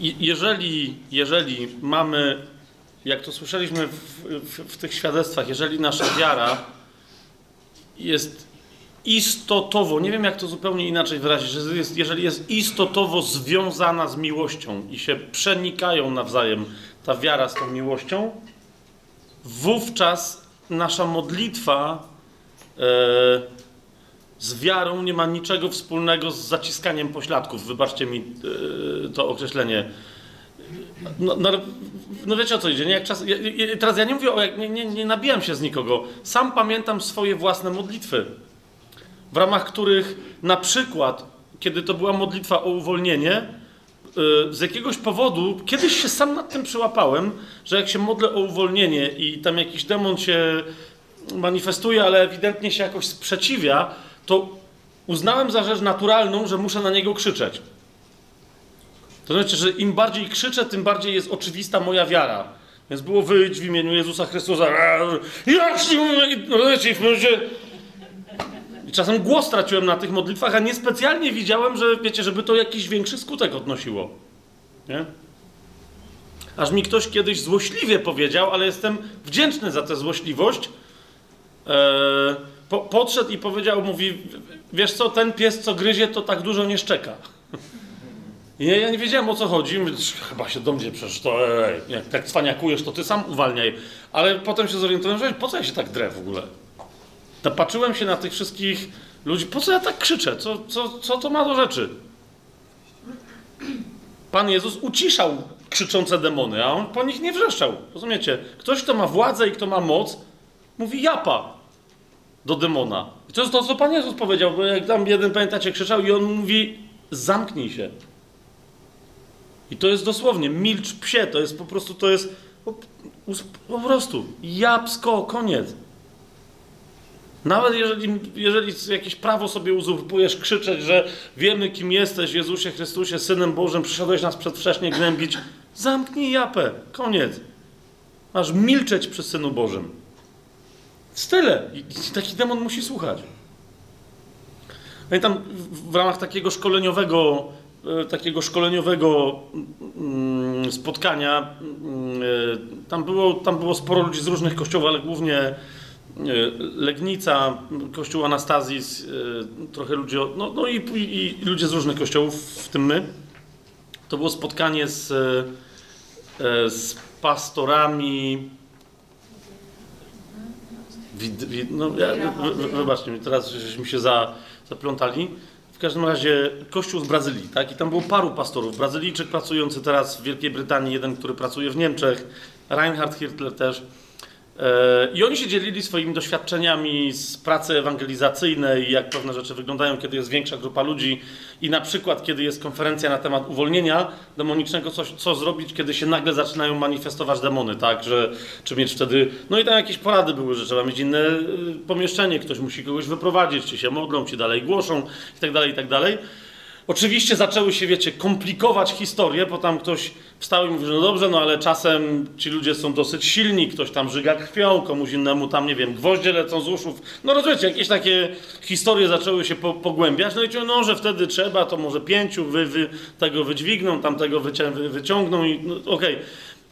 jeżeli, jeżeli mamy, jak to słyszeliśmy w, w, w tych świadectwach, jeżeli nasza wiara jest istotowo, nie wiem jak to zupełnie inaczej wyrazić, że jest, jeżeli jest istotowo związana z miłością i się przenikają nawzajem ta wiara z tą miłością, wówczas nasza modlitwa e, z wiarą nie ma niczego wspólnego z zaciskaniem pośladków. Wybaczcie mi e, to określenie. No, no, no, wiecie o co idzie, nie? Jak czas, ja, teraz ja nie mówię o, nie, nie, nie nabijam się z nikogo. Sam pamiętam swoje własne modlitwy, w ramach których na przykład, kiedy to była modlitwa o uwolnienie, y, z jakiegoś powodu, kiedyś się sam nad tym przyłapałem, że jak się modlę o uwolnienie i tam jakiś demon się manifestuje, ale ewidentnie się jakoś sprzeciwia, to uznałem za rzecz naturalną, że muszę na niego krzyczeć. To znaczy, że im bardziej krzyczę, tym bardziej jest oczywista moja wiara. Więc było wyjść w imieniu Jezusa Chrystusa. I czasem głos traciłem na tych modlitwach, a niespecjalnie widziałem, że wiecie, żeby to jakiś większy skutek odnosiło. Nie? Aż mi ktoś kiedyś złośliwie powiedział, ale jestem wdzięczny za tę złośliwość. Eee, po, podszedł i powiedział, mówi, wiesz co, ten pies, co gryzie, to tak dużo nie szczeka. I ja nie wiedziałem o co chodzi. Chyba się do mnie przecież to, ej, jak tak cwaniakujesz, to ty sam uwalniaj. Ale potem się zorientowałem, że po co ja się tak drę w ogóle? To patrzyłem się na tych wszystkich ludzi, po co ja tak krzyczę? Co, co, co to ma do rzeczy? Pan Jezus uciszał krzyczące demony, a on po nich nie wrzeszczał. Rozumiecie? Ktoś, kto ma władzę i kto ma moc, mówi japa do demona. I to jest to, co Pan Jezus powiedział, bo jak tam jeden, pamiętacie, krzyczał i on mówi zamknij się. I to jest dosłownie, milcz psie, to jest po prostu, to jest po, prostu, jabsko, koniec. Nawet jeżeli, jeżeli jakieś prawo sobie uzurpujesz, krzyczeć, że wiemy kim jesteś, Jezusie Chrystusie, Synem Bożym, przyszedłeś nas przedwcześnie gnębić, zamknij japę, koniec. Masz milczeć przy Synu Bożym. Tyle. I taki demon musi słuchać. Pamiętam w ramach takiego szkoleniowego E, takiego szkoleniowego mm, spotkania. Mm, e, tam było, tam było sporo ludzi z różnych kościołów, ale głównie e, Legnica, kościół Anastazis, trochę ludzi, no, no i, i, ludzie z różnych kościołów, w tym my. To było spotkanie z, z pastorami. Wid, wid, no, ja, wybaczcie mi, teraz żeśmy się za, zaplątali w każdym razie kościół z Brazylii, tak? I tam było paru pastorów. Brazylijczyk pracujący teraz w Wielkiej Brytanii, jeden, który pracuje w Niemczech, Reinhard Hirtler też. E, I oni się dzielili swoimi doświadczeniami z pracy ewangelizacyjnej, jak pewne rzeczy wyglądają, kiedy jest większa grupa ludzi i na przykład, kiedy jest konferencja na temat uwolnienia demonicznego, co zrobić, kiedy się nagle zaczynają manifestować demony, tak, że czy mieć wtedy, no i tam jakieś porady były, że trzeba mieć inne y, pomieszczenie, ktoś musi kogoś wyprowadzić, czy się modlą, ci dalej głoszą i tak dalej, i tak dalej. Oczywiście zaczęły się, wiecie, komplikować historie, bo tam ktoś wstał i mówił, no dobrze, no ale czasem ci ludzie są dosyć silni, ktoś tam żyga krwią, komuś innemu tam, nie wiem, gwoździe lecą z uszów. No rozumiecie, jakieś takie historie zaczęły się po, pogłębiać, no i no, że wtedy trzeba, to może pięciu wy, wy tego wydźwigną, tamtego wycią wyciągną i no, okej. Okay.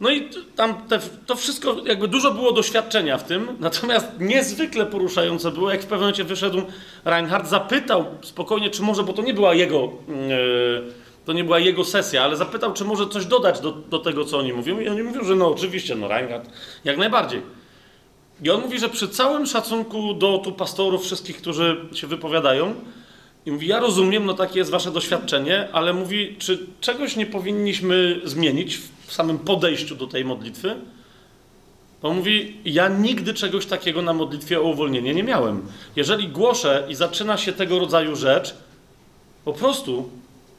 No i tam te, to wszystko, jakby dużo było doświadczenia w tym, natomiast niezwykle poruszające było, jak w pewnym momencie wyszedł Reinhardt, zapytał spokojnie, czy może, bo to nie była jego, yy, to nie była jego sesja, ale zapytał, czy może coś dodać do, do tego, co oni mówią. I oni mówią, że no oczywiście, no Reinhardt, jak najbardziej. I on mówi, że przy całym szacunku do tu pastorów, wszystkich, którzy się wypowiadają, i mówi, ja rozumiem, no takie jest wasze doświadczenie, ale mówi, czy czegoś nie powinniśmy zmienić w samym podejściu do tej modlitwy? Bo mówi, ja nigdy czegoś takiego na modlitwie o uwolnienie nie miałem. Jeżeli głoszę i zaczyna się tego rodzaju rzecz, po prostu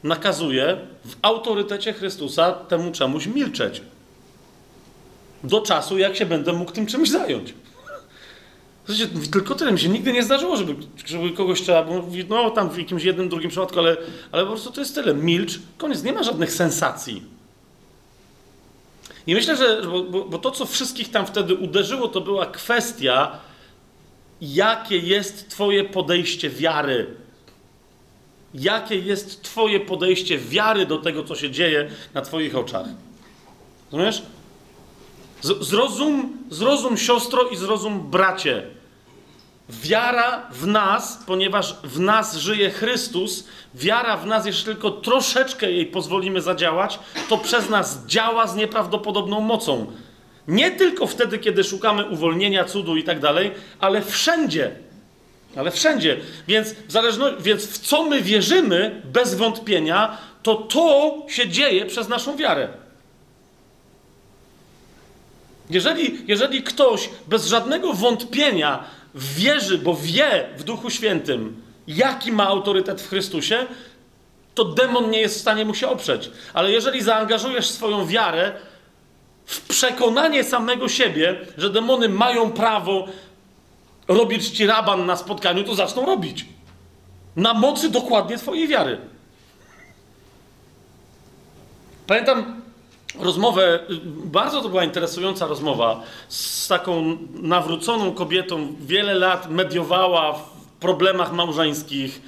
nakazuję w autorytecie Chrystusa temu czemuś milczeć. Do czasu, jak się będę mógł tym czymś zająć. Tylko tyle mi się nigdy nie zdarzyło, żeby, żeby kogoś trzeba było mówić, no tam w jakimś jednym, drugim przypadku, ale, ale po prostu to jest tyle. Milcz, koniec, nie ma żadnych sensacji. I myślę, że bo, bo to, co wszystkich tam wtedy uderzyło, to była kwestia, jakie jest Twoje podejście wiary. jakie jest Twoje podejście wiary do tego, co się dzieje na Twoich oczach. Rozumiesz? Zrozum, zrozum siostro i zrozum bracie. Wiara w nas, ponieważ w nas żyje Chrystus, wiara w nas, jeszcze tylko troszeczkę jej pozwolimy zadziałać, to przez nas działa z nieprawdopodobną mocą. Nie tylko wtedy, kiedy szukamy uwolnienia, cudu i tak dalej, ale wszędzie. Ale wszędzie. Więc w, więc w co my wierzymy, bez wątpienia, to to się dzieje przez naszą wiarę. Jeżeli, jeżeli ktoś bez żadnego wątpienia wierzy, bo wie w Duchu Świętym, jaki ma autorytet w Chrystusie, to demon nie jest w stanie mu się oprzeć. Ale jeżeli zaangażujesz swoją wiarę w przekonanie samego siebie, że demony mają prawo robić ci raban na spotkaniu, to zaczną robić. Na mocy dokładnie twojej wiary. Pamiętam rozmowę, bardzo to była interesująca rozmowa z taką nawróconą kobietą, wiele lat mediowała w problemach małżeńskich,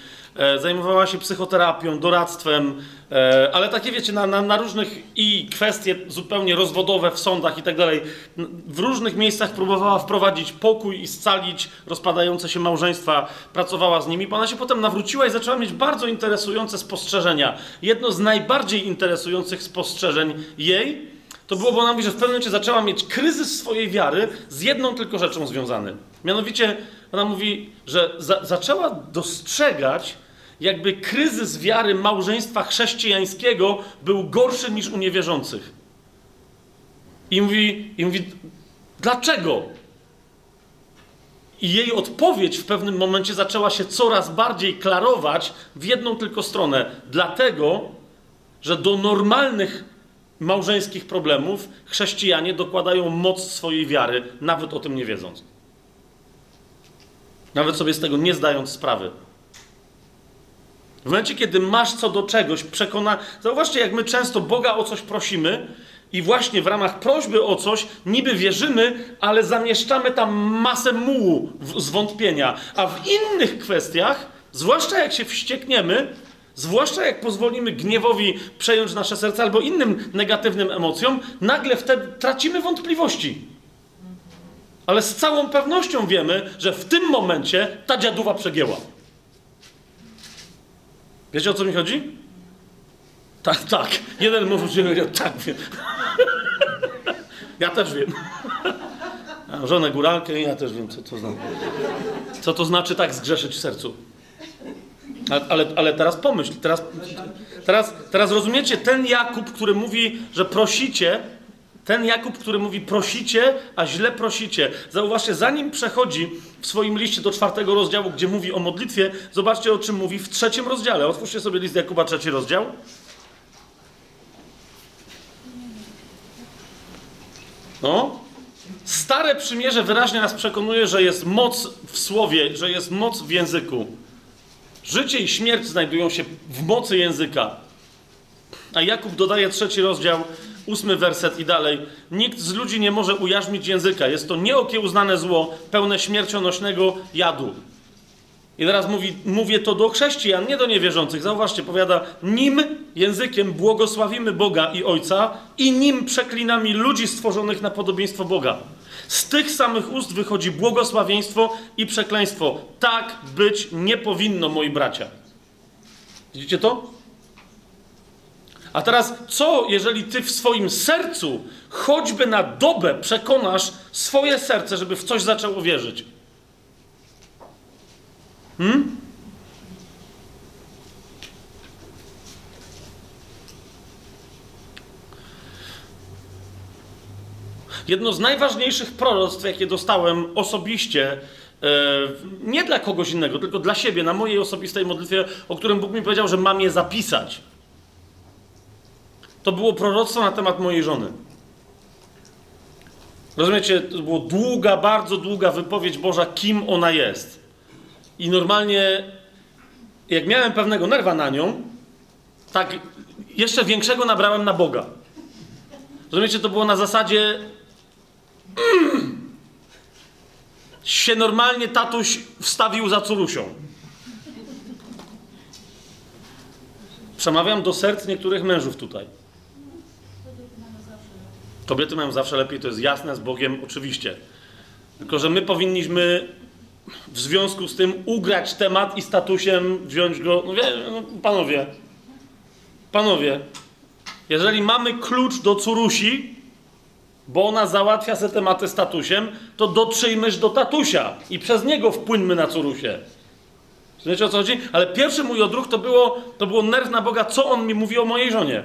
zajmowała się psychoterapią, doradztwem, e, ale takie wiecie, na, na, na, różnych i kwestie zupełnie rozwodowe w sądach i tak dalej, w różnych miejscach próbowała wprowadzić pokój i scalić rozpadające się małżeństwa, pracowała z nimi, ona się potem nawróciła i zaczęła mieć bardzo interesujące spostrzeżenia. Jedno z najbardziej interesujących spostrzeżeń jej to było, bo ona mówi, że w pewnym momencie zaczęła mieć kryzys swojej wiary z jedną tylko rzeczą związany. Mianowicie ona mówi, że za, zaczęła dostrzegać, jakby kryzys wiary małżeństwa chrześcijańskiego był gorszy niż u niewierzących. I mówi, i mówi dlaczego? I jej odpowiedź w pewnym momencie zaczęła się coraz bardziej klarować w jedną tylko stronę. Dlatego, że do normalnych małżeńskich problemów chrześcijanie dokładają moc swojej wiary, nawet o tym nie wiedząc. Nawet sobie z tego nie zdając sprawy. W momencie, kiedy masz co do czegoś przekona... Zauważcie, jak my często Boga o coś prosimy i właśnie w ramach prośby o coś niby wierzymy, ale zamieszczamy tam masę mułu, zwątpienia. A w innych kwestiach, zwłaszcza jak się wściekniemy, zwłaszcza jak pozwolimy gniewowi przejąć nasze serce albo innym negatywnym emocjom, nagle wtedy tracimy wątpliwości. Ale z całą pewnością wiemy, że w tym momencie ta dziaduwa przegięła. Wiecie o co mi chodzi? Tak, tak. Jeden może powiedział, tak wiem. ja też wiem. Żonę góralkę ja też wiem, co to znaczy. Co to znaczy tak zgrzeszyć w sercu. Ale, ale teraz pomyśl, teraz, teraz, teraz rozumiecie, ten Jakub, który mówi, że prosicie, ten Jakub, który mówi prosicie, a źle prosicie. Zauważcie, zanim przechodzi w swoim liście do czwartego rozdziału, gdzie mówi o modlitwie, zobaczcie o czym mówi w trzecim rozdziale. Otwórzcie sobie list Jakuba, trzeci rozdział. No. Stare przymierze wyraźnie nas przekonuje, że jest moc w słowie, że jest moc w języku. Życie i śmierć znajdują się w mocy języka. A Jakub dodaje trzeci rozdział, ósmy werset i dalej. Nikt z ludzi nie może ujarzmić języka. Jest to nieokiełznane zło, pełne śmiercionośnego jadu. I teraz mówi, mówię to do chrześcijan, nie do niewierzących. Zauważcie, powiada, nim językiem błogosławimy Boga i Ojca i nim przeklinami ludzi stworzonych na podobieństwo Boga. Z tych samych ust wychodzi błogosławieństwo i przekleństwo. Tak być nie powinno, moi bracia. Widzicie to? A teraz, co jeżeli ty w swoim sercu, choćby na dobę, przekonasz swoje serce, żeby w coś zaczęło wierzyć? Hmm? Jedno z najważniejszych proroctw, jakie dostałem osobiście, e, nie dla kogoś innego, tylko dla siebie, na mojej osobistej modlitwie, o którym Bóg mi powiedział, że mam je zapisać. To było proroctwo na temat mojej żony. Rozumiecie, to była długa, bardzo długa wypowiedź Boża, kim ona jest. I normalnie, jak miałem pewnego nerwa na nią, tak jeszcze większego nabrałem na Boga. Rozumiecie, to było na zasadzie. Mm, się normalnie tatuś wstawił za curusią. Przemawiam do serc niektórych mężów tutaj. Kobiety mają zawsze lepiej, to jest jasne, z Bogiem oczywiście. Tylko, że my powinniśmy w związku z tym ugrać temat i statusem wziąć go. No, wie, no panowie, panowie, jeżeli mamy klucz do Curusi, bo ona załatwia se tematy statusem, to dotrzyjmyż do tatusia i przez niego wpłyńmy na Curusie. Wiecie o co chodzi? Ale pierwszy mój odruch to było, to było nerw na Boga, co on mi mówi o mojej żonie.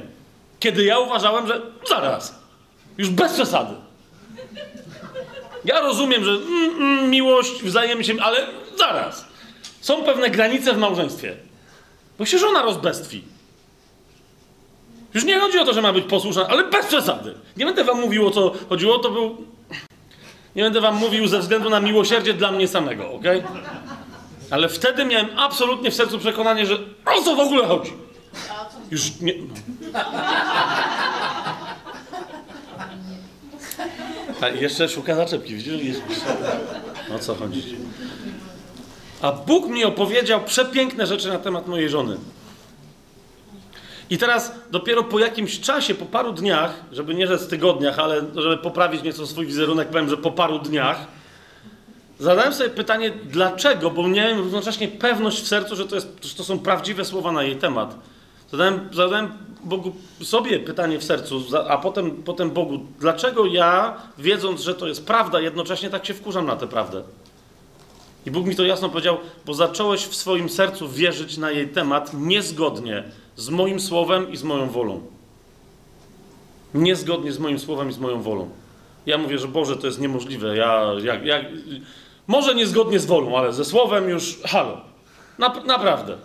Kiedy ja uważałem, że zaraz, już bez przesady. Ja rozumiem, że mm, mm, miłość, wzajemnie się, ale zaraz. Są pewne granice w małżeństwie. Bo się żona rozbestwi. Już nie chodzi o to, że ma być posłuszna, ale bez przesady. Nie będę wam mówił o co chodziło, to był... Nie będę wam mówił ze względu na miłosierdzie dla mnie samego, ok? Ale wtedy miałem absolutnie w sercu przekonanie, że o co w ogóle chodzi? Już nie... A jeszcze szuka zaczepki, widzisz? O co chodzi? A Bóg mi opowiedział przepiękne rzeczy na temat mojej żony. I teraz dopiero po jakimś czasie, po paru dniach, żeby nie rzec tygodniach, ale żeby poprawić nieco swój wizerunek, powiem, że po paru dniach, zadałem sobie pytanie, dlaczego, bo miałem równocześnie pewność w sercu, że to, jest, że to są prawdziwe słowa na jej temat. Zadałem, zadałem Bogu sobie pytanie w sercu, a potem, potem Bogu, dlaczego ja, wiedząc, że to jest prawda, jednocześnie tak się wkurzam na tę prawdę? I Bóg mi to jasno powiedział, bo zacząłeś w swoim sercu wierzyć na jej temat niezgodnie z moim słowem i z moją wolą. Niezgodnie z moim słowem i z moją wolą. Ja mówię, że Boże, to jest niemożliwe. Ja, jak, jak, może niezgodnie z wolą, ale ze słowem już halo. Na, naprawdę.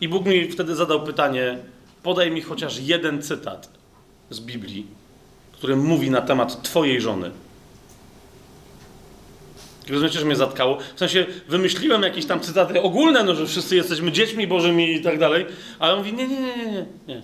I Bóg mi wtedy zadał pytanie: podaj mi chociaż jeden cytat z Biblii, który mówi na temat Twojej żony. Rozumiecie, że mnie zatkało? W sensie wymyśliłem jakieś tam cytaty ogólne, no, że wszyscy jesteśmy dziećmi bożymi i tak dalej, ale on mówi, nie, nie, nie, nie, nie.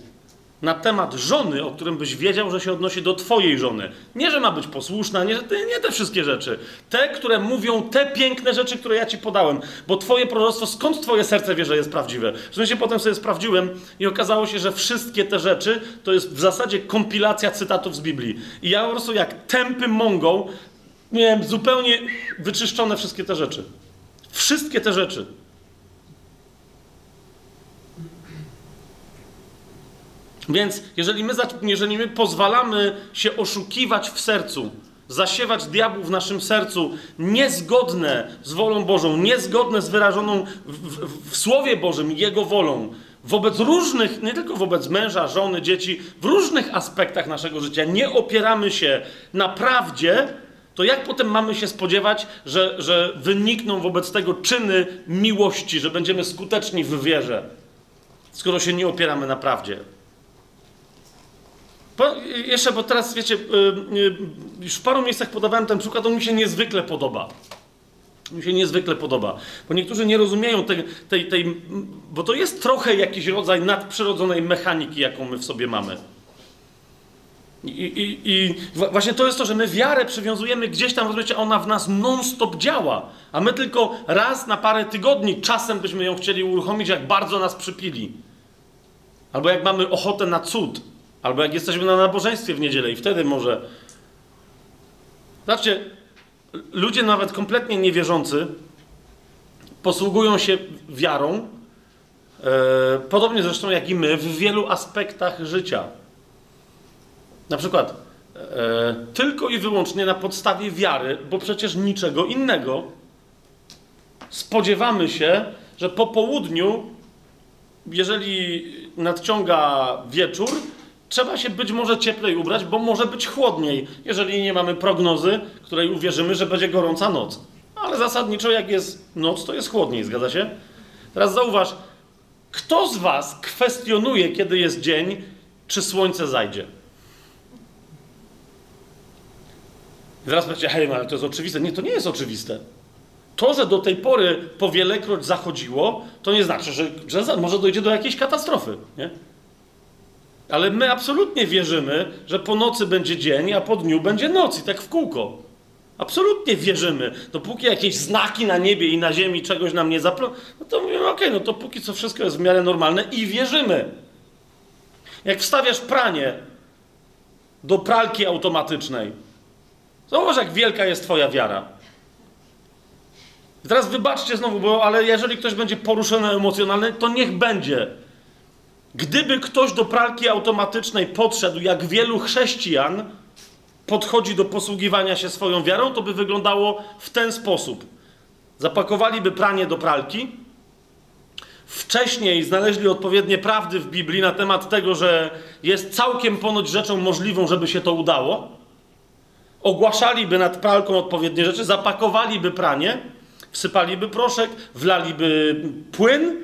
Na temat żony, o którym byś wiedział, że się odnosi do twojej żony. Nie, że ma być posłuszna, nie, nie te wszystkie rzeczy. Te, które mówią te piękne rzeczy, które ja ci podałem. Bo twoje proroctwo, skąd twoje serce wie, że jest prawdziwe? W się potem sobie sprawdziłem i okazało się, że wszystkie te rzeczy to jest w zasadzie kompilacja cytatów z Biblii. I ja po prostu jak tępy mongą miałem zupełnie wyczyszczone wszystkie te rzeczy. Wszystkie te rzeczy. Więc jeżeli my, jeżeli my pozwalamy się oszukiwać w sercu, zasiewać diabłu w naszym sercu, niezgodne z wolą Bożą, niezgodne z wyrażoną w, w, w Słowie Bożym Jego wolą, wobec różnych, nie tylko wobec męża, żony, dzieci, w różnych aspektach naszego życia, nie opieramy się na prawdzie, to jak potem mamy się spodziewać, że, że wynikną wobec tego czyny miłości, że będziemy skuteczni w wierze, skoro się nie opieramy na prawdzie? Po, jeszcze, bo teraz wiecie, yy, yy, już w paru miejscach podawałem ten przykład, on mi się niezwykle podoba. Mi się niezwykle podoba, bo niektórzy nie rozumieją tej, tej, tej, bo to jest trochę jakiś rodzaj nadprzyrodzonej mechaniki, jaką my w sobie mamy. I, i, I, właśnie to jest to, że my wiarę przywiązujemy gdzieś tam, rozumiecie, ona w nas non-stop działa, a my tylko raz na parę tygodni czasem byśmy ją chcieli uruchomić, jak bardzo nas przypili. Albo jak mamy ochotę na cud, albo jak jesteśmy na nabożeństwie w niedzielę i wtedy może... Zobaczcie, ludzie nawet kompletnie niewierzący posługują się wiarą, e, podobnie zresztą jak i my, w wielu aspektach życia. Na przykład e, tylko i wyłącznie na podstawie wiary, bo przecież niczego innego, spodziewamy się, że po południu, jeżeli nadciąga wieczór, trzeba się być może cieplej ubrać, bo może być chłodniej, jeżeli nie mamy prognozy, której uwierzymy, że będzie gorąca noc. Ale zasadniczo, jak jest noc, to jest chłodniej, zgadza się? Teraz zauważ, kto z Was kwestionuje, kiedy jest dzień, czy słońce zajdzie? Zaraz powiecie, hej, ale to jest oczywiste. Nie, to nie jest oczywiste. To, że do tej pory powielekroć zachodziło, to nie znaczy, że, że może dojdzie do jakiejś katastrofy. Nie? Ale my absolutnie wierzymy, że po nocy będzie dzień, a po dniu będzie noc i tak w kółko. Absolutnie wierzymy. Dopóki jakieś znaki na niebie i na ziemi czegoś nam nie zaplą, no to mówimy, okej, no to póki co wszystko jest w miarę normalne i wierzymy. Jak wstawiasz pranie do pralki automatycznej, zauważ, jak wielka jest twoja wiara. I teraz wybaczcie znowu, bo ale jeżeli ktoś będzie poruszony emocjonalnie, to niech będzie. Gdyby ktoś do pralki automatycznej podszedł, jak wielu chrześcijan podchodzi do posługiwania się swoją wiarą, to by wyglądało w ten sposób. Zapakowaliby pranie do pralki, wcześniej znaleźli odpowiednie prawdy w Biblii na temat tego, że jest całkiem ponoć rzeczą możliwą, żeby się to udało. Ogłaszaliby nad pralką odpowiednie rzeczy, zapakowaliby pranie, wsypaliby proszek, wlaliby płyn,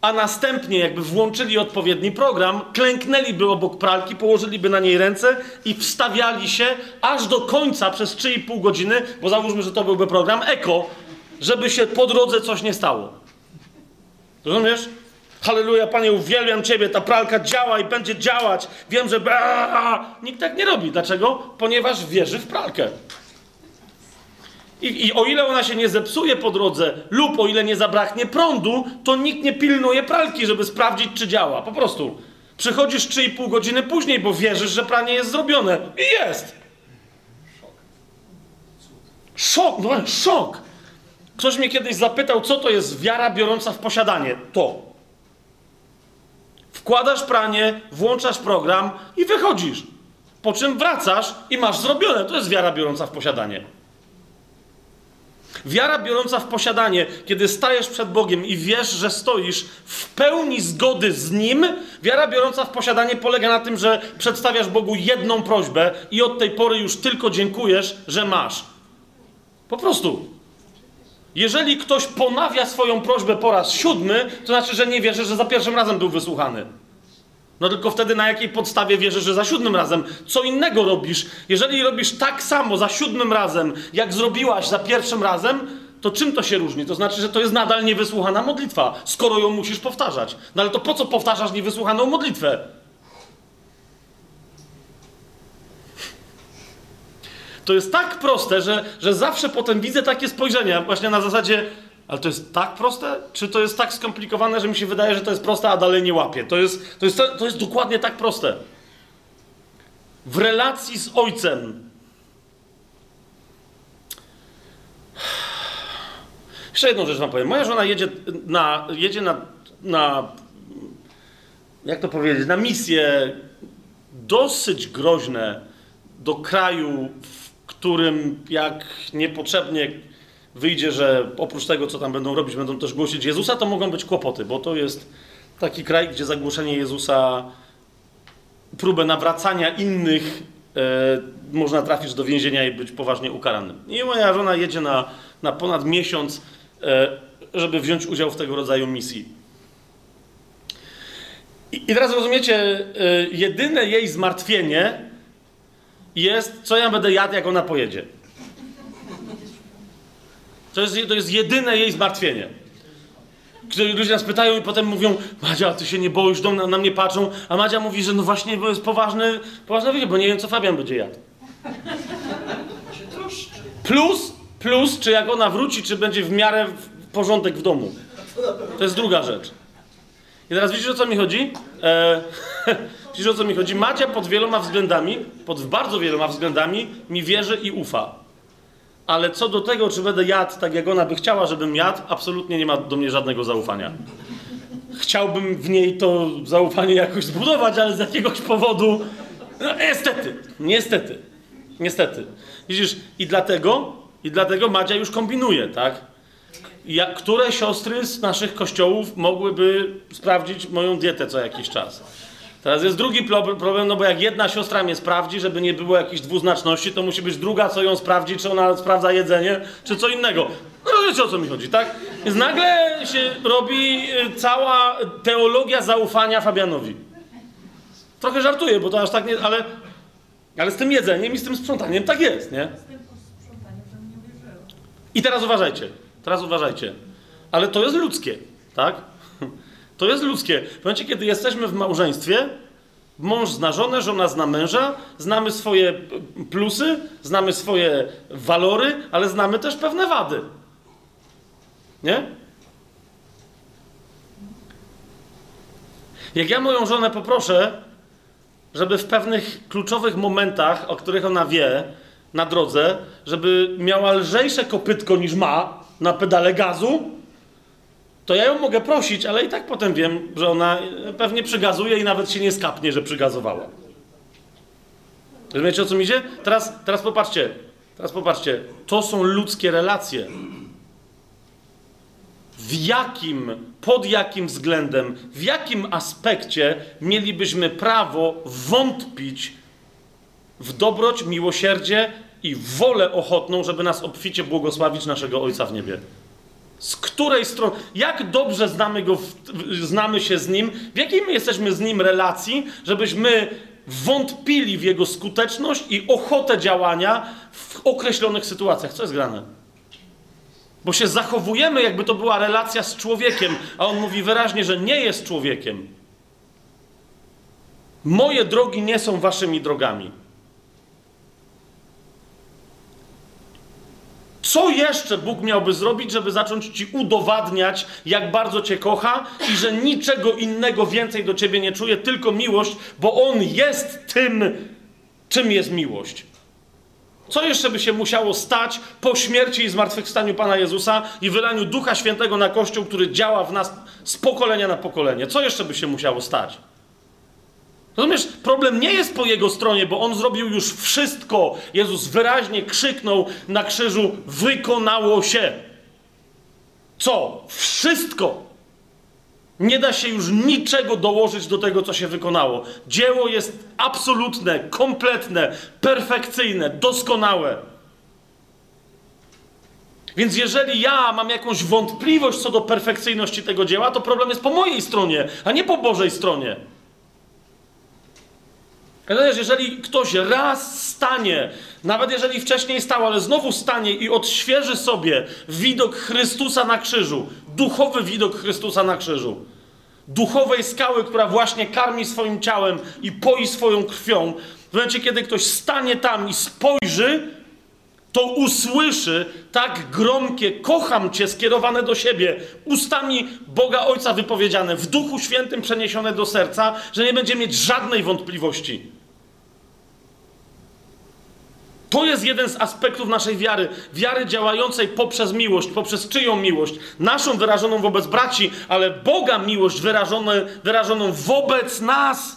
a następnie jakby włączyli odpowiedni program, klęknęliby obok pralki, położyliby na niej ręce i wstawiali się aż do końca przez 3,5 godziny, bo załóżmy, że to byłby program eko, żeby się po drodze coś nie stało. Rozumiesz? Halleluja, Panie, uwielbiam Ciebie, ta pralka działa i będzie działać. Wiem, że... Nikt tak nie robi. Dlaczego? Ponieważ wierzy w pralkę. I, I, o ile ona się nie zepsuje po drodze, lub o ile nie zabraknie prądu, to nikt nie pilnuje pralki, żeby sprawdzić, czy działa. Po prostu. Przychodzisz 3,5 godziny później, bo wierzysz, że pranie jest zrobione. I jest. Szok, no szok. Ktoś mnie kiedyś zapytał, co to jest wiara biorąca w posiadanie. To. Wkładasz pranie, włączasz program i wychodzisz. Po czym wracasz i masz zrobione. To jest wiara biorąca w posiadanie. Wiara biorąca w posiadanie, kiedy stajesz przed Bogiem i wiesz, że stoisz w pełni zgody z Nim, wiara biorąca w posiadanie polega na tym, że przedstawiasz Bogu jedną prośbę i od tej pory już tylko dziękujesz, że masz. Po prostu. Jeżeli ktoś ponawia swoją prośbę po raz siódmy, to znaczy, że nie wierzy, że za pierwszym razem był wysłuchany. No tylko wtedy na jakiej podstawie wierzysz, że za siódmym razem co innego robisz? Jeżeli robisz tak samo za siódmym razem, jak zrobiłaś za pierwszym razem, to czym to się różni? To znaczy, że to jest nadal niewysłuchana modlitwa, skoro ją musisz powtarzać. No ale to po co powtarzasz niewysłuchaną modlitwę? To jest tak proste, że, że zawsze potem widzę takie spojrzenia, właśnie na zasadzie, ale to jest tak proste? Czy to jest tak skomplikowane, że mi się wydaje, że to jest proste, a dalej nie łapie? To jest, to jest, to jest dokładnie tak proste. W relacji z ojcem. Jeszcze jedną rzecz wam powiem. Moja żona jedzie na, jedzie na, na jak to powiedzieć, na misje dosyć groźne do kraju, w którym jak niepotrzebnie wyjdzie, że oprócz tego, co tam będą robić, będą też głosić Jezusa, to mogą być kłopoty, bo to jest taki kraj, gdzie zagłoszenie Jezusa, próbę nawracania innych, e, można trafić do więzienia i być poważnie ukaranym. I moja żona jedzie na, na ponad miesiąc, e, żeby wziąć udział w tego rodzaju misji. I, teraz rozumiecie, e, jedyne jej zmartwienie jest, co ja będę jadł, jak ona pojedzie. To jest, to jest jedyne jej zmartwienie. Kiedy ludzie nas pytają i potem mówią, Madzia, ty się nie boisz, na, na mnie patrzą, a Madzia mówi, że no właśnie, bo jest poważny, poważna wyjście, bo nie wiem, co Fabian będzie jadł. Plus, plus, czy jak ona wróci, czy będzie w miarę porządek w domu. To jest druga rzecz. I teraz widzisz, o co mi chodzi? E, widzisz, o co mi chodzi? Madzia pod wieloma względami, pod bardzo wieloma względami mi wierzy i ufa ale co do tego, czy będę jadł tak, jak ona by chciała, żebym jadł, absolutnie nie ma do mnie żadnego zaufania. Chciałbym w niej to zaufanie jakoś zbudować, ale z jakiegoś powodu. No, niestety, niestety, niestety. Widzisz, i dlatego, i dlatego Madzia już kombinuje, tak? Ja, które siostry z naszych kościołów mogłyby sprawdzić moją dietę co jakiś czas? Teraz jest drugi problem, no bo jak jedna siostra mnie sprawdzi, żeby nie było jakiejś dwuznaczności, to musi być druga, co ją sprawdzi, czy ona sprawdza jedzenie, czy co innego. No rozumiecie, o co mi chodzi, tak? Więc nagle się robi y, cała teologia zaufania Fabianowi. Trochę żartuję, bo to aż tak nie... Ale, ale z tym jedzeniem i z tym sprzątaniem tak jest, nie? I teraz uważajcie, teraz uważajcie. Ale to jest ludzkie, tak? To jest ludzkie. W momencie, kiedy jesteśmy w małżeństwie, mąż zna żonę, żona zna męża, znamy swoje plusy, znamy swoje walory, ale znamy też pewne wady. Nie? Jak ja moją żonę poproszę, żeby w pewnych kluczowych momentach, o których ona wie na drodze, żeby miała lżejsze kopytko niż ma na pedale gazu, to ja ją mogę prosić, ale i tak potem wiem, że ona pewnie przygazuje i nawet się nie skapnie, że przygazowała. Rozumiecie o co mi idzie? Teraz, teraz popatrzcie, teraz popatrzcie, to są ludzkie relacje. W jakim, pod jakim względem, w jakim aspekcie mielibyśmy prawo wątpić w dobroć, miłosierdzie i wolę ochotną, żeby nas obficie błogosławić naszego Ojca w niebie? Z której strony, jak dobrze znamy go, znamy się z nim, w jakiej my jesteśmy z nim relacji, żebyśmy wątpili w jego skuteczność i ochotę działania w określonych sytuacjach. Co jest grane? Bo się zachowujemy, jakby to była relacja z człowiekiem, a on mówi wyraźnie, że nie jest człowiekiem. Moje drogi nie są waszymi drogami. Co jeszcze Bóg miałby zrobić, żeby zacząć ci udowadniać, jak bardzo cię kocha i że niczego innego więcej do ciebie nie czuje, tylko miłość, bo On jest tym, czym jest miłość. Co jeszcze by się musiało stać po śmierci i zmartwychwstaniu Pana Jezusa i wylaniu Ducha Świętego na Kościół, który działa w nas z pokolenia na pokolenie? Co jeszcze by się musiało stać? Rozumiesz, problem nie jest po jego stronie, bo on zrobił już wszystko. Jezus wyraźnie krzyknął na krzyżu: Wykonało się. Co? Wszystko. Nie da się już niczego dołożyć do tego, co się wykonało. Dzieło jest absolutne, kompletne, perfekcyjne, doskonałe. Więc jeżeli ja mam jakąś wątpliwość co do perfekcyjności tego dzieła, to problem jest po mojej stronie, a nie po Bożej stronie. Ponieważ jeżeli ktoś raz stanie, nawet jeżeli wcześniej stał, ale znowu stanie i odświeży sobie widok Chrystusa na krzyżu, duchowy widok Chrystusa na krzyżu, duchowej skały, która właśnie karmi swoim ciałem i poi swoją krwią, w momencie, kiedy ktoś stanie tam i spojrzy, to usłyszy tak gromkie kocham Cię skierowane do siebie, ustami Boga Ojca wypowiedziane, w Duchu Świętym przeniesione do serca, że nie będzie mieć żadnej wątpliwości. To jest jeden z aspektów naszej wiary. Wiary działającej poprzez miłość. Poprzez czyją miłość? Naszą wyrażoną wobec braci, ale Boga miłość wyrażone, wyrażoną wobec nas.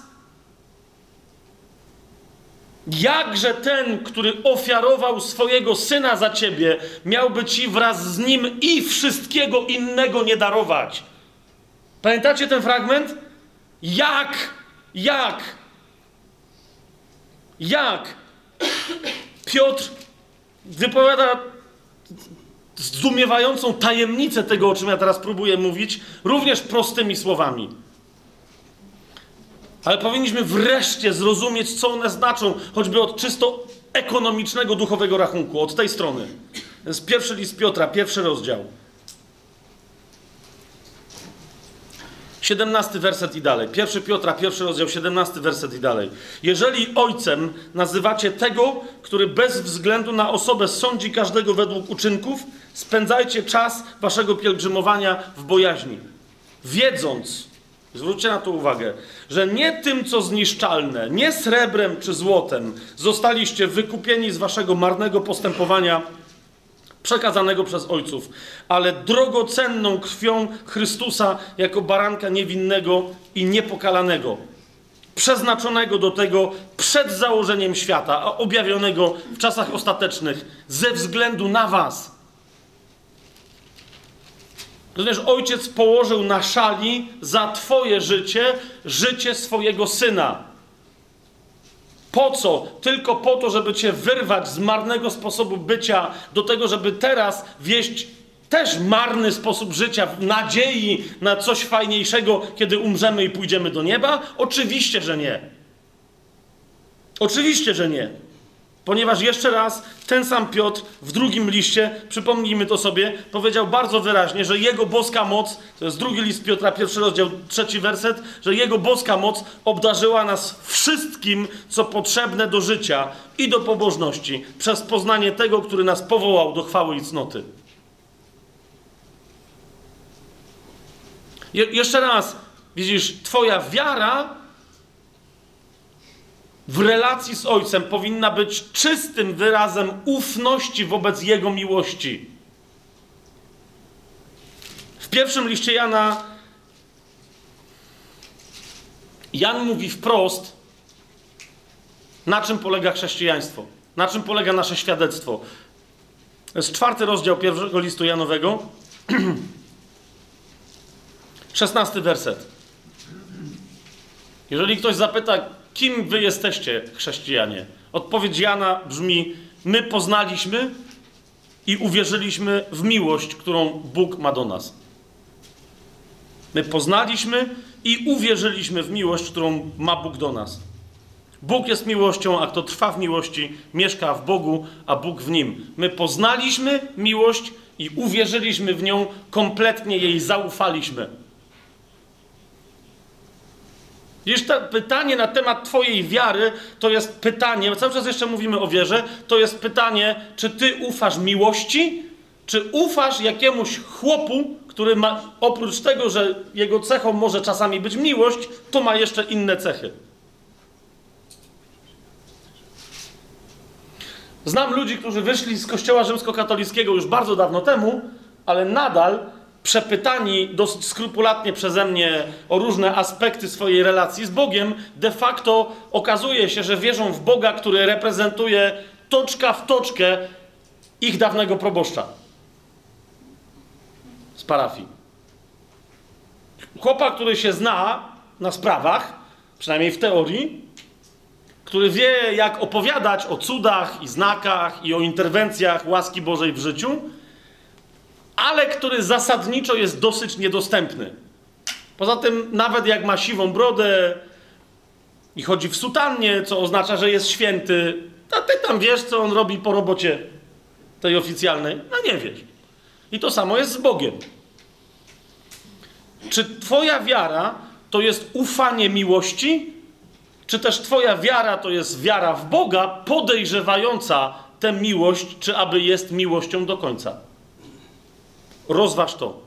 Jakże ten, który ofiarował swojego syna za ciebie, miałby ci wraz z nim i wszystkiego innego nie darować? Pamiętacie ten fragment? Jak? Jak? Jak? Piotr wypowiada zdumiewającą tajemnicę tego, o czym ja teraz próbuję mówić, również prostymi słowami. Ale powinniśmy wreszcie zrozumieć, co one znaczą, choćby od czysto ekonomicznego, duchowego rachunku, od tej strony. To jest pierwszy list Piotra, pierwszy rozdział. 17 werset i dalej. Pierwszy Piotra, pierwszy rozdział, 17 werset i dalej. Jeżeli ojcem nazywacie tego, który bez względu na osobę sądzi każdego według uczynków, spędzajcie czas waszego pielgrzymowania w bojaźni. Wiedząc, zwróćcie na to uwagę, że nie tym, co zniszczalne, nie srebrem czy złotem zostaliście wykupieni z waszego marnego postępowania przekazanego przez ojców, ale drogocenną krwią Chrystusa jako baranka niewinnego i niepokalanego, przeznaczonego do tego przed założeniem świata, a objawionego w czasach ostatecznych ze względu na Was. Rozumiesz, ojciec położył na szali za Twoje życie życie swojego syna. Po co? Tylko po to, żeby cię wyrwać z marnego sposobu bycia do tego, żeby teraz wieść też marny sposób życia w nadziei na coś fajniejszego, kiedy umrzemy i pójdziemy do nieba? Oczywiście, że nie. Oczywiście, że nie. Ponieważ jeszcze raz ten sam Piotr w drugim liście, przypomnijmy to sobie, powiedział bardzo wyraźnie, że jego boska moc, to jest drugi list Piotra, pierwszy rozdział, trzeci werset, że jego boska moc obdarzyła nas wszystkim, co potrzebne do życia i do pobożności, przez poznanie tego, który nas powołał do chwały i cnoty. Je jeszcze raz, Widzisz, twoja wiara w relacji z Ojcem powinna być czystym wyrazem ufności wobec Jego miłości. W pierwszym liście Jana Jan mówi wprost, na czym polega chrześcijaństwo, na czym polega nasze świadectwo. To jest czwarty rozdział pierwszego listu Janowego, szesnasty werset. Jeżeli ktoś zapyta, kim wy jesteście, chrześcijanie, odpowiedź Jana brzmi: My poznaliśmy i uwierzyliśmy w miłość, którą Bóg ma do nas. My poznaliśmy i uwierzyliśmy w miłość, którą ma Bóg do nas. Bóg jest miłością, a kto trwa w miłości, mieszka w Bogu, a Bóg w nim. My poznaliśmy miłość i uwierzyliśmy w nią, kompletnie jej zaufaliśmy. To pytanie na temat Twojej wiary to jest pytanie, cały czas jeszcze mówimy o wierze, to jest pytanie, czy Ty ufasz miłości, czy ufasz jakiemuś chłopu, który ma, oprócz tego, że jego cechą może czasami być miłość, to ma jeszcze inne cechy. Znam ludzi, którzy wyszli z kościoła rzymskokatolickiego już bardzo dawno temu, ale nadal przepytani dosyć skrupulatnie przeze mnie o różne aspekty swojej relacji z Bogiem, de facto okazuje się, że wierzą w Boga, który reprezentuje toczka w toczkę ich dawnego proboszcza z parafii. Chłopak, który się zna na sprawach, przynajmniej w teorii, który wie, jak opowiadać o cudach i znakach i o interwencjach łaski Bożej w życiu, ale który zasadniczo jest dosyć niedostępny. Poza tym, nawet jak ma siwą brodę i chodzi w sutannie, co oznacza, że jest święty, to ty tam wiesz, co on robi po robocie tej oficjalnej? No nie wiesz. I to samo jest z Bogiem. Czy Twoja wiara to jest ufanie miłości, czy też Twoja wiara to jest wiara w Boga, podejrzewająca tę miłość, czy aby jest miłością do końca? Rozważ to.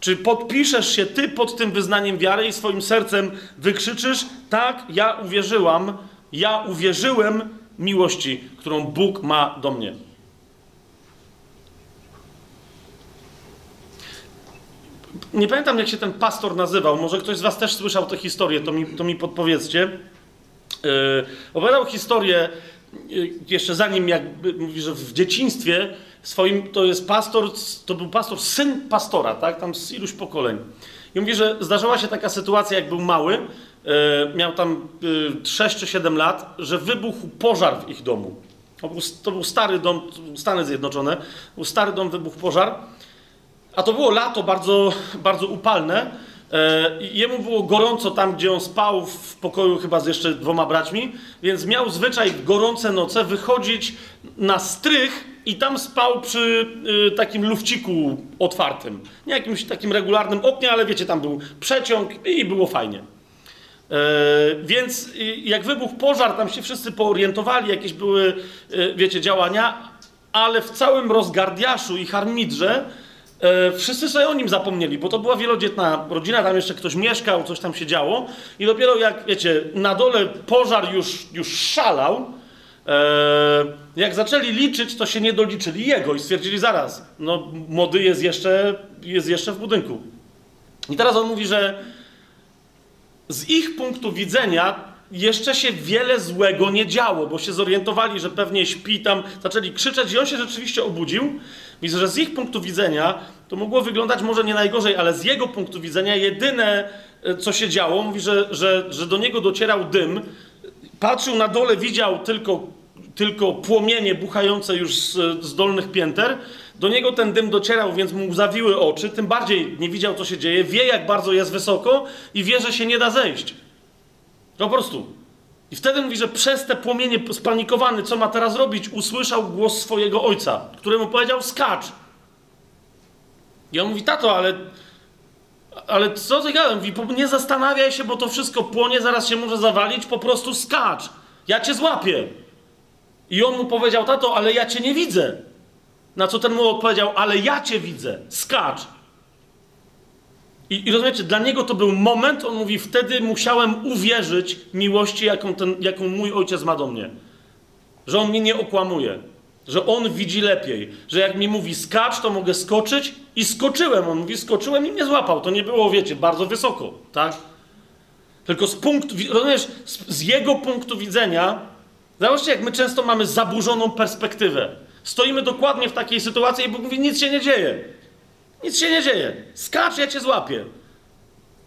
Czy podpiszesz się Ty pod tym wyznaniem wiary i swoim sercem wykrzyczysz: Tak, ja uwierzyłam, ja uwierzyłem miłości, którą Bóg ma do mnie. Nie pamiętam, jak się ten pastor nazywał. Może ktoś z Was też słyszał tę historię, to mi, to mi podpowiedzcie. Yy, opowiadał historię yy, jeszcze zanim, jak mówi, że w dzieciństwie swoim, to jest pastor, to był pastor, syn pastora, tak, tam z iluś pokoleń. I mówi, że zdarzyła się taka sytuacja, jak był mały, yy, miał tam 6 czy 7 lat, że wybuchł pożar w ich domu. To był, to był stary dom, Stany Zjednoczone, był stary dom, wybuchł pożar. A to było lato bardzo, bardzo upalne. E, jemu było gorąco tam, gdzie on spał, w pokoju chyba z jeszcze dwoma braćmi, więc miał zwyczaj gorące noce wychodzić na strych i tam spał przy y, takim lufciku otwartym. Nie jakimś takim regularnym oknie, ale wiecie, tam był przeciąg i było fajnie. E, więc y, jak wybuchł pożar, tam się wszyscy poorientowali, jakieś były, y, wiecie, działania, ale w całym rozgardiaszu i harmidrze E, wszyscy sobie o nim zapomnieli, bo to była wielodzietna rodzina, tam jeszcze ktoś mieszkał, coś tam się działo. I dopiero jak, wiecie, na dole pożar już, już szalał, e, jak zaczęli liczyć, to się nie doliczyli jego i stwierdzili zaraz, no młody jest jeszcze, jest jeszcze w budynku. I teraz on mówi, że z ich punktu widzenia jeszcze się wiele złego nie działo, bo się zorientowali, że pewnie śpi tam, zaczęli krzyczeć i on się rzeczywiście obudził. Widzę, że z ich punktu widzenia to mogło wyglądać może nie najgorzej, ale z jego punktu widzenia jedyne, e, co się działo, mówi, że, że, że do niego docierał dym, patrzył na dole, widział tylko, tylko płomienie buchające już z, z dolnych pięter, do niego ten dym docierał, więc mu zawiły oczy, tym bardziej nie widział, co się dzieje, wie, jak bardzo jest wysoko i wie, że się nie da zejść. Po prostu. I wtedy mówi, że przez te płomienie spanikowany, co ma teraz robić, usłyszał głos swojego ojca, któremu powiedział: skacz. I on mówi: tato, ale. Ale co ty gadam? Mówi, nie zastanawiaj się, bo to wszystko płonie, zaraz się może zawalić, po prostu skacz. Ja cię złapię. I on mu powiedział: tato, ale ja cię nie widzę. Na co ten mu odpowiedział: ale ja cię widzę, skacz. I, I rozumiecie, dla niego to był moment, on mówi, wtedy musiałem uwierzyć miłości, jaką, ten, jaką mój ojciec ma do mnie. Że on mnie nie okłamuje, że on widzi lepiej, że jak mi mówi skacz, to mogę skoczyć i skoczyłem. On mówi, skoczyłem i mnie złapał. To nie było, wiecie, bardzo wysoko, tak? Tylko z punktu, rozumiesz, z, z jego punktu widzenia, zobaczcie, jak my często mamy zaburzoną perspektywę. Stoimy dokładnie w takiej sytuacji i Bóg mówi, nic się nie dzieje. Nic się nie dzieje. Skacz, ja cię złapię.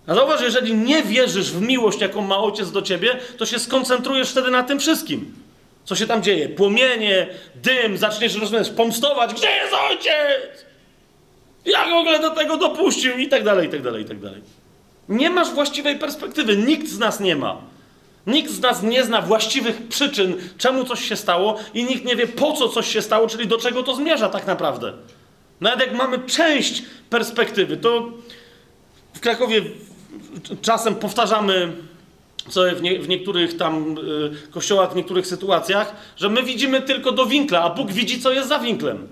A zauważ, jeżeli nie wierzysz w miłość, jaką ma ojciec do ciebie, to się skoncentrujesz wtedy na tym wszystkim. Co się tam dzieje? Płomienie, dym, zaczniesz, rozumiesz, pomstować. Gdzie jest ojciec? Jak w ogóle do tego dopuścił? I tak dalej, i tak dalej, i tak dalej. Nie masz właściwej perspektywy. Nikt z nas nie ma. Nikt z nas nie zna właściwych przyczyn, czemu coś się stało, i nikt nie wie, po co coś się stało, czyli do czego to zmierza tak naprawdę. Nawet jak mamy część perspektywy, to w Krakowie czasem powtarzamy sobie w, nie, w niektórych tam y, kościołach, w niektórych sytuacjach, że my widzimy tylko do winkla, a Bóg widzi, co jest za winklem.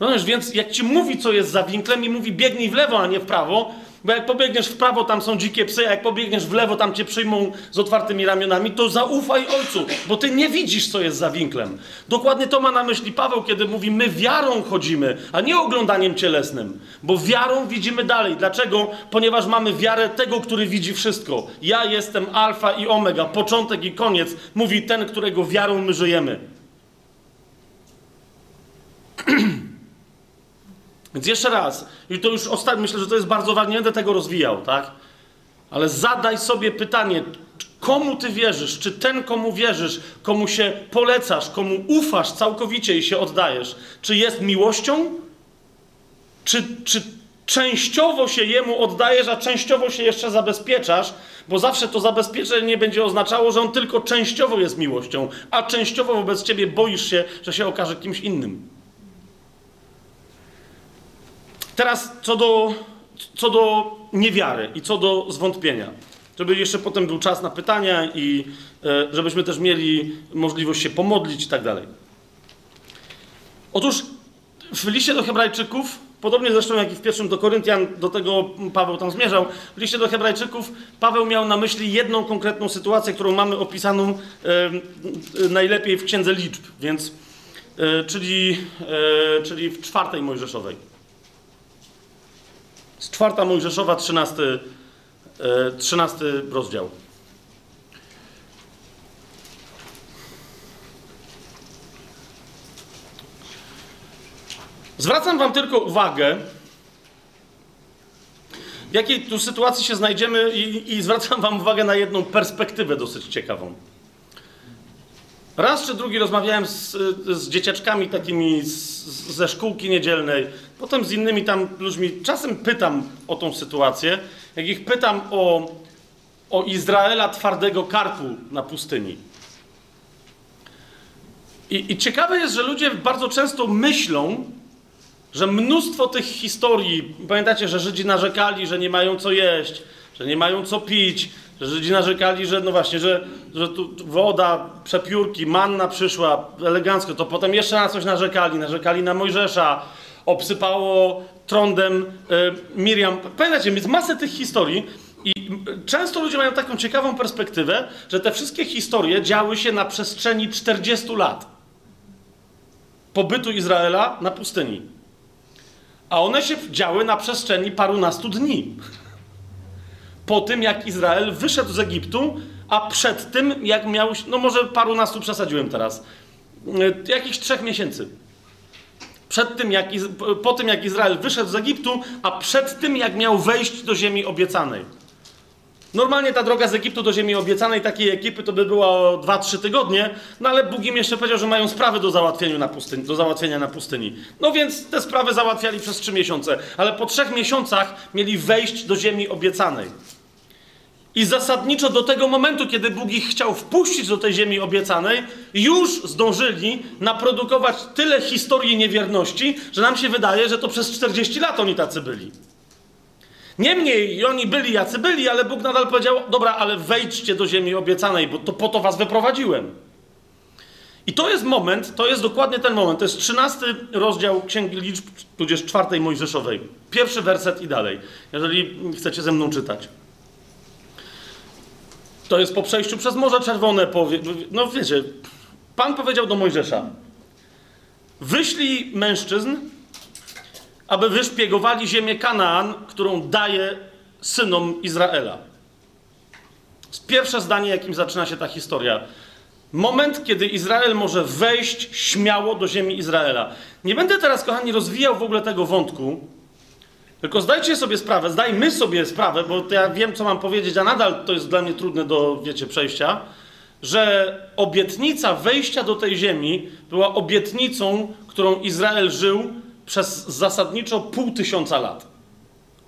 No wiesz, więc jak ci mówi, co jest za winklem i mówi biegnij w lewo, a nie w prawo, bo jak pobiegniesz w prawo, tam są dzikie psy, a jak pobiegniesz w lewo, tam cię przyjmą z otwartymi ramionami, to zaufaj Ojcu, bo ty nie widzisz, co jest za winklem. Dokładnie to ma na myśli Paweł, kiedy mówi, my wiarą chodzimy, a nie oglądaniem cielesnym, bo wiarą widzimy dalej. Dlaczego? Ponieważ mamy wiarę tego, który widzi wszystko. Ja jestem alfa i omega, początek i koniec, mówi ten, którego wiarą my żyjemy. Więc jeszcze raz, i to już ostatnio, myślę, że to jest bardzo ważne, nie będę tego rozwijał, tak? Ale zadaj sobie pytanie, komu ty wierzysz? Czy ten, komu wierzysz, komu się polecasz, komu ufasz całkowicie i się oddajesz, czy jest miłością? Czy, czy częściowo się jemu oddajesz, a częściowo się jeszcze zabezpieczasz? Bo zawsze to zabezpieczenie będzie oznaczało, że on tylko częściowo jest miłością, a częściowo wobec ciebie boisz się, że się okaże kimś innym. Teraz co do, co do niewiary i co do zwątpienia. Żeby jeszcze potem był czas na pytania i e, żebyśmy też mieli możliwość się pomodlić i tak dalej. Otóż w liście do Hebrajczyków, podobnie zresztą jak i w pierwszym do Koryntian, do tego Paweł tam zmierzał, w liście do Hebrajczyków Paweł miał na myśli jedną konkretną sytuację, którą mamy opisaną e, najlepiej w Księdze Liczb, więc, e, czyli, e, czyli w czwartej Mojżeszowej. Z czwarta Mojżeszowa, 13, 13 e, rozdział. Zwracam Wam tylko uwagę, w jakiej tu sytuacji się znajdziemy, i, i zwracam Wam uwagę na jedną perspektywę dosyć ciekawą. Raz czy drugi rozmawiałem z, z dzieciaczkami takimi z, ze szkółki niedzielnej, potem z innymi tam ludźmi. Czasem pytam o tą sytuację. Jak ich pytam o, o Izraela twardego karpu na pustyni. I, I ciekawe jest, że ludzie bardzo często myślą, że mnóstwo tych historii, pamiętacie, że Żydzi narzekali, że nie mają co jeść, że nie mają co pić, że Żydzi narzekali, że no właśnie, że, że tu woda, przepiórki, manna przyszła elegancko, to potem jeszcze na coś narzekali. Narzekali na Mojżesza, obsypało trądem y, Miriam. Pamiętacie, jest masę tych historii i często ludzie mają taką ciekawą perspektywę, że te wszystkie historie działy się na przestrzeni 40 lat pobytu Izraela na pustyni. A one się działy na przestrzeni parunastu dni po tym, jak Izrael wyszedł z Egiptu, a przed tym, jak miał, no może parunastu przesadziłem teraz, e, jakichś trzech miesięcy. Przed tym, jak, po tym, jak Izrael wyszedł z Egiptu, a przed tym, jak miał wejść do ziemi obiecanej. Normalnie ta droga z Egiptu do ziemi obiecanej takiej ekipy to by było 2-3 tygodnie, no ale Bóg im jeszcze powiedział, że mają sprawy do załatwienia, na pustyni, do załatwienia na pustyni. No więc te sprawy załatwiali przez 3 miesiące, ale po 3 miesiącach mieli wejść do ziemi obiecanej. I zasadniczo do tego momentu, kiedy Bóg ich chciał wpuścić do tej ziemi obiecanej, już zdążyli naprodukować tyle historii niewierności, że nam się wydaje, że to przez 40 lat oni tacy byli. Niemniej oni byli jacy byli, ale Bóg nadal powiedział: Dobra, ale wejdźcie do ziemi obiecanej, bo to po to was wyprowadziłem. I to jest moment, to jest dokładnie ten moment. To jest 13 rozdział Księgi Liczb, tudzież czwartej Mojżeszowej. Pierwszy werset i dalej, jeżeli chcecie ze mną czytać. To jest po przejściu przez Morze Czerwone. No wiecie, Pan powiedział do Mojżesza: Wyślij mężczyzn, aby wyszpiegowali ziemię Kanaan, którą daje synom Izraela. Pierwsze zdanie, jakim zaczyna się ta historia. Moment, kiedy Izrael może wejść śmiało do ziemi Izraela. Nie będę teraz, kochani, rozwijał w ogóle tego wątku, tylko zdajcie sobie sprawę, zdajmy sobie sprawę, bo ja wiem, co mam powiedzieć, a nadal to jest dla mnie trudne do, wiecie, przejścia, że obietnica wejścia do tej ziemi była obietnicą, którą Izrael żył przez zasadniczo pół tysiąca lat.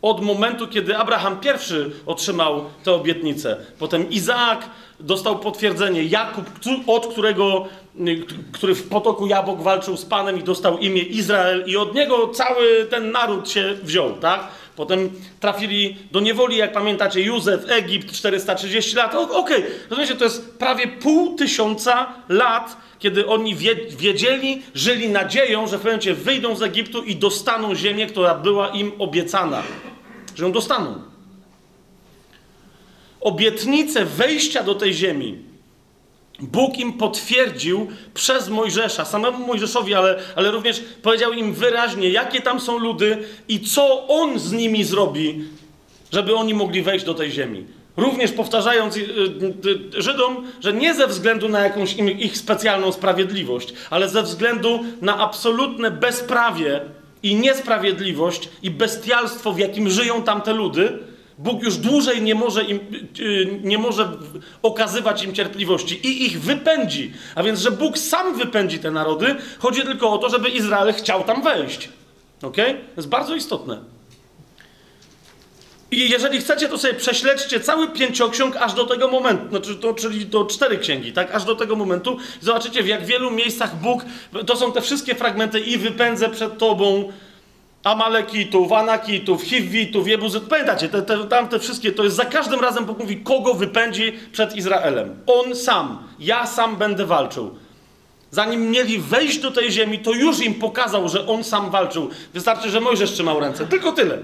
Od momentu, kiedy Abraham pierwszy otrzymał tę obietnicę, potem Izaak dostał potwierdzenie, Jakub, od którego, który w potoku jabłok walczył z Panem i dostał imię Izrael i od niego cały ten naród się wziął, tak? Potem trafili do niewoli, jak pamiętacie, Józef, Egipt, 430 lat. Okej, okay. rozumiecie, to jest prawie pół tysiąca lat, kiedy oni wiedzieli, żyli nadzieją, że w pewnym momencie wyjdą z Egiptu i dostaną ziemię, która była im obiecana. Że ją dostaną. Obietnicę wejścia do tej ziemi Bóg im potwierdził przez Mojżesza, samemu Mojżeszowi, ale, ale również powiedział im wyraźnie, jakie tam są ludy i co on z nimi zrobi, żeby oni mogli wejść do tej ziemi. Również powtarzając y, y, y, Żydom, że nie ze względu na jakąś ich specjalną sprawiedliwość, ale ze względu na absolutne bezprawie i niesprawiedliwość i bestialstwo, w jakim żyją tamte ludy, Bóg już dłużej nie może, im, nie może okazywać im cierpliwości i ich wypędzi. A więc, że Bóg sam wypędzi te narody, chodzi tylko o to, żeby Izrael chciał tam wejść. Ok? To jest bardzo istotne. I jeżeli chcecie, to sobie prześledźcie cały pięcioksiąg aż do tego momentu, znaczy to, czyli do cztery księgi, tak? Aż do tego momentu. Zobaczycie, w jak wielu miejscach Bóg, to są te wszystkie fragmenty i wypędzę przed tobą Amalekitów, Anakitów, Hiwitów, Jebuzów. Pamiętacie, te, te, tam te wszystkie, to jest za każdym razem Bóg mówi, kogo wypędzi przed Izraelem. On sam, ja sam będę walczył. Zanim mieli wejść do tej ziemi, to już im pokazał, że on sam walczył. Wystarczy, że Mojżesz trzymał ręce. Tylko tyle.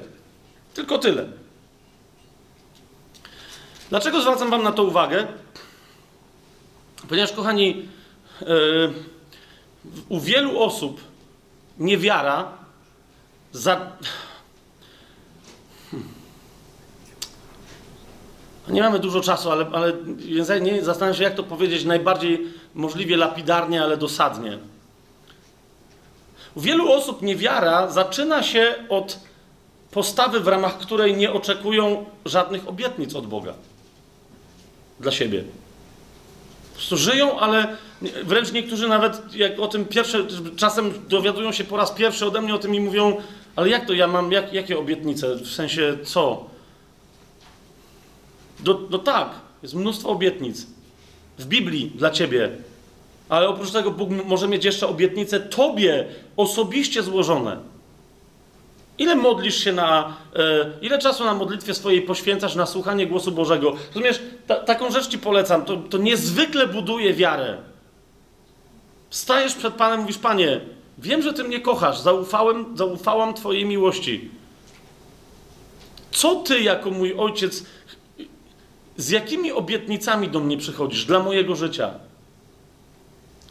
Tylko tyle. Dlaczego zwracam Wam na to uwagę? Ponieważ, kochani, yy, u wielu osób niewiara za. Hmm. Nie mamy dużo czasu, ale, ale nie zastanawiam się, jak to powiedzieć najbardziej możliwie lapidarnie, ale dosadnie. U wielu osób niewiara zaczyna się od postawy, w ramach której nie oczekują żadnych obietnic od Boga dla siebie. Po prostu żyją, ale wręcz niektórzy nawet jak o tym pierwsze, czasem dowiadują się po raz pierwszy ode mnie o tym i mówią, ale jak to ja mam, jak, jakie obietnice, w sensie co? No, no tak, jest mnóstwo obietnic w Biblii dla ciebie, ale oprócz tego Bóg może mieć jeszcze obietnice tobie osobiście złożone. Ile modlisz się na. E, ile czasu na modlitwie swojej poświęcasz na słuchanie głosu Bożego? Rozumiesz, ta, taką rzecz ci polecam. To, to niezwykle buduje wiarę. Stajesz przed Panem, mówisz: Panie, wiem, że Ty mnie kochasz, zaufałem, zaufałam Twojej miłości. Co Ty, jako mój ojciec, z jakimi obietnicami do mnie przychodzisz dla mojego życia?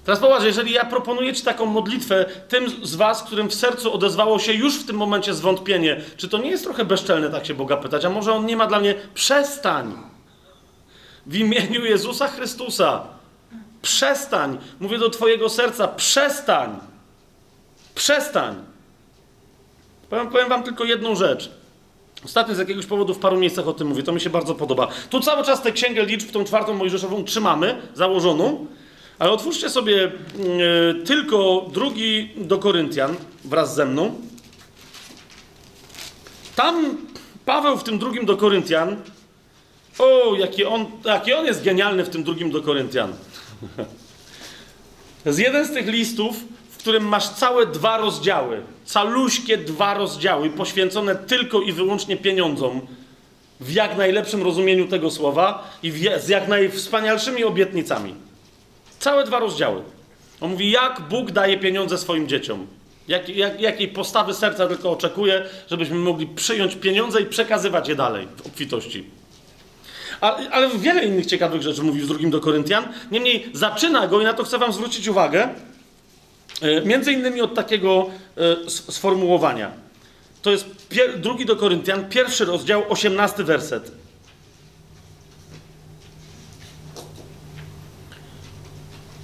Teraz popatrz, jeżeli ja proponuję Ci taką modlitwę tym z Was, którym w sercu odezwało się już w tym momencie zwątpienie, czy to nie jest trochę bezczelne tak się Boga pytać? A może On nie ma dla mnie? Przestań! W imieniu Jezusa Chrystusa. Przestań! Mówię do Twojego serca, przestań! Przestań! Powiem, powiem Wam tylko jedną rzecz. Ostatnio z jakiegoś powodu w paru miejscach o tym mówię, to mi się bardzo podoba. Tu cały czas tę księgę liczb, tą czwartą Mojżeszową trzymamy, założoną, ale otwórzcie sobie e, tylko drugi do Koryntian wraz ze mną. Tam Paweł w tym drugim do Koryntian, o, jaki on, jaki on jest genialny w tym drugim do Koryntian. Jest jeden z tych listów, którym masz całe dwa rozdziały, caluśkie dwa rozdziały, poświęcone tylko i wyłącznie pieniądzom, w jak najlepszym rozumieniu tego słowa i z jak najwspanialszymi obietnicami. Całe dwa rozdziały. On mówi, jak Bóg daje pieniądze swoim dzieciom. Jak, jak, jakiej postawy serca tylko oczekuje, żebyśmy mogli przyjąć pieniądze i przekazywać je dalej w obfitości. Ale, wiele innych ciekawych rzeczy mówi w drugim do Koryntian. Niemniej zaczyna go i na to chcę wam zwrócić uwagę. E, między innymi od takiego e, sformułowania. To jest drugi do Koryntian, pierwszy rozdział, osiemnasty werset.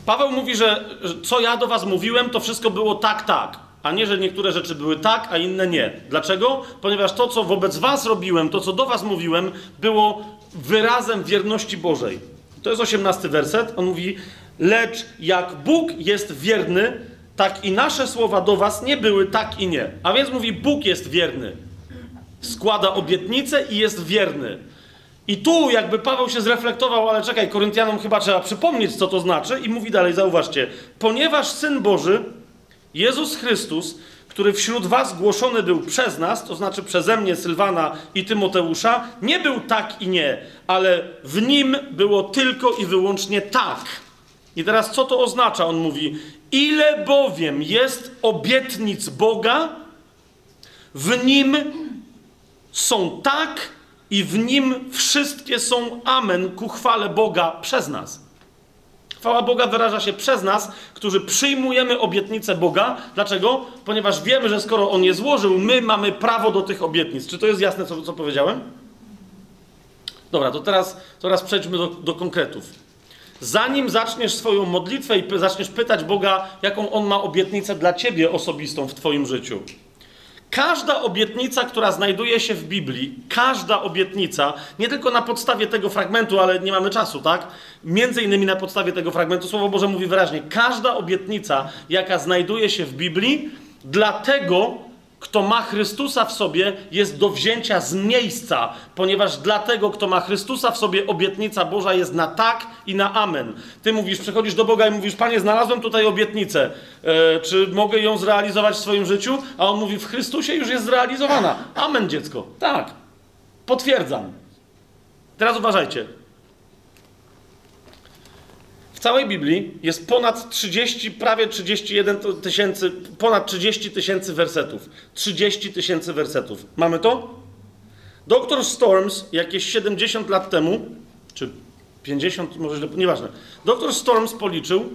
Paweł mówi, że co ja do was mówiłem, to wszystko było tak, tak, a nie, że niektóre rzeczy były tak, a inne nie. Dlaczego? Ponieważ to, co wobec was robiłem, to, co do was mówiłem, było wyrazem wierności Bożej. To jest osiemnasty werset. On mówi, lecz jak Bóg jest wierny, tak i nasze słowa do was nie były tak i nie. A więc mówi, Bóg jest wierny. Składa obietnicę i jest wierny. I tu jakby Paweł się zreflektował, ale czekaj, Koryntianom chyba trzeba przypomnieć, co to znaczy, i mówi dalej, zauważcie, ponieważ Syn Boży, Jezus Chrystus, który wśród was głoszony był przez nas, to znaczy przeze mnie, Sylwana i Tymoteusza, nie był tak i nie, ale w nim było tylko i wyłącznie tak. I teraz co to oznacza? On mówi, ile bowiem jest obietnic Boga, w nim są tak i w nim wszystkie są amen ku chwale Boga przez nas. Chwała Boga wyraża się przez nas, którzy przyjmujemy obietnicę Boga. Dlaczego? Ponieważ wiemy, że skoro On je złożył, my mamy prawo do tych obietnic. Czy to jest jasne, co, co powiedziałem? Dobra, to teraz, teraz przejdźmy do, do konkretów. Zanim zaczniesz swoją modlitwę i zaczniesz pytać Boga, jaką On ma obietnicę dla ciebie osobistą w Twoim życiu, Każda obietnica, która znajduje się w Biblii, każda obietnica, nie tylko na podstawie tego fragmentu, ale nie mamy czasu, tak? Między innymi na podstawie tego fragmentu, Słowo Boże mówi wyraźnie, każda obietnica, jaka znajduje się w Biblii, dlatego kto ma Chrystusa w sobie, jest do wzięcia z miejsca, ponieważ dla tego, kto ma Chrystusa w sobie, obietnica Boża jest na tak i na amen. Ty mówisz, przychodzisz do Boga i mówisz, Panie, znalazłem tutaj obietnicę, e, czy mogę ją zrealizować w swoim życiu? A on mówi, w Chrystusie już jest zrealizowana. Amen, dziecko. Tak. Potwierdzam. Teraz uważajcie. W całej Biblii jest ponad 30, prawie 31 tysięcy, ponad 30 tysięcy wersetów. 30 tysięcy wersetów. Mamy to? Doktor Storms jakieś 70 lat temu, czy 50, może źle, nieważne. Doktor Storms policzył,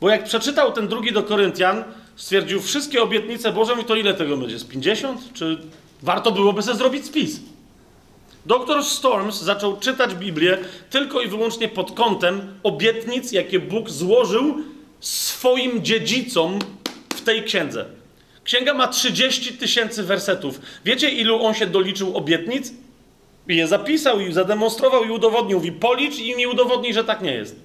bo jak przeczytał ten drugi do Koryntian, stwierdził wszystkie obietnice Boże i to ile tego będzie? Z 50? Czy warto byłoby sobie zrobić spis? Doktor Storms zaczął czytać Biblię tylko i wyłącznie pod kątem obietnic, jakie Bóg złożył swoim dziedzicom w tej księdze. Księga ma 30 tysięcy wersetów. Wiecie, ilu on się doliczył obietnic? I je zapisał, i zademonstrował, i udowodnił. Mówi, policz i mi udowodnij, że tak nie jest.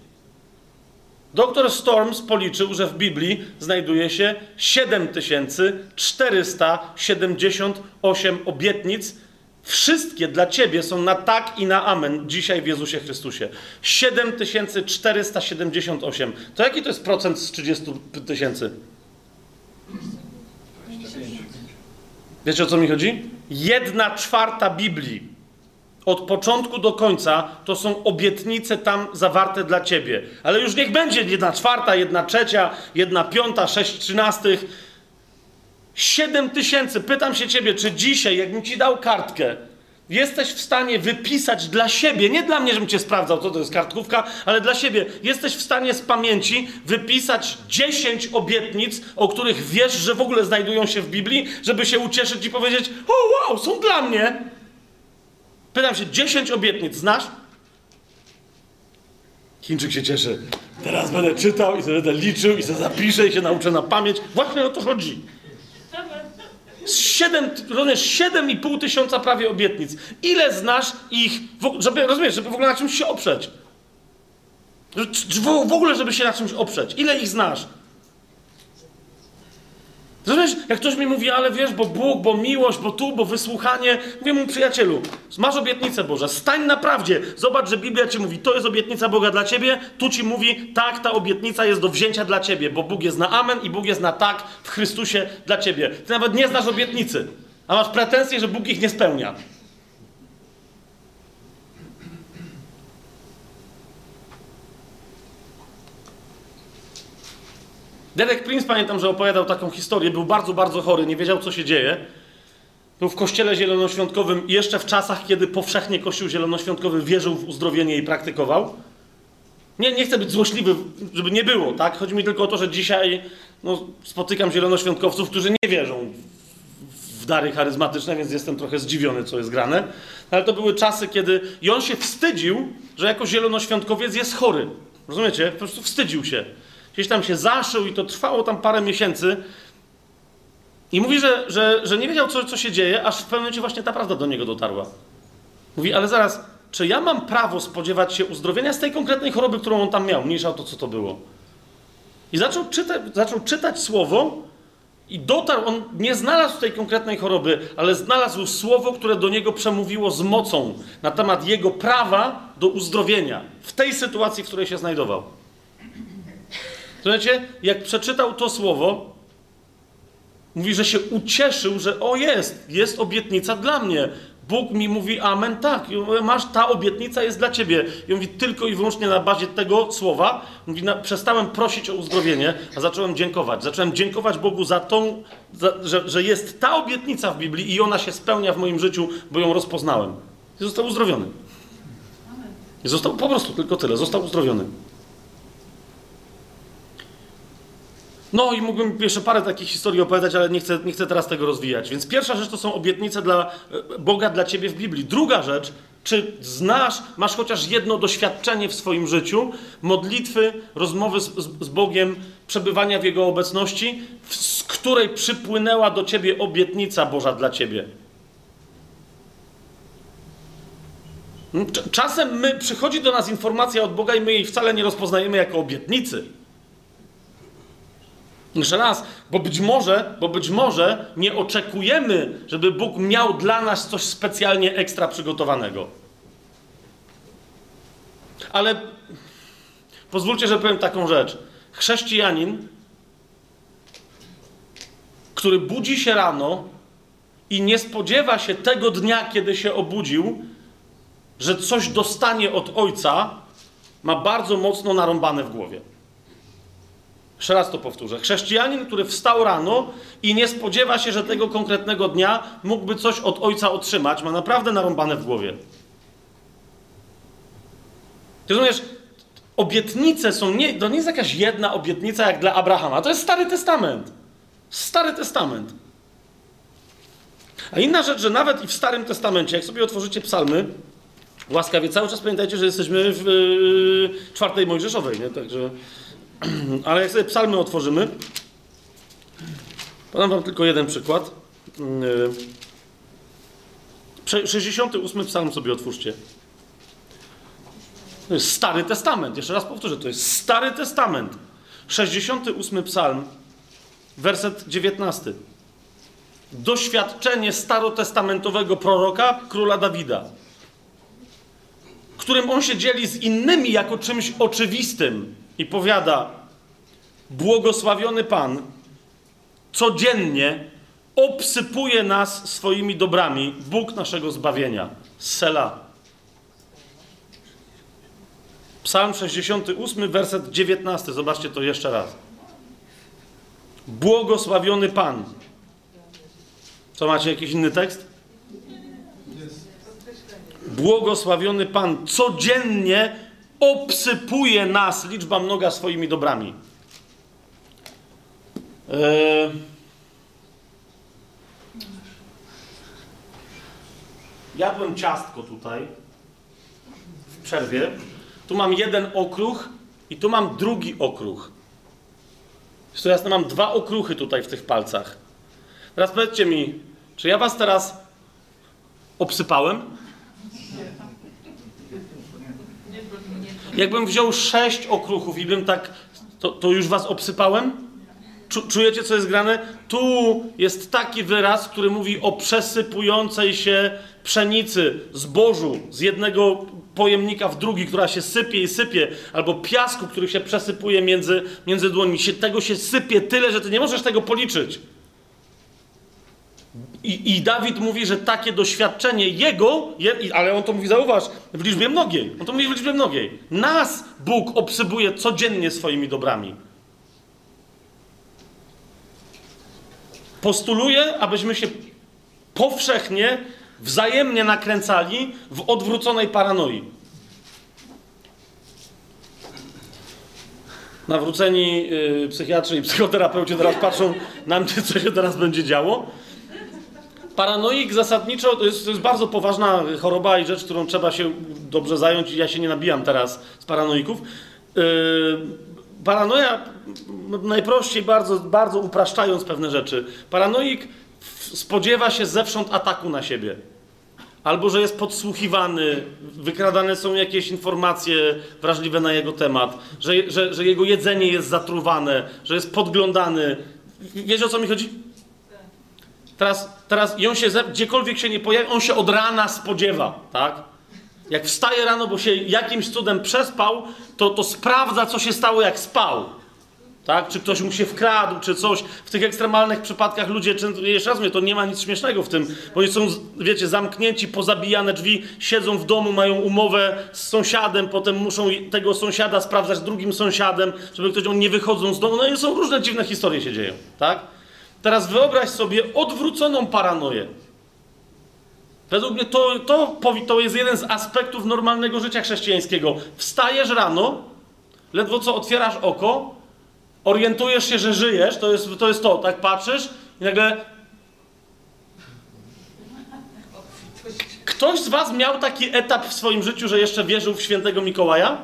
Doktor Storms policzył, że w Biblii znajduje się 7478 obietnic, Wszystkie dla ciebie są na tak i na amen dzisiaj w Jezusie Chrystusie. 7478. To jaki to jest procent z 30 tysięcy? Wiecie o co mi chodzi? Jedna czwarta Biblii od początku do końca to są obietnice tam zawarte dla ciebie. Ale już niech będzie jedna czwarta, jedna trzecia, jedna piąta, sześć trzynastych 7 tysięcy. Pytam się ciebie, czy dzisiaj, jakbym ci dał kartkę, jesteś w stanie wypisać dla siebie, nie dla mnie, żebym cię sprawdzał, co to jest kartkówka, ale dla siebie, jesteś w stanie z pamięci wypisać 10 obietnic, o których wiesz, że w ogóle znajdują się w Biblii, żeby się ucieszyć i powiedzieć: O, wow, są dla mnie. Pytam się, 10 obietnic znasz? Chińczyk się cieszy. Teraz będę czytał i sobie będę liczył i sobie zapiszę i się nauczę na pamięć. Właśnie o to chodzi. 7, rozumiesz, 7,5 tysiąca prawie obietnic. Ile znasz ich, żeby, rozumiesz, żeby w ogóle na czymś się oprzeć? W ogóle, żeby się na czymś oprzeć. Ile ich znasz? Rozumiesz, jak ktoś mi mówi, ale wiesz, bo Bóg, bo miłość, bo tu, bo wysłuchanie. Mówię mu, przyjacielu, masz obietnicę Boża, stań na prawdzie. Zobacz, że Biblia ci mówi, to jest obietnica Boga dla ciebie. Tu ci mówi, tak, ta obietnica jest do wzięcia dla ciebie, bo Bóg jest na amen i Bóg jest na tak w Chrystusie dla ciebie. Ty nawet nie znasz obietnicy, a masz pretensje, że Bóg ich nie spełnia. Derek Prince, pamiętam, że opowiadał taką historię, był bardzo, bardzo chory, nie wiedział, co się dzieje. Był w kościele zielonoświątkowym jeszcze w czasach, kiedy powszechnie kościół zielonoświątkowy wierzył w uzdrowienie i praktykował. Nie, nie chcę być złośliwy, żeby nie było, tak? Chodzi mi tylko o to, że dzisiaj no, spotykam zielonoświątkowców, którzy nie wierzą w dary charyzmatyczne, więc jestem trochę zdziwiony, co jest grane. Ale to były czasy, kiedy... I on się wstydził, że jako zielonoświątkowiec jest chory. Rozumiecie? Po prostu wstydził się. Gdzieś tam się zaszył i to trwało tam parę miesięcy. I mówi, że, że, że nie wiedział, co, co się dzieje, aż w pewnym momencie właśnie ta prawda do niego dotarła. Mówi, ale zaraz, czy ja mam prawo spodziewać się uzdrowienia z tej konkretnej choroby, którą on tam miał, mniejsza o to, co to było. I zaczął, czyta, zaczął czytać słowo i dotarł, on nie znalazł tej konkretnej choroby, ale znalazł słowo, które do niego przemówiło z mocą na temat jego prawa do uzdrowienia w tej sytuacji, w której się znajdował. Słuchajcie, jak przeczytał to słowo, mówi, że się ucieszył, że o jest, jest obietnica dla mnie. Bóg mi mówi amen, tak, masz, ta obietnica jest dla ciebie. I on mówi tylko i wyłącznie na bazie tego słowa. Mówi, na, przestałem prosić o uzdrowienie, a zacząłem dziękować. Zacząłem dziękować Bogu za tą, za, że, że jest ta obietnica w Biblii i ona się spełnia w moim życiu, bo ją rozpoznałem. I został uzdrowiony. I został po prostu tylko tyle, został uzdrowiony. No i mógłbym jeszcze parę takich historii opowiadać, ale nie chcę, nie chcę teraz tego rozwijać. Więc pierwsza rzecz to są obietnice dla e, Boga dla ciebie w Biblii. Druga rzecz, czy znasz, masz chociaż jedno doświadczenie w swoim życiu modlitwy, rozmowy z, z, z Bogiem, przebywania w Jego obecności, w, z której przypłynęła do ciebie obietnica Boża dla ciebie. Hmm, czasem my, przychodzi do nas informacja od Boga i my jej wcale nie rozpoznajemy jako obietnicy. Jeszcze raz, bo być może, bo być może nie oczekujemy, żeby Bóg miał dla nas coś specjalnie ekstra przygotowanego. Ale pozwólcie, że powiem taką rzecz. Chrześcijanin, który budzi się rano i nie spodziewa się tego dnia, kiedy się obudził, że coś dostanie od Ojca, ma bardzo mocno narąbane w głowie. Jeszcze raz to powtórzę. Chrześcijanin, który wstał rano i nie spodziewa się, że tego konkretnego dnia mógłby coś od ojca otrzymać, ma naprawdę narąbane w głowie. Ty rozumiesz, obietnice są nie, to nie jest jakaś jedna obietnica jak dla Abrahama. To jest Stary Testament. Stary Testament. A inna rzecz, że nawet i w Starym Testamencie, jak sobie otworzycie psalmy, łaskawie cały czas pamiętajcie, że jesteśmy w yy, czwartej Mojżeszowej, nie? Także ale jak sobie psalmy otworzymy, podam wam tylko jeden przykład. 68 psalm sobie otwórzcie. To jest Stary Testament. Jeszcze raz powtórzę, to jest Stary Testament. 68 psalm, werset 19. Doświadczenie starotestamentowego proroka, króla Dawida, którym on się dzieli z innymi jako czymś oczywistym i powiada: Błogosławiony Pan codziennie obsypuje nas swoimi dobrami, Bóg naszego zbawienia. Sela. Psalm 68, werset 19. Zobaczcie to jeszcze raz. Błogosławiony Pan. Co macie jakiś inny tekst? Błogosławiony Pan codziennie obsypuje nas liczba mnoga swoimi dobrami. Eee... Jadłem ciastko tutaj w przerwie. Tu mam jeden okruch i tu mam drugi okruch. To jasne, mam dwa okruchy tutaj w tych palcach. Teraz powiedzcie mi, czy ja was teraz obsypałem? Jakbym wziął sześć okruchów i bym tak, to, to już was obsypałem? Czujecie, co jest grane? Tu jest taki wyraz, który mówi o przesypującej się pszenicy, zbożu z jednego pojemnika w drugi, która się sypie i sypie, albo piasku, który się przesypuje między, między dłońmi. Się, tego się sypie tyle, że ty nie możesz tego policzyć. I, I, Dawid mówi, że takie doświadczenie jego, je, ale on to mówi, zauważ, w liczbie mnogiej. On to mówi w liczbie mnogiej. Nas Bóg obsybuje codziennie swoimi dobrami. postuluje, abyśmy się powszechnie, wzajemnie nakręcali w odwróconej paranoi. Nawróceni yy, psychiatrzy i psychoterapeuci teraz patrzą na mnie, co się teraz będzie działo. Paranoik zasadniczo to jest, to jest bardzo poważna choroba i rzecz, którą trzeba się dobrze zająć ja się nie nabijam teraz z paranoików. Yy, paranoja, najprościej, bardzo, bardzo upraszczając pewne rzeczy, paranoik spodziewa się zewsząd ataku na siebie. Albo że jest podsłuchiwany, wykradane są jakieś informacje wrażliwe na jego temat, że, że, że jego jedzenie jest zatruwane, że jest podglądany. Wiecie o co mi chodzi? Teraz, teraz i on się, gdziekolwiek się nie pojawi, on się od rana spodziewa, tak? Jak wstaje rano, bo się jakimś cudem przespał, to, to sprawdza, co się stało, jak spał. Tak? Czy ktoś mu się wkradł, czy coś. W tych ekstremalnych przypadkach ludzie, jeszcze raz mówię, to nie ma nic śmiesznego w tym, bo oni są, wiecie, zamknięci, pozabijane drzwi, siedzą w domu, mają umowę z sąsiadem, potem muszą tego sąsiada sprawdzać drugim sąsiadem, żeby ktoś, oni nie wychodzą z domu. No i są różne dziwne historie się dzieją, tak? Teraz wyobraź sobie odwróconą paranoję. Według mnie to, to, to jest jeden z aspektów normalnego życia chrześcijańskiego. Wstajesz rano, ledwo co otwierasz oko, orientujesz się, że żyjesz, to jest to, jest to tak patrzysz i nagle... Ktoś z was miał taki etap w swoim życiu, że jeszcze wierzył w świętego Mikołaja?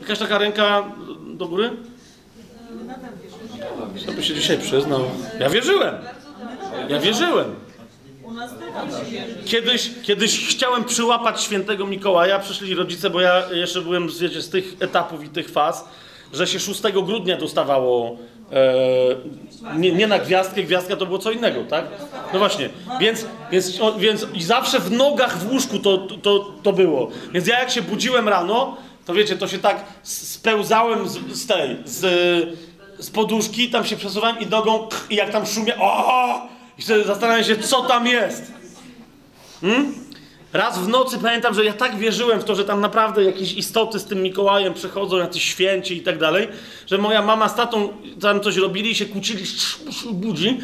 Jakaś taka ręka do góry? Kto by się dzisiaj przyznał? Ja wierzyłem. Ja wierzyłem. Kiedyś, kiedyś chciałem przyłapać świętego Mikołaja, przyszli rodzice, bo ja jeszcze byłem wiecie, z tych etapów i tych faz, że się 6 grudnia dostawało e, nie, nie, na gwiazdkę, gwiazdka to było co innego, tak? No właśnie, więc, więc, więc i zawsze w nogach w łóżku to, to, to było. Więc ja jak się budziłem rano, to wiecie, to się tak spełzałem z, z tej, z, z poduszki, tam się przesuwałem i nogą, i jak tam szumie, o! I zastanawiam się, co tam jest. Hmm? Raz w nocy pamiętam, że ja tak wierzyłem w to, że tam naprawdę jakieś istoty z tym Mikołajem przychodzą, jacyś święci i tak dalej, że moja mama z tatą tam coś robili i się kłócili, budzi.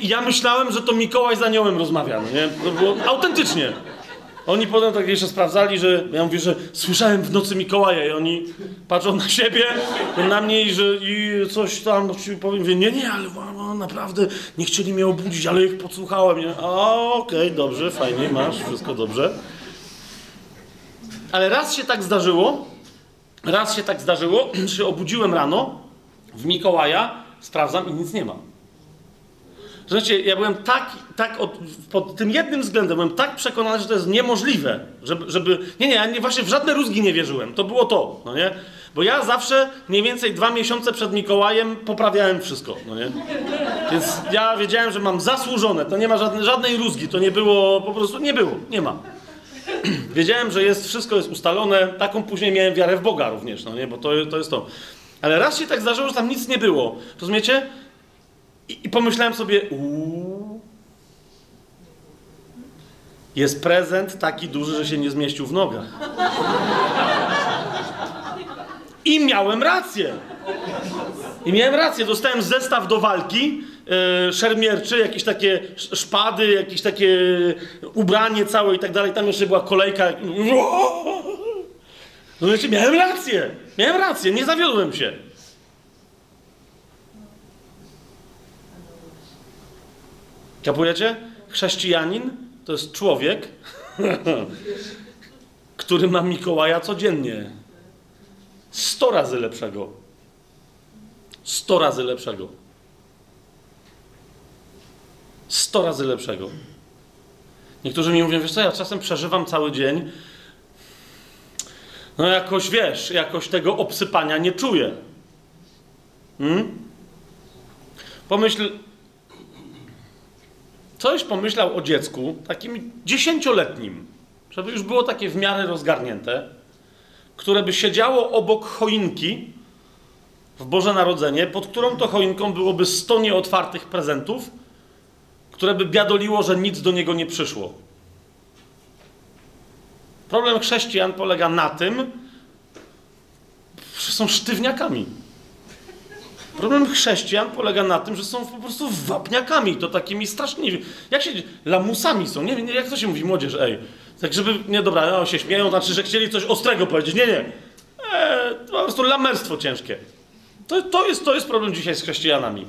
I ja myślałem, że to Mikołaj z aniołem rozmawia, no nie? To było autentycznie. Oni potem tak jeszcze sprawdzali, że ja mówię, że słyszałem w nocy Mikołaja i oni patrzą na siebie, na mnie i że i coś tam powiem, mówię, nie, nie, ale no, naprawdę nie chcieli mnie obudzić, ale ich podsłuchałem. Okej, okay, dobrze, fajnie, masz, wszystko dobrze. Ale raz się tak zdarzyło, raz się tak zdarzyło, że obudziłem rano w Mikołaja, sprawdzam i nic nie ma. Słuchajcie, ja byłem tak, tak od, pod tym jednym względem, byłem tak przekonany, że to jest niemożliwe, żeby, żeby... Nie, nie, ja nie, właśnie w żadne rózgi nie wierzyłem. To było to, no nie? Bo ja zawsze mniej więcej dwa miesiące przed Mikołajem poprawiałem wszystko, no nie? Więc ja wiedziałem, że mam zasłużone, to nie ma żadnej, żadnej rózgi, to nie było, po prostu nie było, nie ma. wiedziałem, że jest, wszystko jest ustalone, taką później miałem wiarę w Boga również, no nie? Bo to, to jest to. Ale raz się tak zdarzyło, że tam nic nie było. Rozumiecie? I, i pomyślałem sobie, uuu, jest prezent taki duży, że się nie zmieścił w nogach. I miałem rację. I miałem rację. Dostałem zestaw do walki, yy, szermierczy, jakieś takie szpady, jakieś takie ubranie całe i tak dalej. Tam jeszcze była kolejka. No wiecie, miałem rację. Miałem rację, nie zawiodłem się. Kapujecie? Chrześcijanin to jest człowiek, który ma Mikołaja codziennie. Sto razy lepszego. Sto razy lepszego. Sto razy lepszego. Niektórzy mi mówią, wiesz co, ja czasem przeżywam cały dzień. No jakoś, wiesz, jakoś tego obsypania nie czuję. Hmm? Pomyśl, coś pomyślał o dziecku, takim dziesięcioletnim, żeby już było takie w miarę rozgarnięte, które by siedziało obok choinki w Boże Narodzenie, pod którą to choinką byłoby sto nieotwartych prezentów, które by biadoliło, że nic do niego nie przyszło. Problem chrześcijan polega na tym, że są sztywniakami. Problem chrześcijan polega na tym, że są po prostu wapniakami, to takimi strasznymi, jak się, lamusami są, nie wiem, jak to się mówi, młodzież, ej. Tak żeby, nie dobra, no, się śmieją, znaczy, że chcieli coś ostrego powiedzieć, nie, nie. Eee, po prostu lamerstwo ciężkie. To, to, jest, to jest problem dzisiaj z chrześcijanami.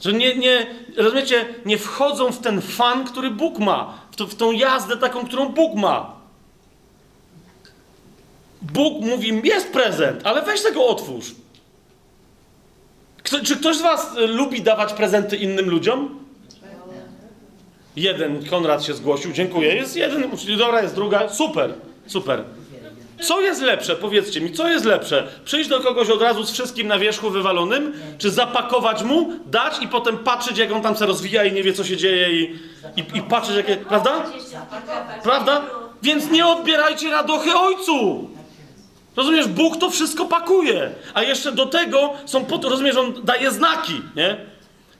Że nie, nie, rozumiecie, nie wchodzą w ten fan, który Bóg ma, w, to, w tą jazdę taką, którą Bóg ma. Bóg mówi, jest prezent, ale weź tego otwórz. Kto, czy ktoś z was y, lubi dawać prezenty innym ludziom? Jeden, Konrad się zgłosił, dziękuję. Jest jeden, dobra, jest druga, super, super. Co jest lepsze? Powiedzcie mi, co jest lepsze? Przyjść do kogoś od razu z wszystkim na wierzchu wywalonym, czy zapakować mu, dać i potem patrzeć, jak on tam się rozwija i nie wie, co się dzieje i, i, i patrzeć, jakie... Prawda? Prawda? Więc nie odbierajcie radochy ojcu! Rozumiesz, Bóg to wszystko pakuje. A jeszcze do tego są, pod, rozumiesz, on daje znaki, nie?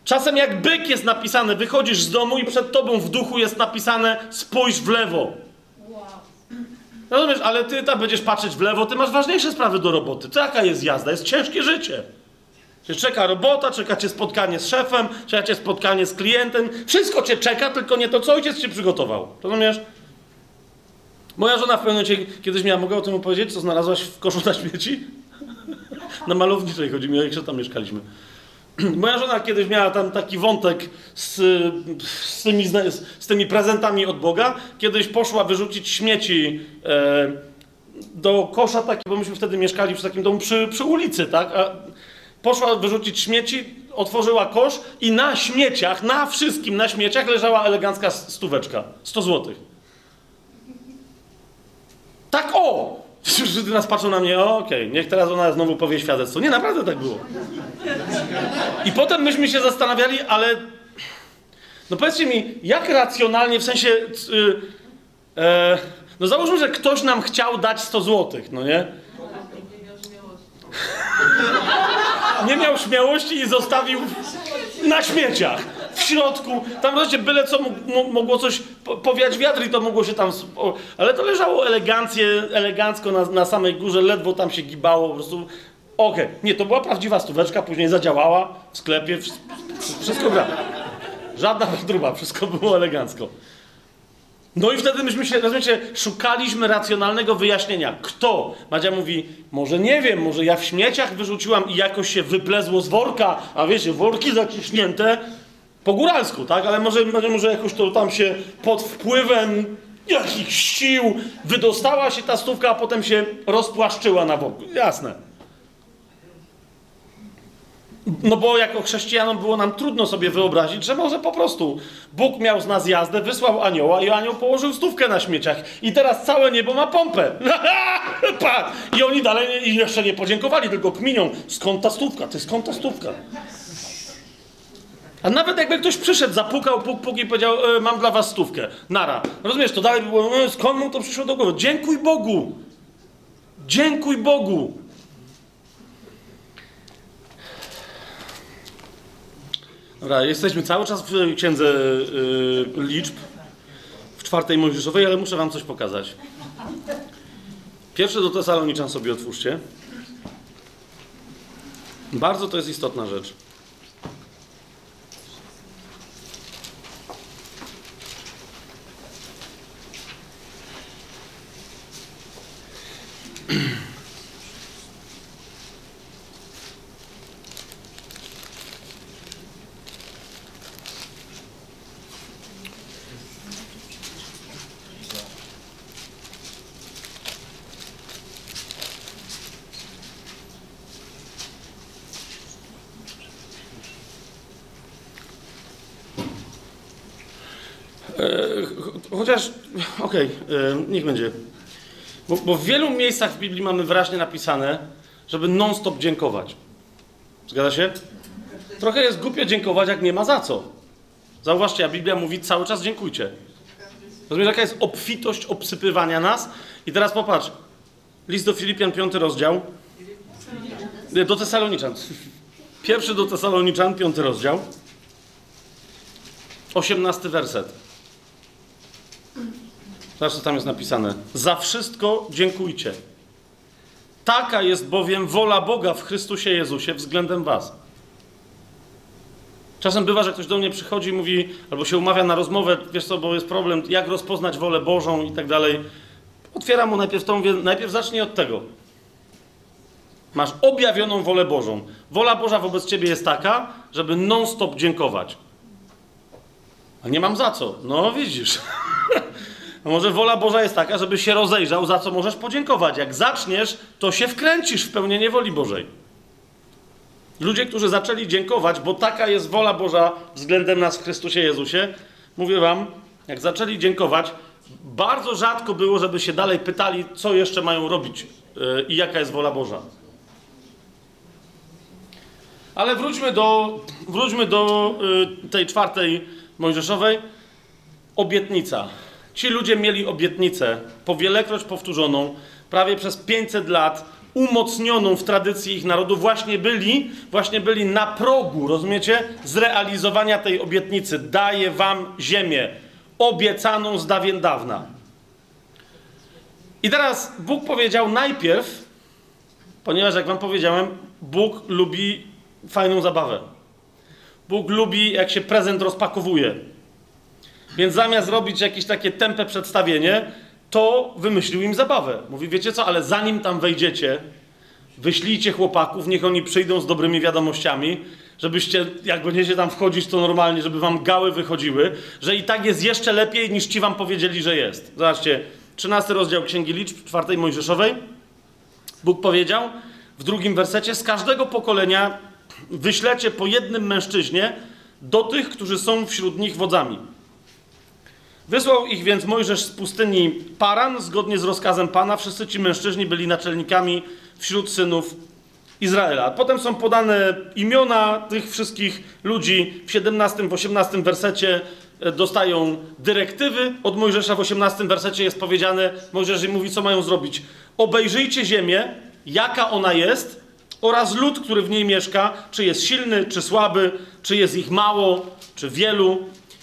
Czasem jak byk jest napisane, wychodzisz z domu i przed tobą w duchu jest napisane spójrz w lewo. Rozumiesz, ale ty tam będziesz patrzeć w lewo, ty masz ważniejsze sprawy do roboty. To jaka jest jazda? Jest ciężkie życie. Cię czeka robota, czeka cię spotkanie z szefem, czeka cię spotkanie z klientem. Wszystko cię czeka, tylko nie to, co ojciec ci przygotował. Rozumiesz? Moja żona w pewnym momencie kiedyś miała, mogę o tym opowiedzieć, co znalazłaś w koszu na śmieci? na malowniczej chodzi mi, jak tam mieszkaliśmy. Moja żona kiedyś miała tam taki wątek z, z, tymi, z, tymi prezentami od Boga. Kiedyś poszła wyrzucić śmieci e, do kosza, taki, bo myśmy wtedy mieszkali przy takim domu przy, przy ulicy, tak? A poszła wyrzucić śmieci, otworzyła kosz i na śmieciach, na wszystkim, na śmieciach leżała elegancka stóweczka. 100 złotych. Tak o! Wszyscy nas patrzą na mnie, okej, okay, niech teraz ona znowu powie świadectwo. Nie, naprawdę tak było. I potem myśmy się zastanawiali, ale no powiedzcie mi, jak racjonalnie, w sensie, yy, e, no załóżmy, że ktoś nam chciał dać 100 złotych, no nie? Nie miał śmiałości i zostawił na śmieciach w środku, tam wreszcie byle co mogło coś powiać wiatr i to mogło się tam... Ale to leżało elegancję, elegancko na, na samej górze, ledwo tam się gibało, po prostu... Okej, okay. nie, to była prawdziwa stóweczka, później zadziałała w sklepie, wszystko gra. Żadna wątruba, wszystko było elegancko. No i wtedy myśmy się, rozumiecie, szukaliśmy racjonalnego wyjaśnienia. Kto? Madzia mówi, może nie wiem, może ja w śmieciach wyrzuciłam i jakoś się wyplezło z worka, a wiecie, worki zaciśnięte, po góralsku, tak? Ale może, może jakoś to tam się pod wpływem jakichś sił wydostała się ta stówka, a potem się rozpłaszczyła na wokół. Jasne. No bo jako chrześcijanom było nam trudno sobie wyobrazić, że może po prostu Bóg miał z nas jazdę, wysłał anioła i anioł położył stówkę na śmieciach. I teraz całe niebo ma pompę. I oni dalej jeszcze nie podziękowali, tylko kminią. Skąd ta stówka? Ty skąd ta stówka? A nawet jakby ktoś przyszedł, zapukał, puk, puk i powiedział, e, mam dla was stówkę, nara. Rozumiesz, to dalej by było, e, skąd mu to przyszło do głowy? Dziękuj Bogu! Dziękuj Bogu! Dobra, jesteśmy cały czas w księdze yy, liczb, w czwartej Mojżeszowej, ale muszę wam coś pokazać. Pierwsze do Tesaloniczan sobie otwórzcie. Bardzo to jest istotna rzecz. Chociaż, okej, okay, niech będzie. Bo, bo, w wielu miejscach w Biblii mamy wyraźnie napisane, żeby non-stop dziękować. Zgadza się? Trochę jest głupio dziękować, jak nie ma za co. Zauważcie, a Biblia mówi cały czas dziękujcie. Rozumiesz, jaka jest obfitość obsypywania nas? I teraz popatrz. List do Filipian, piąty rozdział. Do Tesaloniczan. Pierwszy do Tesaloniczan, piąty rozdział. Osiemnasty werset. Zobacz, co tam jest napisane. Za wszystko dziękujcie. Taka jest bowiem wola Boga w Chrystusie Jezusie względem was. Czasem bywa, że ktoś do mnie przychodzi i mówi, albo się umawia na rozmowę, wiesz co, bo jest problem, jak rozpoznać wolę Bożą i tak dalej. Otwieram mu najpierw tą, najpierw zacznij od tego. Masz objawioną wolę Bożą. Wola Boża wobec ciebie jest taka, żeby non-stop dziękować. A nie mam za co. No widzisz. A może wola Boża jest taka, żeby się rozejrzał, za co możesz podziękować. Jak zaczniesz, to się wkręcisz w pełnienie woli Bożej. Ludzie, którzy zaczęli dziękować, bo taka jest wola Boża względem nas w Chrystusie Jezusie, mówię wam, jak zaczęli dziękować, bardzo rzadko było, żeby się dalej pytali, co jeszcze mają robić yy, i jaka jest wola Boża. Ale wróćmy do, wróćmy do yy, tej czwartej Mojżeszowej. Obietnica. Ci ludzie mieli obietnicę, powielekroć powtórzoną, prawie przez 500 lat, umocnioną w tradycji ich narodu, właśnie byli, właśnie byli na progu, rozumiecie, zrealizowania tej obietnicy. Daję wam ziemię, obiecaną z dawien dawna. I teraz Bóg powiedział najpierw, ponieważ jak wam powiedziałem, Bóg lubi fajną zabawę. Bóg lubi, jak się prezent rozpakowuje. Więc zamiast robić jakieś takie tempe przedstawienie, to wymyślił im zabawę. Mówi, wiecie co, ale zanim tam wejdziecie, wyślijcie chłopaków, niech oni przyjdą z dobrymi wiadomościami, żebyście, jak będziecie tam wchodzić, to normalnie, żeby wam gały wychodziły, że i tak jest jeszcze lepiej, niż ci wam powiedzieli, że jest. Zobaczcie, 13 rozdział Księgi Liczb, czwartej Mojżeszowej. Bóg powiedział w drugim wersecie, z każdego pokolenia wyślecie po jednym mężczyźnie do tych, którzy są wśród nich wodzami. Wysłał ich więc Mojżesz z pustyni Paran, zgodnie z rozkazem Pana. Wszyscy ci mężczyźni byli naczelnikami wśród synów Izraela. Potem są podane imiona tych wszystkich ludzi. W 17, w 18 wersecie e, dostają dyrektywy od Mojżesza. W 18 wersecie jest powiedziane, Mojżesz im mówi, co mają zrobić. Obejrzyjcie ziemię, jaka ona jest oraz lud, który w niej mieszka, czy jest silny, czy słaby, czy jest ich mało, czy wielu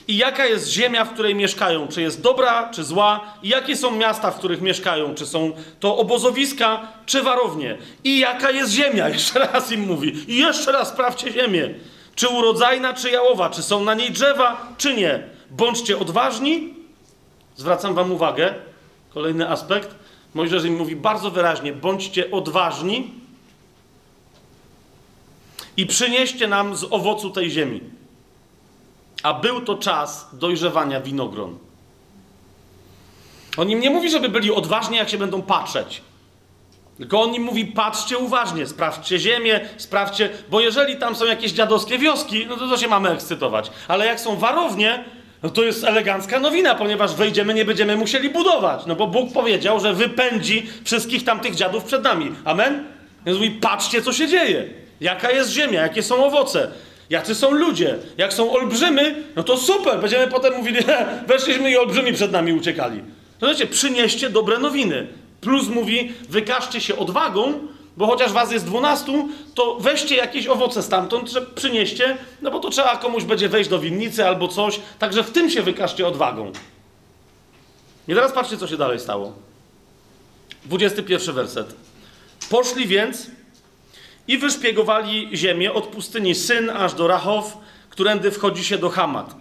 i jaka jest ziemia, w której mieszkają, czy jest dobra, czy zła, i jakie są miasta, w których mieszkają, czy są to obozowiska, czy warownie, i jaka jest ziemia, jeszcze raz im mówi, i jeszcze raz sprawdźcie ziemię, czy urodzajna, czy jałowa, czy są na niej drzewa, czy nie. Bądźcie odważni, zwracam wam uwagę, kolejny aspekt, Mojżesz im mówi bardzo wyraźnie, bądźcie odważni i przynieście nam z owocu tej ziemi a był to czas dojrzewania winogron. On im nie mówi, żeby byli odważni, jak się będą patrzeć. Tylko on im mówi, patrzcie uważnie, sprawdźcie ziemię, sprawdźcie, bo jeżeli tam są jakieś dziadowskie wioski, no to, to się mamy ekscytować. Ale jak są warownie, no to jest elegancka nowina, ponieważ wejdziemy, nie będziemy musieli budować. No bo Bóg powiedział, że wypędzi wszystkich tamtych dziadów przed nami. Amen? Więc mówi, patrzcie, co się dzieje. Jaka jest ziemia, jakie są owoce. Jacy są ludzie? Jak są olbrzymy, no to super. Będziemy potem mówili, weszliśmy i olbrzymi przed nami uciekali. To wiecie, przynieście dobre nowiny. Plus mówi, wykażcie się odwagą, bo chociaż was jest dwunastu, to weźcie jakieś owoce stamtąd, że przynieście, no bo to trzeba komuś będzie wejść do winnicy albo coś. Także w tym się wykażcie odwagą. I teraz patrzcie, co się dalej stało. 21 werset. Poszli więc i wyszpiegowali ziemię od pustyni Syn aż do Rachow, którędy wchodzi się do Hamat.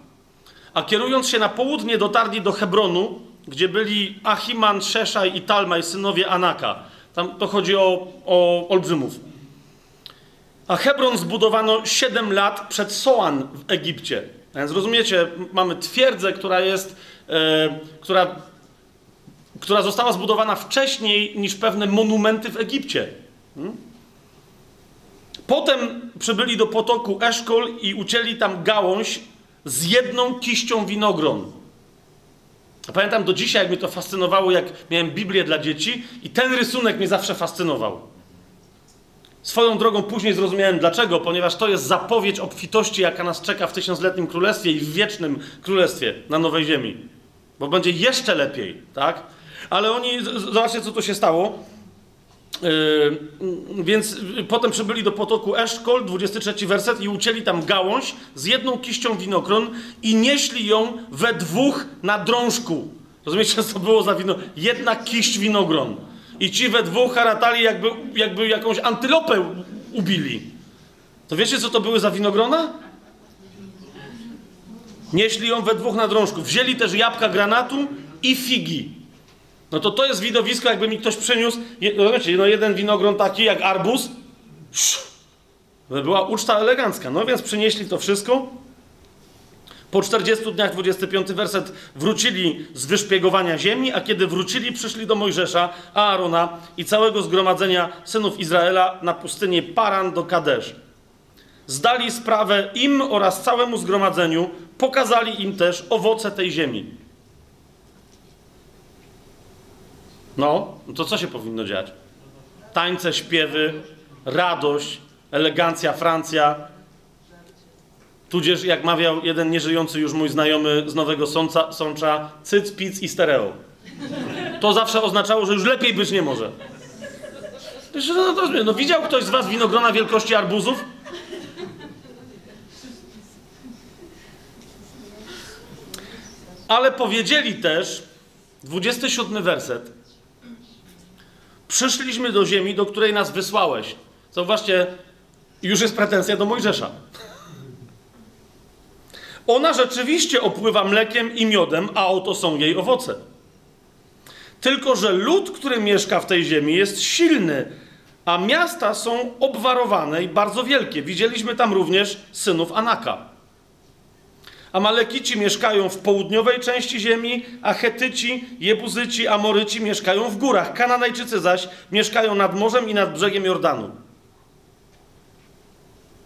A kierując się na południe, dotarli do Hebronu, gdzie byli Achiman, Szeszaj i Talmaj, synowie Anaka. Tam to chodzi o, o olbrzymów. A Hebron zbudowano 7 lat przed Soan w Egipcie. A więc rozumiecie, mamy twierdzę, która jest, e, która, która została zbudowana wcześniej niż pewne monumenty w Egipcie. Hmm? Potem przybyli do potoku Eszkol i ucięli tam gałąź z jedną kiścią winogron. Pamiętam do dzisiaj, jak mnie to fascynowało, jak miałem Biblię dla dzieci i ten rysunek mnie zawsze fascynował. Swoją drogą później zrozumiałem dlaczego, ponieważ to jest zapowiedź obfitości, jaka nas czeka w tysiącletnim królestwie i w wiecznym królestwie na Nowej Ziemi. Bo będzie jeszcze lepiej, tak? Ale oni, zobaczcie co tu się stało. Yy, więc potem przybyli do potoku Eszkol, 23 werset, i ucięli tam gałąź z jedną kiścią winogron i nieśli ją we dwóch na drążku. Rozumiecie, co było za wino? Jedna kiść winogron. I ci we dwóch haratali jakby, jakby jakąś antylopę ubili. To wiecie, co to były za winogrona? Nieśli ją we dwóch na drążku. Wzięli też jabłka granatu i figi. No to to jest widowisko, jakby mi ktoś przyniósł. No wiecie, no jeden winogron taki jak arbuz. Była uczta elegancka. No więc przynieśli to wszystko. Po 40 dniach, 25 werset, wrócili z wyszpiegowania ziemi, a kiedy wrócili, przyszli do Mojżesza, Aarona i całego zgromadzenia synów Izraela na pustynię Paran do Kadesz. Zdali sprawę im oraz całemu zgromadzeniu, pokazali im też owoce tej ziemi. No, to co się powinno dziać? Tańce, śpiewy, radość, elegancja, Francja. Tudzież, jak mawiał jeden nieżyjący już mój znajomy z Nowego Sącza, Sącza cyc, pic i stereo. To zawsze oznaczało, że już lepiej być nie może. No, to, no widział ktoś z was winogrona wielkości arbuzów? Ale powiedzieli też, 27 werset, przyszliśmy do ziemi, do której nas wysłałeś. Zauważcie, już jest pretensja do Mojżesza. Ona rzeczywiście opływa mlekiem i miodem, a oto są jej owoce. Tylko, że lud, który mieszka w tej ziemi, jest silny, a miasta są obwarowane i bardzo wielkie. Widzieliśmy tam również synów Anaka. Amalekici mieszkają w południowej części ziemi, a Chetyci, Jebuzyci, Amoryci mieszkają w górach. Kananejczycy zaś mieszkają nad morzem i nad brzegiem Jordanu.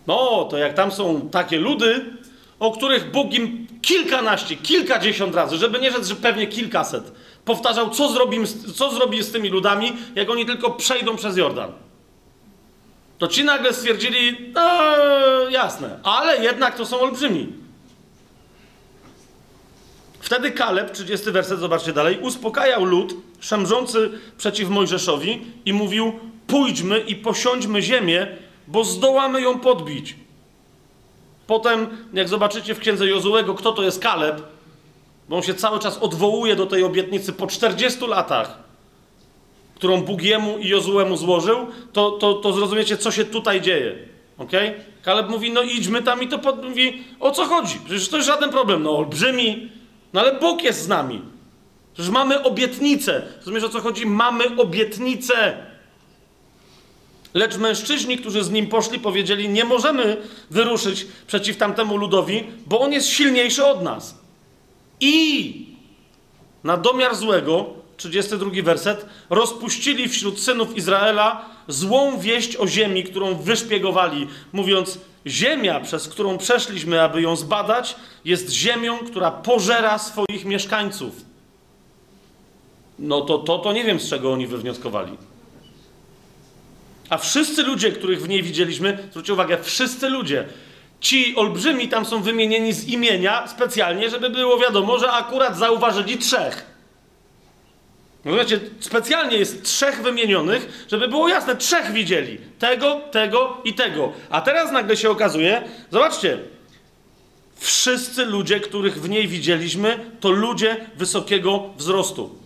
No, to jak tam są takie ludy, o których Bóg im kilkanaście, kilkadziesiąt razy, żeby nie rzec, że pewnie kilkaset, powtarzał, co zrobi, co zrobi z tymi ludami, jak oni tylko przejdą przez Jordan. To ci nagle stwierdzili, no jasne, ale jednak to są olbrzymi. Wtedy Kaleb, 30 werset, zobaczcie dalej, uspokajał lud szemrzący przeciw Mojżeszowi i mówił: Pójdźmy i posiądźmy ziemię, bo zdołamy ją podbić. Potem, jak zobaczycie w księdze Jozułego, kto to jest Kaleb, bo on się cały czas odwołuje do tej obietnicy po 40 latach, którą Bóg jemu i Jozułemu złożył, to, to, to zrozumiecie, co się tutaj dzieje. ok? Kaleb mówi, no idźmy tam i to pod... mówi, o co chodzi? Przecież to jest żaden problem. No olbrzymi, no ale Bóg jest z nami. Przecież mamy obietnicę. Rozumiesz o co chodzi? Mamy obietnicę. Lecz mężczyźni, którzy z nim poszli, powiedzieli: Nie możemy wyruszyć przeciw tamtemu ludowi, bo on jest silniejszy od nas. I na domiar złego, 32 werset, rozpuścili wśród synów Izraela złą wieść o ziemi, którą wyszpiegowali, mówiąc: Ziemia, przez którą przeszliśmy, aby ją zbadać, jest ziemią, która pożera swoich mieszkańców. No to, to, to nie wiem, z czego oni wywnioskowali. A wszyscy ludzie, których w niej widzieliśmy, zwróćcie uwagę, wszyscy ludzie, ci olbrzymi tam są wymienieni z imienia specjalnie, żeby było wiadomo, że akurat zauważyli trzech. Rozumiecie, specjalnie jest trzech wymienionych, żeby było jasne, trzech widzieli. Tego, tego i tego. A teraz nagle się okazuje, zobaczcie, wszyscy ludzie, których w niej widzieliśmy, to ludzie wysokiego wzrostu.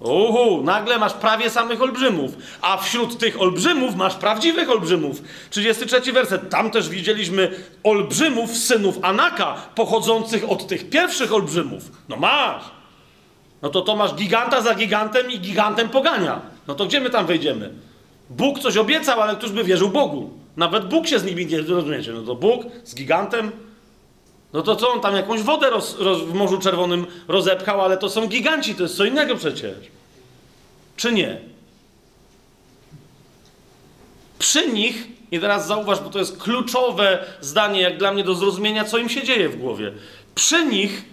Uhu, nagle masz prawie samych olbrzymów, a wśród tych olbrzymów masz prawdziwych olbrzymów. 33 werset. Tam też widzieliśmy olbrzymów, synów Anaka, pochodzących od tych pierwszych olbrzymów. No masz. No to to masz giganta za gigantem i gigantem pogania. No to gdzie my tam wejdziemy? Bóg coś obiecał, ale któż by wierzył Bogu? Nawet Bóg się z nimi nie rozumiecie. No to Bóg z gigantem. No to co on tam jakąś wodę roz, roz, w Morzu Czerwonym rozepchał, ale to są giganci, to jest co innego przecież. Czy nie? Przy nich, i teraz zauważ, bo to jest kluczowe zdanie, jak dla mnie do zrozumienia, co im się dzieje w głowie. Przy nich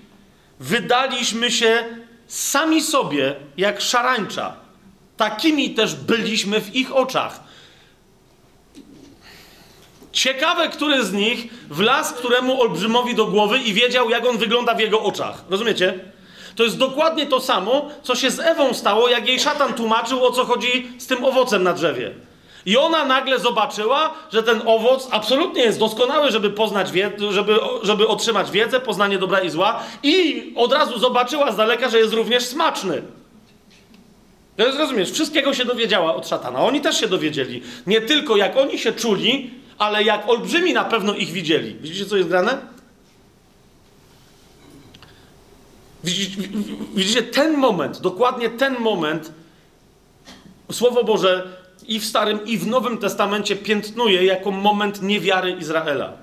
wydaliśmy się sami sobie jak szarańcza. Takimi też byliśmy w ich oczach. Ciekawe, który z nich wlazł któremu olbrzymowi do głowy i wiedział, jak on wygląda w jego oczach. Rozumiecie? To jest dokładnie to samo, co się z Ewą stało, jak jej szatan tłumaczył, o co chodzi z tym owocem na drzewie. I ona nagle zobaczyła, że ten owoc absolutnie jest doskonały, żeby poznać wiedzę, żeby, żeby otrzymać wiedzę, poznanie dobra i zła, i od razu zobaczyła z daleka, że jest również smaczny. To jest, rozumiesz, wszystkiego się dowiedziała od szatana. Oni też się dowiedzieli. Nie tylko jak oni się czuli, ale jak olbrzymi na pewno ich widzieli. Widzicie, co jest grane? Widzicie ten moment, dokładnie ten moment, Słowo Boże i w Starym, i w Nowym Testamencie piętnuje jako moment niewiary Izraela.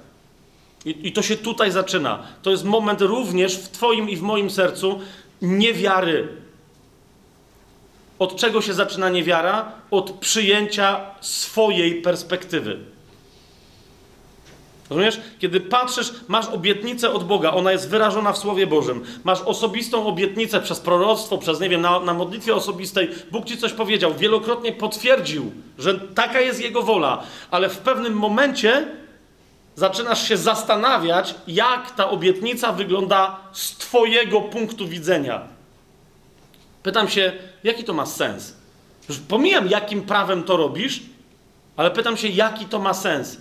I, I, to się tutaj zaczyna. To jest moment również w Twoim i w moim sercu niewiary. Od czego się zaczyna niewiara? Od przyjęcia swojej perspektywy. Rozumiesz? Kiedy patrzysz, masz obietnicę od Boga, ona jest wyrażona w Słowie Bożym. Masz osobistą obietnicę przez proroctwo, przez, nie wiem, na, na modlitwie osobistej. Bóg ci coś powiedział, wielokrotnie potwierdził, że taka jest Jego wola, ale w pewnym momencie zaczynasz się zastanawiać, jak ta obietnica wygląda z Twojego punktu widzenia. Pytam się, jaki to ma sens? Już pomijam, jakim prawem to robisz, ale pytam się, jaki to ma sens.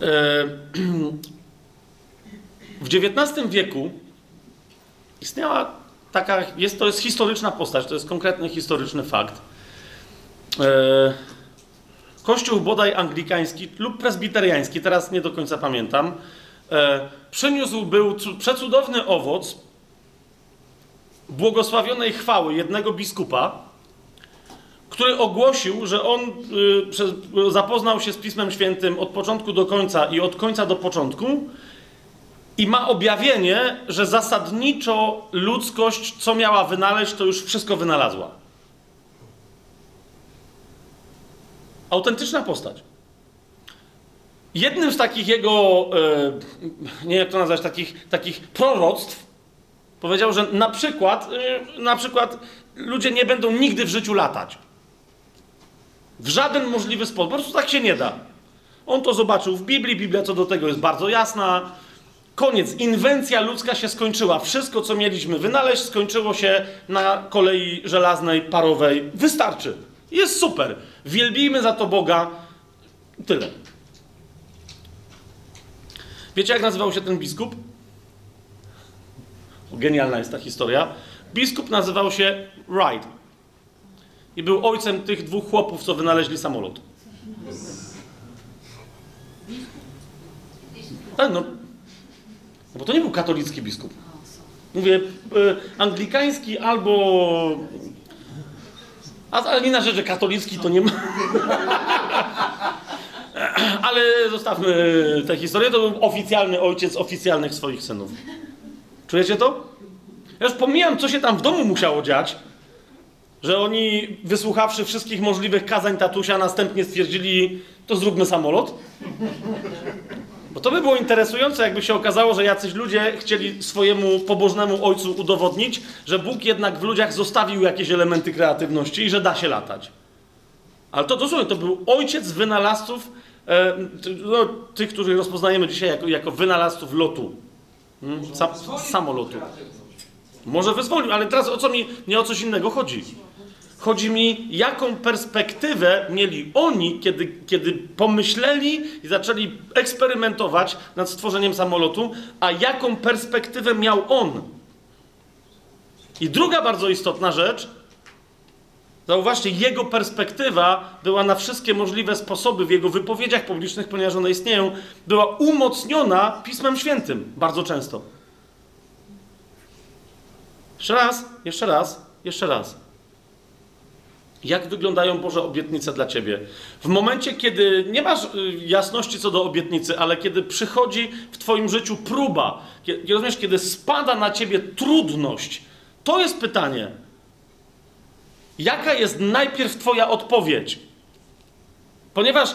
w XIX wieku istniała taka, jest, to jest historyczna postać, to jest konkretny historyczny fakt. E, kościół bodaj anglikański lub prezbiteriański, teraz nie do końca pamiętam, e, przyniósł był przecudowny owoc błogosławionej chwały jednego biskupa, który ogłosił, że on y, zapoznał się z Pismem Świętym od początku do końca i od końca do początku i ma objawienie, że zasadniczo ludzkość, co miała wynaleźć, to już wszystko wynalazła. Autentyczna postać. Jednym z takich jego, y, nie jak to nazwać, takich, takich proroctw, powiedział, że na przykład, y, na przykład ludzie nie będą nigdy w życiu latać. W żaden możliwy sposób. Po prostu tak się nie da. On to zobaczył w Biblii. Biblia co do tego jest bardzo jasna. Koniec. Inwencja ludzka się skończyła. Wszystko, co mieliśmy wynaleźć, skończyło się na kolei żelaznej, parowej. Wystarczy. Jest super. Wielbijmy za to Boga. Tyle. Wiecie, jak nazywał się ten biskup? Genialna jest ta historia. Biskup nazywał się Wright. I był ojcem tych dwóch chłopów, co wynaleźli samolot. Tak, no. no bo to nie był katolicki biskup. Mówię, y, anglikański albo. A, nie na rzecz, że katolicki to nie ma. Ale zostawmy tę historię. To był oficjalny ojciec oficjalnych swoich synów. Czujecie to? Ja już pomijam, co się tam w domu musiało dziać, że oni, wysłuchawszy wszystkich możliwych kazań tatusia, następnie stwierdzili, to zróbmy samolot. Bo to by było interesujące, jakby się okazało, że jacyś ludzie chcieli swojemu pobożnemu ojcu udowodnić, że Bóg jednak w ludziach zostawił jakieś elementy kreatywności i że da się latać. Ale to dosłownie, to był ojciec wynalazców, e, no, tych, których rozpoznajemy dzisiaj jako, jako wynalazców lotu. Hmm? Sam, samolotu. Może wyzwolił, ale teraz o co mi, nie o coś innego chodzi. Chodzi mi, jaką perspektywę mieli oni, kiedy, kiedy pomyśleli i zaczęli eksperymentować nad stworzeniem samolotu, a jaką perspektywę miał on. I druga bardzo istotna rzecz, zauważcie, jego perspektywa była na wszystkie możliwe sposoby w jego wypowiedziach publicznych, ponieważ one istnieją, była umocniona Pismem Świętym bardzo często. Jeszcze raz, jeszcze raz, jeszcze raz. Jak wyglądają Boże obietnice dla ciebie? W momencie, kiedy nie masz y, jasności co do obietnicy, ale kiedy przychodzi w Twoim życiu próba, kiedy, rozumiesz, kiedy spada na ciebie trudność, to jest pytanie. Jaka jest najpierw Twoja odpowiedź? Ponieważ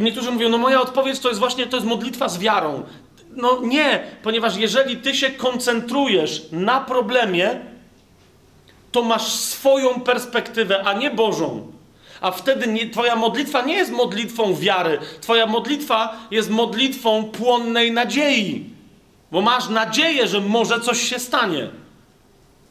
niektórzy mówią, no moja odpowiedź to jest właśnie to jest modlitwa z wiarą. No nie, ponieważ jeżeli ty się koncentrujesz na problemie, to masz swoją perspektywę, a nie Bożą. A wtedy nie, Twoja modlitwa nie jest modlitwą wiary. Twoja modlitwa jest modlitwą płonnej nadziei. Bo masz nadzieję, że może coś się stanie.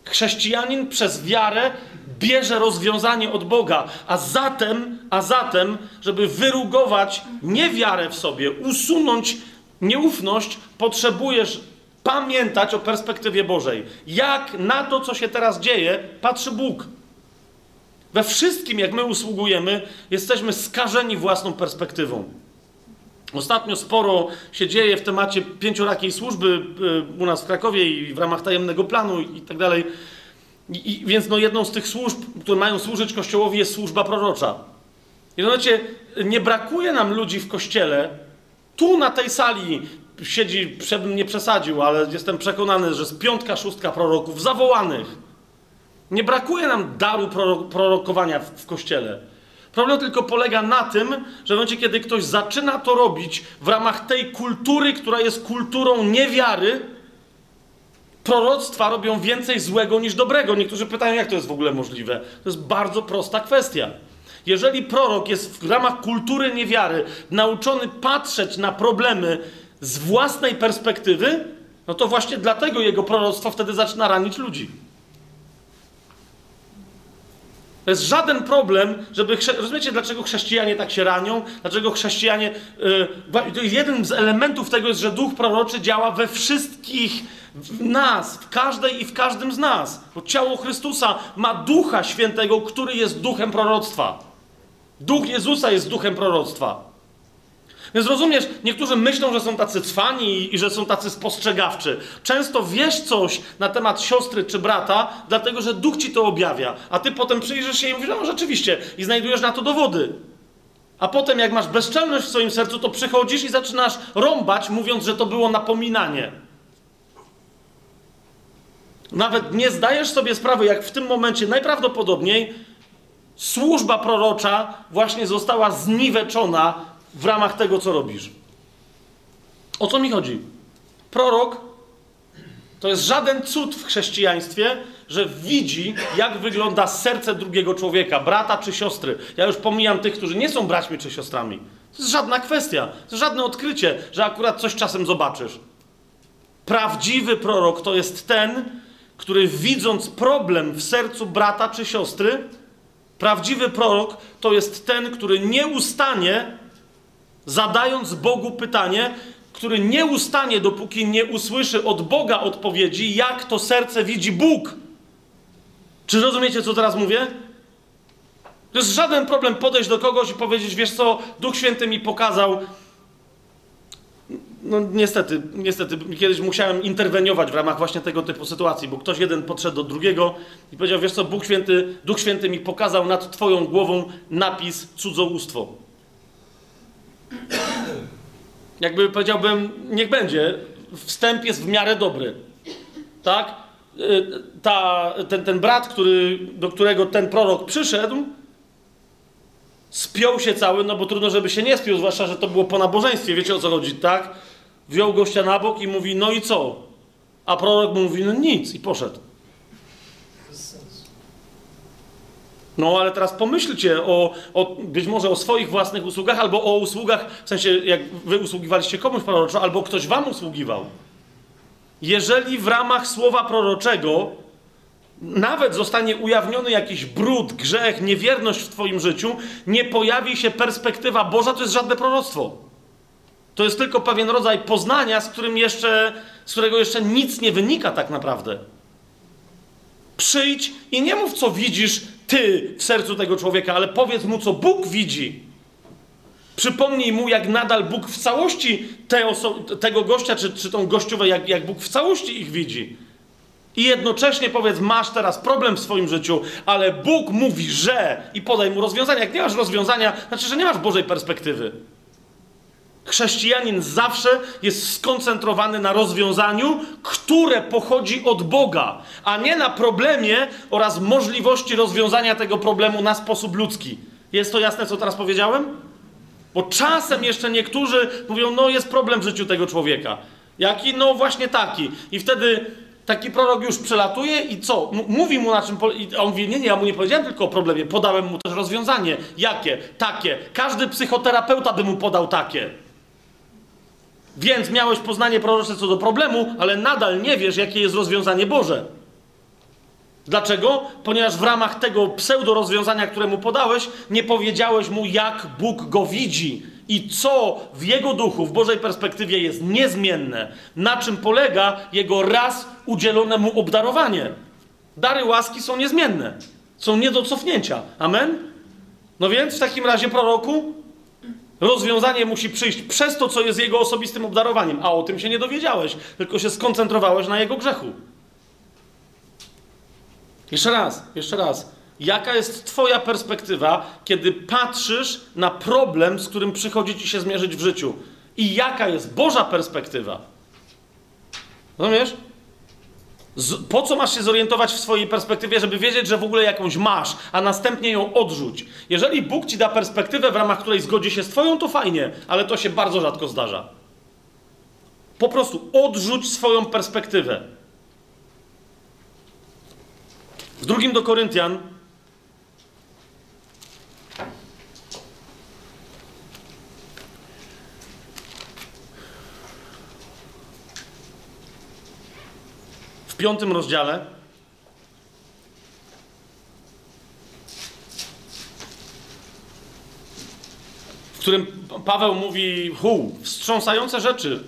Chrześcijanin przez wiarę bierze rozwiązanie od Boga, a zatem, a zatem, żeby wyrugować niewiarę w sobie, usunąć nieufność, potrzebujesz Pamiętać o perspektywie Bożej. Jak na to, co się teraz dzieje, patrzy Bóg. We wszystkim, jak my usługujemy, jesteśmy skażeni własną perspektywą. Ostatnio sporo się dzieje w temacie pięciorakiej służby y, u nas w Krakowie i w ramach tajemnego planu i tak dalej. I, więc no jedną z tych służb, które mają służyć Kościołowi, jest służba prorocza. I wiecie, nie brakuje nam ludzi w Kościele. Tu na tej sali siedzi, żebym nie przesadził, ale jestem przekonany, że z piątka, szóstka proroków zawołanych. Nie brakuje nam daru prorokowania w, w Kościele. Problem tylko polega na tym, że w momencie, kiedy ktoś zaczyna to robić w ramach tej kultury, która jest kulturą niewiary, proroctwa robią więcej złego niż dobrego. Niektórzy pytają, jak to jest w ogóle możliwe. To jest bardzo prosta kwestia. Jeżeli prorok jest w ramach kultury niewiary nauczony patrzeć na problemy z własnej perspektywy, no to właśnie dlatego jego proroctwo wtedy zaczyna ranić ludzi. To jest żaden problem, żeby. Rozumiecie, dlaczego chrześcijanie tak się ranią? Dlaczego chrześcijanie. Yy, jeden z elementów tego jest, że duch proroczy działa we wszystkich w nas, w każdej i w każdym z nas. Bo ciało Chrystusa ma ducha świętego, który jest duchem proroctwa. Duch Jezusa jest duchem proroctwa. Więc rozumiesz, niektórzy myślą, że są tacy cwani i że są tacy spostrzegawczy. Często wiesz coś na temat siostry czy brata, dlatego że duch ci to objawia, a ty potem przyjrzysz się i mówisz, no rzeczywiście, i znajdujesz na to dowody. A potem, jak masz bezczelność w swoim sercu, to przychodzisz i zaczynasz rąbać, mówiąc, że to było napominanie. Nawet nie zdajesz sobie sprawy, jak w tym momencie najprawdopodobniej służba prorocza właśnie została zniweczona w ramach tego, co robisz. O co mi chodzi? Prorok to jest żaden cud w chrześcijaństwie, że widzi, jak wygląda serce drugiego człowieka, brata czy siostry. Ja już pomijam tych, którzy nie są braćmi czy siostrami. To jest żadna kwestia, to jest żadne odkrycie, że akurat coś czasem zobaczysz. Prawdziwy prorok to jest ten, który widząc problem w sercu brata czy siostry, prawdziwy prorok to jest ten, który nieustanie zadając Bogu pytanie, który nie ustanie, dopóki nie usłyszy od Boga odpowiedzi, jak to serce widzi Bóg. Czy rozumiecie, co teraz mówię? To jest żaden problem podejść do kogoś i powiedzieć, wiesz co, Duch Święty mi pokazał. No niestety, niestety, kiedyś musiałem interweniować w ramach właśnie tego typu sytuacji, bo ktoś jeden podszedł do drugiego i powiedział, wiesz co, Bóg Święty, Duch Święty mi pokazał nad twoją głową napis cudzołóstwo. Jakby powiedziałbym, niech będzie, wstęp jest w miarę dobry. Tak? Y, ta, ten, ten brat, który, do którego ten prorok przyszedł, spiął się cały, no bo trudno, żeby się nie spiął, zwłaszcza, że to było po nabożeństwie, wiecie o co chodzi, tak? Wziął gościa na bok i mówi, no i co? A prorok mówi, no nic i poszedł. No ale teraz pomyślcie o, o, być może o swoich własnych usługach, albo o usługach, w sensie jak wy usługiwaliście komuś proroczo, albo ktoś wam usługiwał. Jeżeli w ramach słowa proroczego nawet zostanie ujawniony jakiś brud, grzech, niewierność w twoim życiu, nie pojawi się perspektywa Boża, to jest żadne proroctwo. To jest tylko pewien rodzaj poznania, z którym jeszcze, z którego jeszcze nic nie wynika tak naprawdę. Przyjdź i nie mów, co widzisz ty w sercu tego człowieka, ale powiedz mu, co Bóg widzi. Przypomnij mu, jak nadal Bóg w całości te tego gościa, czy, czy tą gościowę, jak, jak Bóg w całości ich widzi. I jednocześnie powiedz, masz teraz problem w swoim życiu, ale Bóg mówi, że i podaj mu rozwiązania. Jak nie masz rozwiązania, znaczy, że nie masz Bożej perspektywy. Chrześcijanin zawsze jest skoncentrowany na rozwiązaniu, które pochodzi od Boga, a nie na problemie oraz możliwości rozwiązania tego problemu na sposób ludzki. Jest to jasne, co teraz powiedziałem? Bo czasem jeszcze niektórzy mówią, no jest problem w życiu tego człowieka. Jaki? No właśnie taki. I wtedy taki prorok już przelatuje i co? M mówi mu na czym. I on mówi: Nie, nie, ja mu nie powiedziałem tylko o problemie, podałem mu też rozwiązanie. Jakie? Takie. Każdy psychoterapeuta by mu podał takie. Więc miałeś poznanie prorocze co do problemu, ale nadal nie wiesz, jakie jest rozwiązanie Boże. Dlaczego? Ponieważ w ramach tego pseudo rozwiązania, które mu podałeś, nie powiedziałeś mu, jak Bóg go widzi, i co w Jego duchu, w Bożej perspektywie jest niezmienne, na czym polega Jego raz udzielone mu obdarowanie. Dary łaski są niezmienne, są nie do cofnięcia. Amen? No więc w takim razie proroku rozwiązanie musi przyjść przez to, co jest Jego osobistym obdarowaniem, a o tym się nie dowiedziałeś, tylko się skoncentrowałeś na Jego grzechu. Jeszcze raz, jeszcze raz. Jaka jest Twoja perspektywa, kiedy patrzysz na problem, z którym przychodzi Ci się zmierzyć w życiu? I jaka jest Boża perspektywa? Rozumiesz? Po co masz się zorientować w swojej perspektywie, żeby wiedzieć, że w ogóle jakąś masz, a następnie ją odrzuć? Jeżeli Bóg ci da perspektywę, w ramach której zgodzi się z Twoją, to fajnie, ale to się bardzo rzadko zdarza. Po prostu odrzuć swoją perspektywę. W drugim do Koryntian w piątym rozdziale w którym Paweł mówi hu, wstrząsające rzeczy,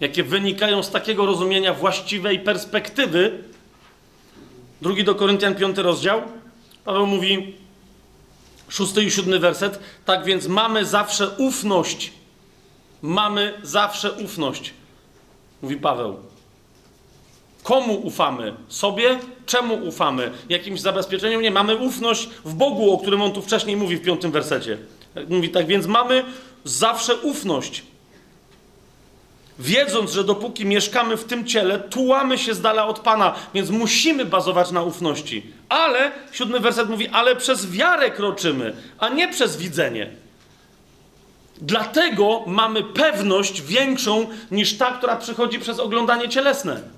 jakie wynikają z takiego rozumienia właściwej perspektywy. Drugi do Koryntian, piąty rozdział. Paweł mówi, szósty i siódmy werset. Tak więc mamy zawsze ufność. Mamy zawsze ufność. Mówi Paweł. Komu ufamy? Sobie? Czemu ufamy? Jakimś zabezpieczeniu? Nie, mamy ufność w Bogu, o którym on tu wcześniej mówi w piątym wersecie. Mówi tak, więc mamy zawsze ufność. Wiedząc, że dopóki mieszkamy w tym ciele, tułamy się z dala od Pana, więc musimy bazować na ufności. Ale, siódmy werset mówi, ale przez wiarę kroczymy, a nie przez widzenie. Dlatego mamy pewność większą niż ta, która przychodzi przez oglądanie cielesne.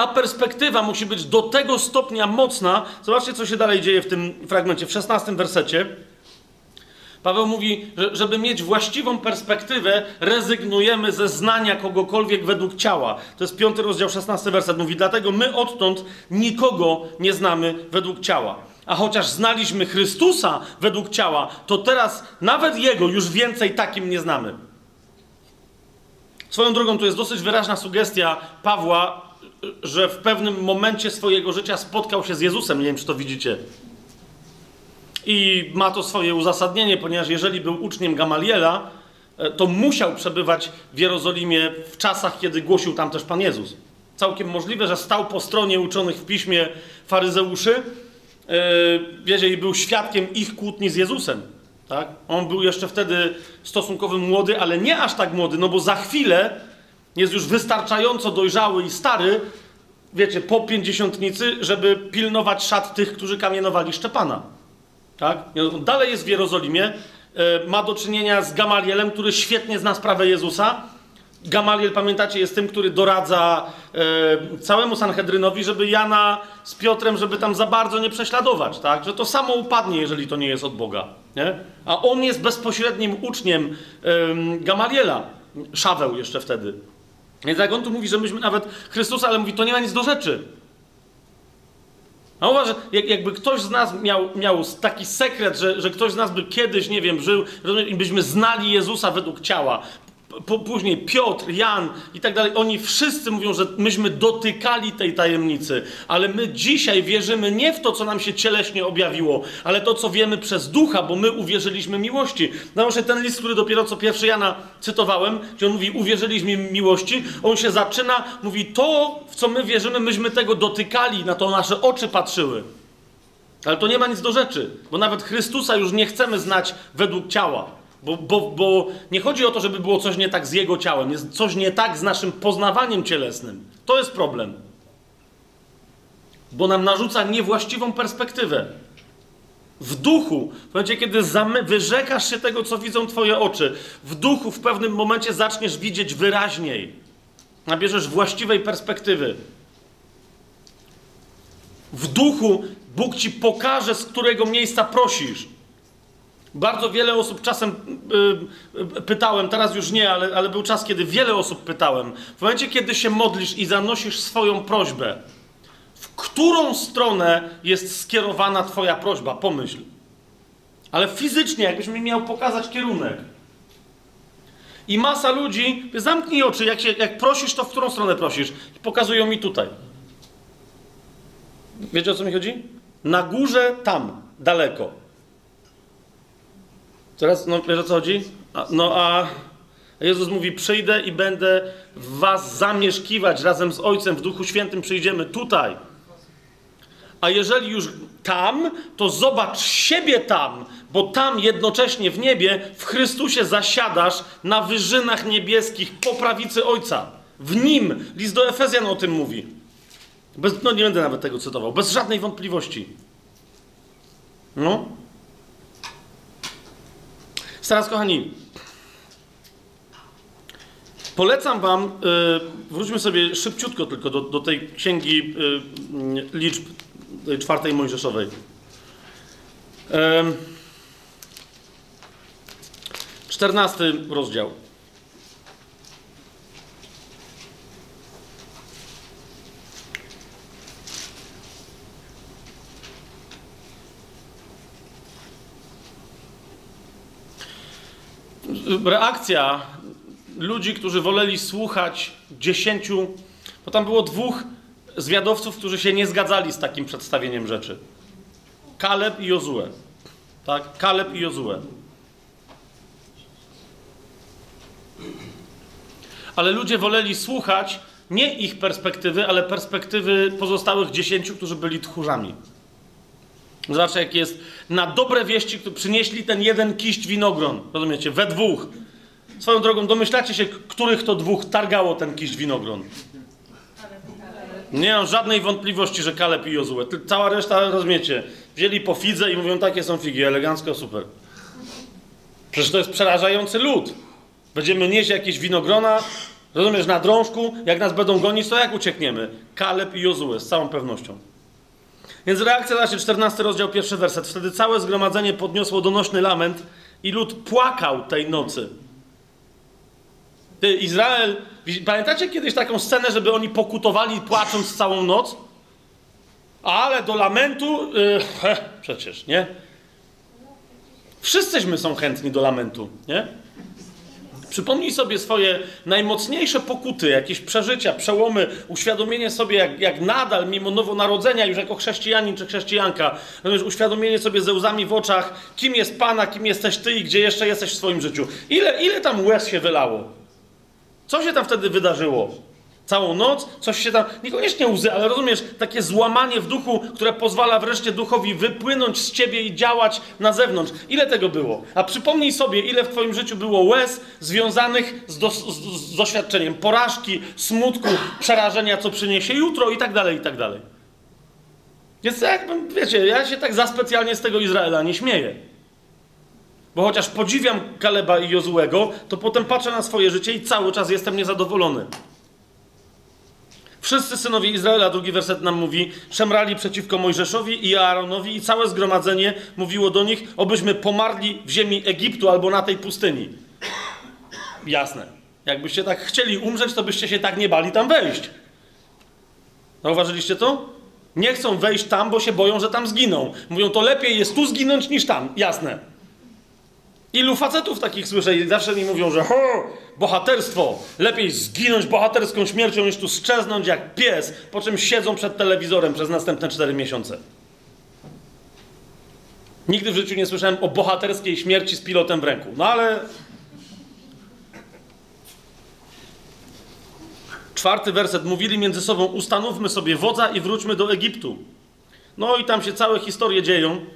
Ta perspektywa musi być do tego stopnia mocna. Zobaczcie, co się dalej dzieje w tym fragmencie, w 16 wersecie. Paweł mówi, że żeby mieć właściwą perspektywę, rezygnujemy ze znania kogokolwiek według ciała. To jest piąty rozdział, 16 werset. Mówi, dlatego my odtąd nikogo nie znamy według ciała. A chociaż znaliśmy Chrystusa według ciała, to teraz nawet Jego już więcej takim nie znamy. Swoją drogą, tu jest dosyć wyraźna sugestia Pawła że w pewnym momencie swojego życia spotkał się z Jezusem. Nie wiem, czy to widzicie. I ma to swoje uzasadnienie, ponieważ jeżeli był uczniem Gamaliela, e, to musiał przebywać w Jerozolimie w czasach, kiedy głosił tam też Pan Jezus. Całkiem możliwe, że stał po stronie uczonych w piśmie faryzeuszy, yy, wiecie, i był świadkiem ich kłótni z Jezusem. Tak? On był jeszcze wtedy stosunkowo młody, ale nie aż tak młody, no bo za chwilę jest już wystarczająco dojrzały i stary, wiecie, po pięćdziesiątnicy, żeby pilnować szat tych, którzy kamienowali Szczepana. Tak? Dalej jest w Jerozolimie, e, ma do czynienia z Gamalielem, który świetnie zna sprawę Jezusa. Gamaliel, pamiętacie, jest tym, który doradza e, całemu Sanhedrynowi, żeby Jana z Piotrem, żeby tam za bardzo nie prześladować, tak? Że to samo upadnie, jeżeli to nie jest od Boga, nie? A on jest bezpośrednim uczniem Gamaliela. Szaweł jeszcze wtedy. Więc jak on tu mówi, że myśmy nawet Chrystusa, ale mówi, to nie ma nic do rzeczy. A uważa, jak, jakby ktoś z nas miał, miał taki sekret, że, że ktoś z nas by kiedyś, nie wiem, żył, i byśmy znali Jezusa według ciała, później Piotr, Jan i tak dalej, oni wszyscy mówią, że myśmy dotykali tej tajemnicy, ale my dzisiaj wierzymy nie w to, co nam się cieleśnie objawiło, ale to, co wiemy przez ducha, bo my uwierzyliśmy miłości. Zobaczcie, ten list, który dopiero co pierwszy Jana cytowałem, gdzie on mówi, uwierzyliśmy miłości, on się zaczyna, mówi, to, w co my wierzymy, myśmy tego dotykali, na to nasze oczy patrzyły. Ale to nie ma nic do rzeczy, bo nawet Chrystusa już nie chcemy znać według ciała. Bo, bo, bo nie chodzi o to, żeby było coś nie tak z jego ciałem, jest coś nie tak z naszym poznawaniem cielesnym. To jest problem. Bo nam narzuca niewłaściwą perspektywę. W duchu, w momencie, kiedy wyrzekasz się tego, co widzą Twoje oczy, w duchu w pewnym momencie zaczniesz widzieć wyraźniej. Nabierzesz właściwej perspektywy. W duchu Bóg ci pokaże, z którego miejsca prosisz. Bardzo wiele osób czasem yy, pytałem, teraz już nie, ale, ale był czas, kiedy wiele osób pytałem. W momencie, kiedy się modlisz i zanosisz swoją prośbę, którą stronę jest skierowana Twoja prośba. Pomyśl. Ale fizycznie, jakbyś mi miał pokazać kierunek. I masa ludzi, zamknij oczy, jak, się, jak prosisz, to w którą stronę prosisz? Pokazują mi tutaj. Wiecie o co mi chodzi? Na górze, tam, daleko. Teraz, no wiesz o co chodzi? A, no a Jezus mówi: Przyjdę i będę w Was zamieszkiwać razem z Ojcem w Duchu Świętym. Przyjdziemy tutaj. A jeżeli już tam, to zobacz siebie tam, bo tam jednocześnie w niebie, w Chrystusie zasiadasz na wyżynach niebieskich po prawicy Ojca. W nim. List do Efezjan o tym mówi. Bez, no nie będę nawet tego cytował. Bez żadnej wątpliwości. No. Teraz, kochani, polecam wam, yy, wróćmy sobie szybciutko tylko do, do tej księgi yy, liczb tej czwartej Mojżeszowej. Czternasty rozdział. Reakcja ludzi, którzy woleli słuchać dziesięciu, bo tam było dwóch zwiadowców, którzy się nie zgadzali z takim przedstawieniem rzeczy. Kaleb i Jozue. Tak? Kaleb i Jozue. Ale ludzie woleli słuchać nie ich perspektywy, ale perspektywy pozostałych dziesięciu, którzy byli tchórzami. Zobaczcie, jak jest na dobre wieści, które przynieśli ten jeden kiść winogron. Rozumiecie? We dwóch. Swoją drogą, domyślacie się, których to dwóch targało ten kiść winogron. Nie mam żadnej wątpliwości, że Kaleb i Jozue. Cała reszta, rozumiecie, wzięli po fidze i mówią, takie są figi, elegancko, super. Przecież to jest przerażający lud. Będziemy nieść jakieś winogrona, rozumiesz, na drążku, jak nas będą gonić, to jak uciekniemy? Kaleb i Jozue, z całą pewnością. Więc reakcja, zobaczcie, 14 rozdział, pierwszy werset. Wtedy całe zgromadzenie podniosło donośny lament i lud płakał tej nocy. Ty, Izrael, pamiętacie kiedyś taką scenę, żeby oni pokutowali płacząc całą noc? Ale do lamentu, yy, he, przecież, nie? Wszyscyśmy są chętni do lamentu, nie? Przypomnij sobie swoje najmocniejsze pokuty, jakieś przeżycia, przełomy, uświadomienie sobie, jak, jak nadal, mimo nowonarodzenia, już jako chrześcijanin czy chrześcijanka, rozumiesz, uświadomienie sobie ze łzami w oczach, kim jest Pana, kim jesteś Ty i gdzie jeszcze jesteś w swoim życiu. Ile, ile tam łez się wylało? Co się tam wtedy wydarzyło? Całą noc, coś się tam, niekoniecznie łzy, ale rozumiesz, takie złamanie w duchu, które pozwala wreszcie duchowi wypłynąć z ciebie i działać na zewnątrz. Ile tego było? A przypomnij sobie, ile w twoim życiu było łez związanych z, do, z, z doświadczeniem porażki, smutku, przerażenia, co przyniesie jutro i tak dalej, i tak dalej. Więc jakbym, wiecie, ja się tak za specjalnie z tego Izraela nie śmieję. Bo chociaż podziwiam Kaleba i Jozułego, to potem patrzę na swoje życie i cały czas jestem niezadowolony. Wszyscy synowie Izraela, drugi werset nam mówi, szemrali przeciwko Mojżeszowi i Aaronowi i całe zgromadzenie mówiło do nich, obyśmy pomarli w ziemi Egiptu albo na tej pustyni. Jasne. Jakbyście tak chcieli umrzeć, to byście się tak nie bali tam wejść. Zauważyliście to? Nie chcą wejść tam, bo się boją, że tam zginą. Mówią, to lepiej jest tu zginąć niż tam. Jasne. Ilu facetów takich słyszę i zawsze mi mówią, że bohaterstwo, lepiej zginąć bohaterską śmiercią niż tu strzeznąć jak pies, po czym siedzą przed telewizorem przez następne cztery miesiące. Nigdy w życiu nie słyszałem o bohaterskiej śmierci z pilotem w ręku. No ale... Czwarty werset. Mówili między sobą, ustanówmy sobie wodza i wróćmy do Egiptu. No i tam się całe historie dzieją.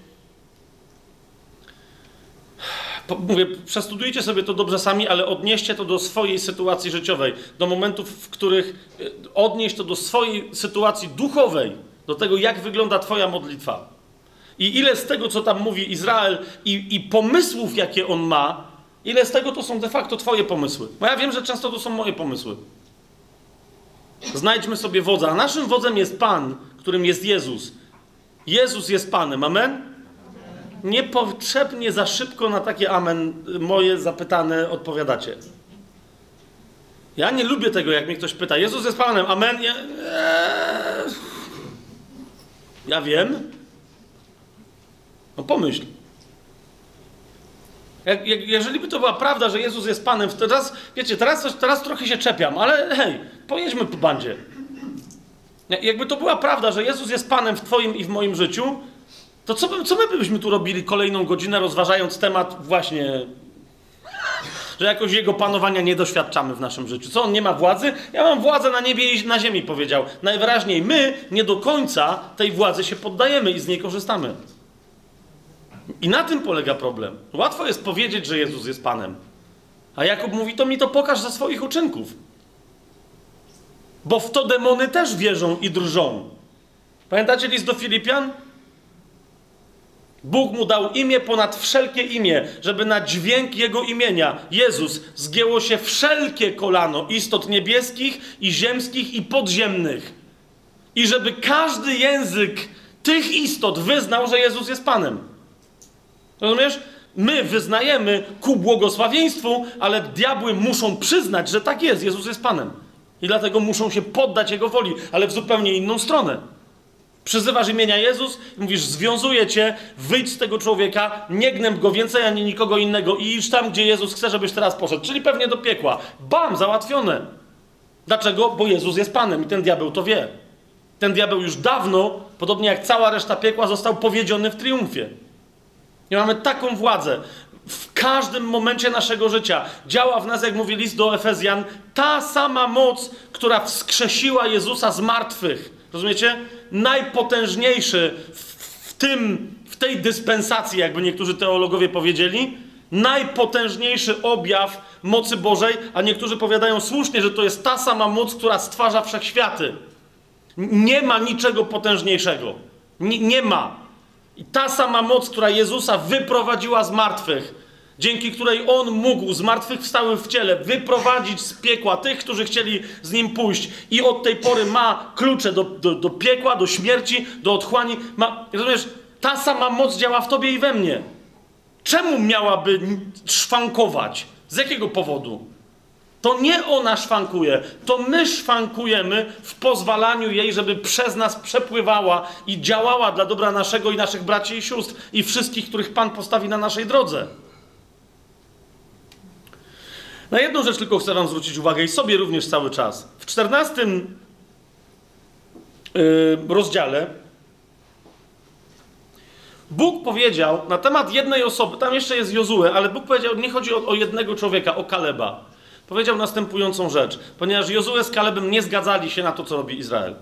Mówię, przestudujcie sobie to dobrze sami, ale odnieście to do swojej sytuacji życiowej, do momentów, w których e, odnieść to do swojej sytuacji duchowej, do tego, jak wygląda Twoja modlitwa. I ile z tego, co tam mówi Izrael, i, i pomysłów, jakie on ma, ile z tego to są de facto Twoje pomysły. Bo ja wiem, że często to są moje pomysły. Znajdźmy sobie wodza. A naszym wodzem jest Pan, którym jest Jezus. Jezus jest Panem. Amen? Niepotrzebnie za szybko na takie amen moje zapytane odpowiadacie. Ja nie lubię tego, jak mnie ktoś pyta, Jezus jest Panem, amen. Ja, eee, Ja wiem. No pomyśl. Jak, jak, jeżeli by to była prawda, że Jezus jest Panem, teraz, wiecie, teraz, teraz trochę się czepiam, ale hej, pojedźmy po bandzie. Jakby to była prawda, że Jezus jest Panem w Twoim i w moim życiu, to co, by, co my byśmy tu robili kolejną godzinę, rozważając temat właśnie, że jakoś Jego panowania nie doświadczamy w naszym życiu? Co, On nie ma władzy? Ja mam władzę na niebie i na ziemi, powiedział. Najwyraźniej my nie do końca tej władzy się poddajemy i z niej korzystamy. I na tym polega problem. Łatwo jest powiedzieć, że Jezus jest Panem. A Jakub mówi, to mi to pokaż ze swoich uczynków. Bo w to demony też wierzą i drżą. Pamiętacie list do Filipian? Bóg mu dał imię ponad wszelkie imię, żeby na dźwięk jego imienia, Jezus, zgięło się wszelkie kolano istot niebieskich i ziemskich i podziemnych. I żeby każdy język tych istot wyznał, że Jezus jest Panem. Rozumiesz? My wyznajemy ku błogosławieństwu, ale diabły muszą przyznać, że tak jest, Jezus jest Panem. I dlatego muszą się poddać Jego woli, ale w zupełnie inną stronę. Przyzywasz imienia Jezus mówisz, związuję cię, wyjdź z tego człowieka, nie gnęb go więcej ani nikogo innego i idź tam, gdzie Jezus chce, żebyś teraz poszedł. Czyli pewnie do piekła. Bam, załatwione. Dlaczego? Bo Jezus jest Panem i ten diabeł to wie. Ten diabeł już dawno, podobnie jak cała reszta piekła, został powiedziony w triumfie. I mamy taką władzę w każdym momencie naszego życia. Działa w nas, jak mówi list do Efezjan, ta sama moc, która wskrzesiła Jezusa z martwych. Rozumiecie? Najpotężniejszy w, w tym, w tej dyspensacji, jakby niektórzy teologowie powiedzieli, najpotężniejszy objaw mocy Bożej, a niektórzy powiadają słusznie, że to jest ta sama moc, która stwarza wszechświaty. Nie ma niczego potężniejszego. nie ma. I ta sama moc, która Jezusa wyprowadziła z martwych, dzięki której On mógł zmartwychwstałym w ciele wyprowadzić z piekła tych, którzy chcieli z Nim pójść i od tej pory ma klucze do, do, do piekła, do śmierci, do otchłani. Ma, rozumiesz, ta sama moc działa w Tobie i we mnie. Czemu miałaby szwankować? Z jakiego powodu? To nie ona szwankuje, to my szwankujemy w pozwalaniu jej, żeby przez nas przepływała i działała dla dobra naszego i naszych braci i sióstr i wszystkich, których Pan postawi na naszej drodze. Na jedną rzecz tylko chcę Wam zwrócić uwagę i sobie również cały czas. W czternastym yy, rozdziale Bóg powiedział na temat jednej osoby, tam jeszcze jest Jozue, ale Bóg powiedział, nie chodzi o, o jednego człowieka, o Kaleba powiedział następującą rzecz. Ponieważ Jozue z Kalebem nie zgadzali się na to, co robi Izrael.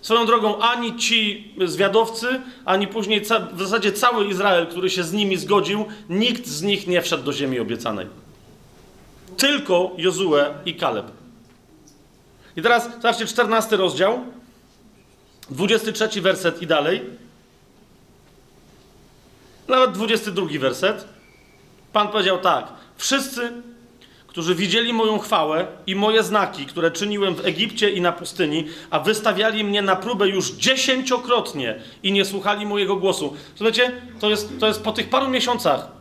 Swoją drogą ani ci zwiadowcy, ani później w zasadzie cały Izrael, który się z nimi zgodził, nikt z nich nie wszedł do ziemi obiecanej. Tylko Jozue i Kaleb. I teraz zobaczcie, 14 rozdział, 23 werset i dalej. Nawet 22 werset. Pan powiedział tak. Wszyscy którzy widzieli moją chwałę i moje znaki, które czyniłem w Egipcie i na pustyni, a wystawiali mnie na próbę już dziesięciokrotnie i nie słuchali mojego głosu. Słuchajcie, to jest, to jest po tych paru miesiącach.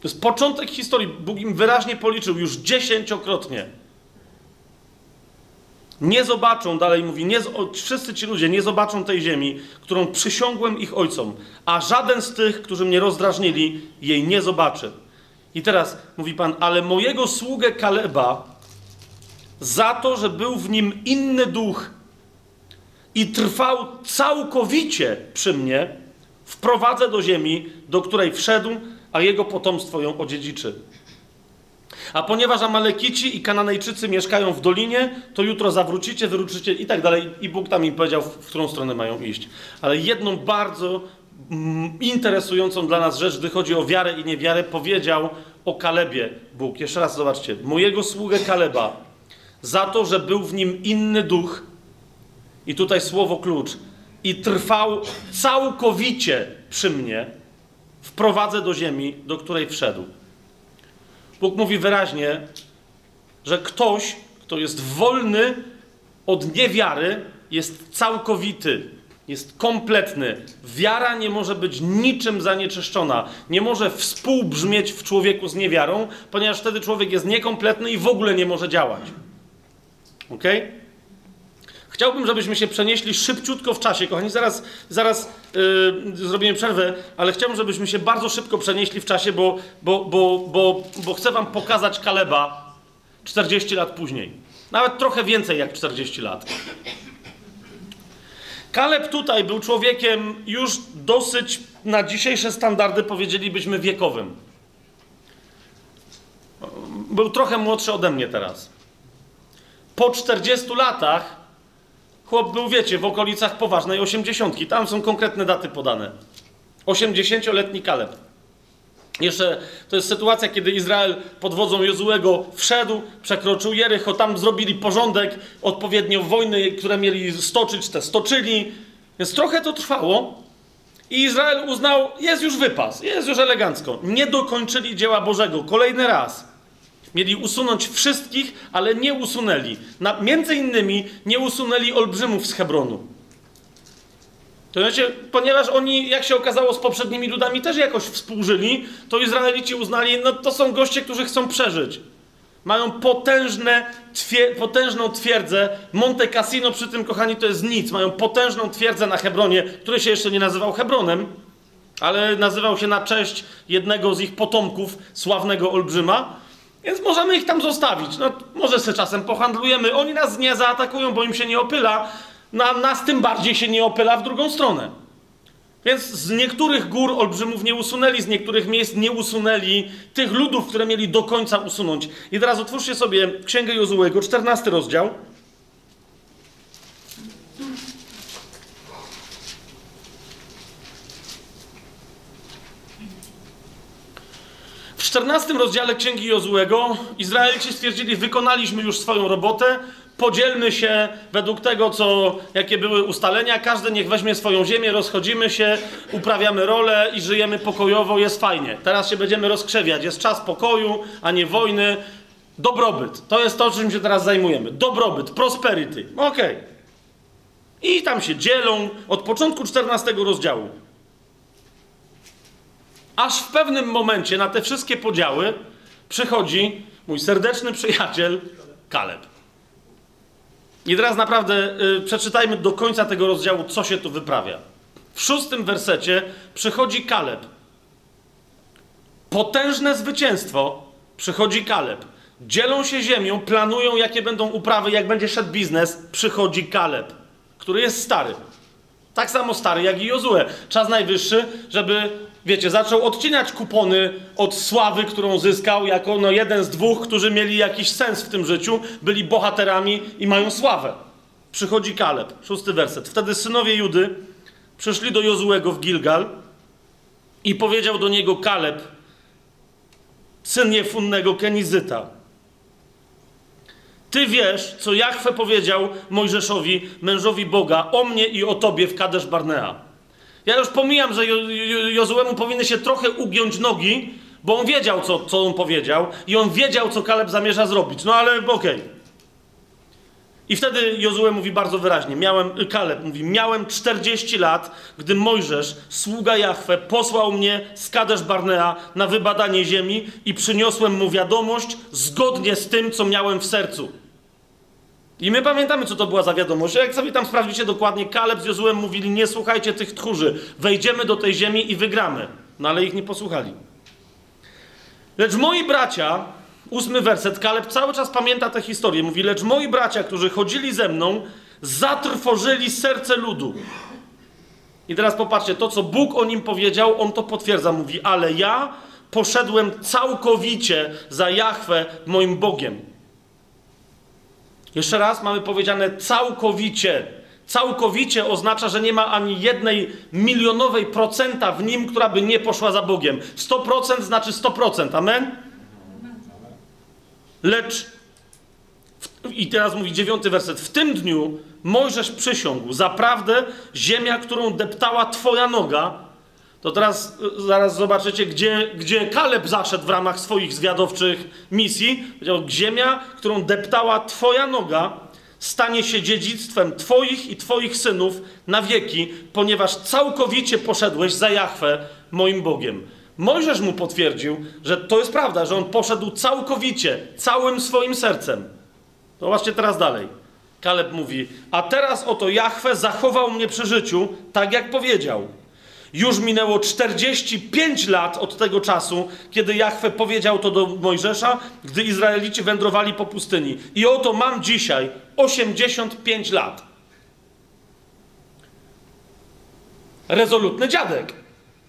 To jest początek historii. Bóg im wyraźnie policzył już dziesięciokrotnie. Nie zobaczą, dalej mówi, nie, wszyscy ci ludzie nie zobaczą tej ziemi, którą przysiągłem ich ojcom, a żaden z tych, którzy mnie rozdrażnili, jej nie zobaczy. I teraz mówi Pan, ale mojego sługę Kaleba za to, że był w nim inny duch i trwał całkowicie przy mnie, wprowadzę do ziemi, do której wszedł, a jego potomstwo ją odziedziczy. A ponieważ Amalekici i Kananejczycy mieszkają w dolinie, to jutro zawrócicie, wyruszycie i tak dalej. I Bóg tam im powiedział, w którą stronę mają iść. Ale jedną bardzo Mm, interesującą dla nas rzecz, gdy chodzi o wiarę i niewiarę, powiedział o Kalebie Bóg. Jeszcze raz zobaczcie. Mojego sługę Kaleba za to, że był w nim inny duch i tutaj słowo klucz i trwał całkowicie przy mnie, wprowadzę do ziemi, do której wszedł. Bóg mówi wyraźnie, że ktoś, kto jest wolny od niewiary, jest całkowity jest kompletny. Wiara nie może być niczym zanieczyszczona. Nie może współbrzmieć w człowieku z niewiarą, ponieważ wtedy człowiek jest niekompletny i w ogóle nie może działać. Ok? Chciałbym, żebyśmy się przenieśli szybciutko w czasie. Kochani, zaraz, zaraz yy, zrobimy przerwę, ale chciałbym, żebyśmy się bardzo szybko przenieśli w czasie, bo, bo, bo, bo, bo chcę wam pokazać Kaleba 40 lat później. Nawet trochę więcej jak 40 lat. Kaleb tutaj był człowiekiem już dosyć na dzisiejsze standardy powiedzielibyśmy wiekowym. Był trochę młodszy ode mnie teraz. Po 40 latach chłop był, wiecie, w okolicach poważnej 80. Tam są konkretne daty podane. 80-letni Kaleb. Jeszcze to jest sytuacja, kiedy Izrael pod wodzą Jozułego wszedł, przekroczył Jericho, tam zrobili porządek, odpowiednio wojny, które mieli stoczyć, te stoczyli. Więc trochę to trwało. I Izrael uznał, jest już wypas, jest już elegancko. Nie dokończyli dzieła Bożego. Kolejny raz. Mieli usunąć wszystkich, ale nie usunęli. Na, między innymi nie usunęli olbrzymów z Hebronu. To znaczy, ponieważ oni, jak się okazało, z poprzednimi ludami też jakoś współżyli, to Izraelici uznali, no to są goście, którzy chcą przeżyć. Mają potężne, potężną twierdzę. Monte Cassino przy tym, kochani, to jest nic. Mają potężną twierdzę na Hebronie, który się jeszcze nie nazywał Hebronem, ale nazywał się na cześć jednego z ich potomków, sławnego olbrzyma. Więc możemy ich tam zostawić. No, może sobie czasem pohandlujemy. Oni nas nie zaatakują, bo im się nie opyla. Na nas tym bardziej się nie opyla w drugą stronę. Więc z niektórych gór olbrzymów nie usunęli, z niektórych miejsc nie usunęli tych ludów, które mieli do końca usunąć. I teraz otwórzcie sobie Księgę Jozułego, 14 rozdział. 14 rozdziale Księgi Jozułego Izraelici stwierdzili, wykonaliśmy już swoją robotę, podzielmy się według tego, co, jakie były ustalenia, każdy niech weźmie swoją ziemię, rozchodzimy się, uprawiamy rolę i żyjemy pokojowo, jest fajnie. Teraz się będziemy rozkrzewiać, jest czas pokoju, a nie wojny. Dobrobyt, to jest to, czym się teraz zajmujemy. Dobrobyt, prosperity, okej. Okay. I tam się dzielą od początku 14 rozdziału. Aż w pewnym momencie na te wszystkie podziały przychodzi mój serdeczny przyjaciel Kaleb. I teraz naprawdę y, przeczytajmy do końca tego rozdziału, co się tu wyprawia. W szóstym wersecie przychodzi Kaleb. Potężne zwycięstwo przychodzi Kaleb. Dzielą się ziemią, planują, jakie będą uprawy, jak będzie szedł biznes. Przychodzi Kaleb, który jest stary. Tak samo stary jak i Jozue. Czas najwyższy, żeby, wiecie, zaczął odcinać kupony od sławy, którą zyskał jako no, jeden z dwóch, którzy mieli jakiś sens w tym życiu, byli bohaterami i mają sławę. Przychodzi Kaleb, szósty werset. Wtedy synowie Judy przyszli do Jozuego w Gilgal i powiedział do niego Kaleb, syn Jefunnego Kenizyta. Ty wiesz, co Jachwę powiedział Mojżeszowi, mężowi Boga, o mnie i o tobie w Kadesz Barnea. Ja już pomijam, że jo, jo, Jozuemu powinny się trochę ugiąć nogi, bo on wiedział, co, co on powiedział i on wiedział, co Kaleb zamierza zrobić. No ale okej. Okay. I wtedy Jozue mówi bardzo wyraźnie, miałem, Kaleb mówi, miałem 40 lat, gdy Mojżesz, sługa Jahwe, posłał mnie z Kadesz Barnea na wybadanie ziemi i przyniosłem mu wiadomość zgodnie z tym, co miałem w sercu. I my pamiętamy, co to była za wiadomość. Jak sobie tam sprawdzicie dokładnie, Kaleb z Jozuem mówili, nie słuchajcie tych tchórzy, wejdziemy do tej ziemi i wygramy. No ale ich nie posłuchali. Lecz moi bracia, ósmy werset, Kaleb cały czas pamięta tę historię. Mówi, lecz moi bracia, którzy chodzili ze mną, zatrwożyli serce ludu. I teraz popatrzcie, to co Bóg o nim powiedział, on to potwierdza. Mówi, ale ja poszedłem całkowicie za Jahwe, moim Bogiem. Jeszcze raz mamy powiedziane całkowicie. Całkowicie oznacza, że nie ma ani jednej milionowej procenta w nim, która by nie poszła za Bogiem. 100% znaczy 100%. Amen? Lecz, i teraz mówi dziewiąty werset, w tym dniu Mojżesz przysiągł, zaprawdę ziemia, którą deptała twoja noga, to teraz zaraz zobaczycie, gdzie, gdzie Kaleb zaszedł w ramach swoich zwiadowczych misji. Powiedział, ziemia, którą deptała twoja noga, stanie się dziedzictwem twoich i twoich synów na wieki, ponieważ całkowicie poszedłeś za Jachwę, moim Bogiem. Mojżesz mu potwierdził, że to jest prawda, że on poszedł całkowicie, całym swoim sercem. Zobaczcie teraz dalej. Kaleb mówi, a teraz oto Jahwe zachował mnie przy życiu, tak jak powiedział. Już minęło 45 lat od tego czasu, kiedy Jahwe powiedział to do Mojżesza, gdy Izraelici wędrowali po pustyni. I oto mam dzisiaj 85 lat. Rezolutny dziadek.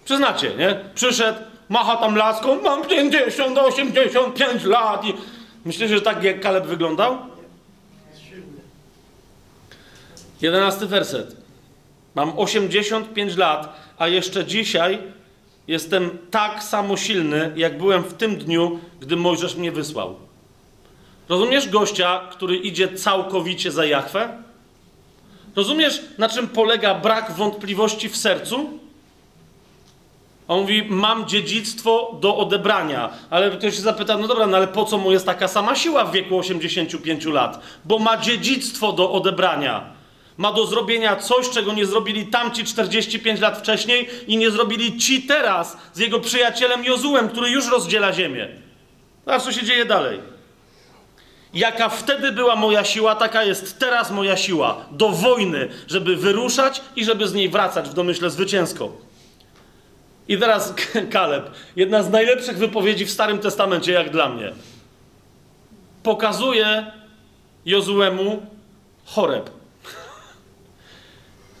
Przyznacie, nie? Przyszedł, macha tam laską, mam 50, 85 lat. I myślicie, że tak jak Kaleb wyglądał? Jedenasty werset. Mam 85 lat, a jeszcze dzisiaj jestem tak samo silny, jak byłem w tym dniu, gdy Mojżesz mnie wysłał. Rozumiesz gościa, który idzie całkowicie za Jachwę? Rozumiesz, na czym polega brak wątpliwości w sercu? On mówi, mam dziedzictwo do odebrania. Ale ktoś się zapyta, no dobra, no ale po co mu jest taka sama siła w wieku 85 lat? Bo ma dziedzictwo do odebrania. Ma do zrobienia coś, czego nie zrobili tamci 45 lat wcześniej i nie zrobili ci teraz z jego przyjacielem Jozułem, który już rozdziela ziemię. Zobacz, co się dzieje dalej. Jaka wtedy była moja siła, taka jest teraz moja siła. Do wojny, żeby wyruszać i żeby z niej wracać w domyśle zwycięsko. I teraz Kaleb. Jedna z najlepszych wypowiedzi w Starym Testamencie, jak dla mnie. Pokazuje Jozuemu choreb.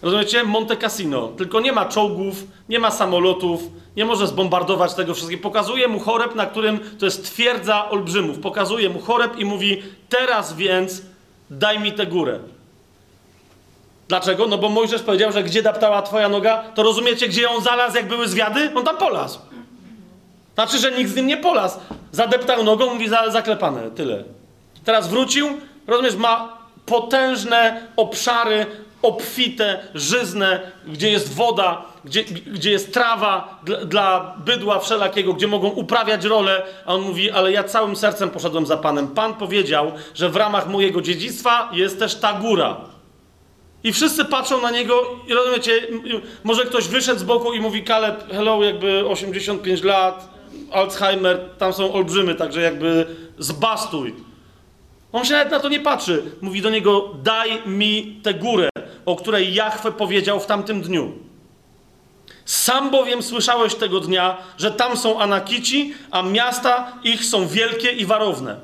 Rozumiecie? Monte Cassino. Tylko nie ma czołgów, nie ma samolotów, nie może zbombardować tego wszystkiego. Pokazuje mu choreb, na którym to jest twierdza olbrzymów. Pokazuje mu choreb i mówi: Teraz więc daj mi tę górę. Dlaczego? No bo Mojżesz powiedział, że gdzie daptała twoja noga, to rozumiecie, gdzie on znalazł, jak były zwiady? On tam polazł. Znaczy, że nikt z nim nie polazł. Zadeptał nogą, mówi za, zaklepane, tyle. Teraz wrócił, rozumiesz, ma potężne obszary obfite, żyzne, gdzie jest woda, gdzie, gdzie jest trawa dla, dla bydła wszelakiego, gdzie mogą uprawiać rolę, a on mówi, ale ja całym sercem poszedłem za Panem. Pan powiedział, że w ramach mojego dziedzictwa jest też ta góra. I wszyscy patrzą na niego i rozumiecie, może ktoś wyszedł z boku i mówi, Kaleb, hello, jakby 85 lat, Alzheimer, tam są olbrzymy, także jakby zbastuj. On się nawet na to nie patrzy. Mówi do niego, daj mi tę górę o której Jahwe powiedział w tamtym dniu. Sam bowiem słyszałeś tego dnia, że tam są Anakici, a miasta ich są wielkie i warowne.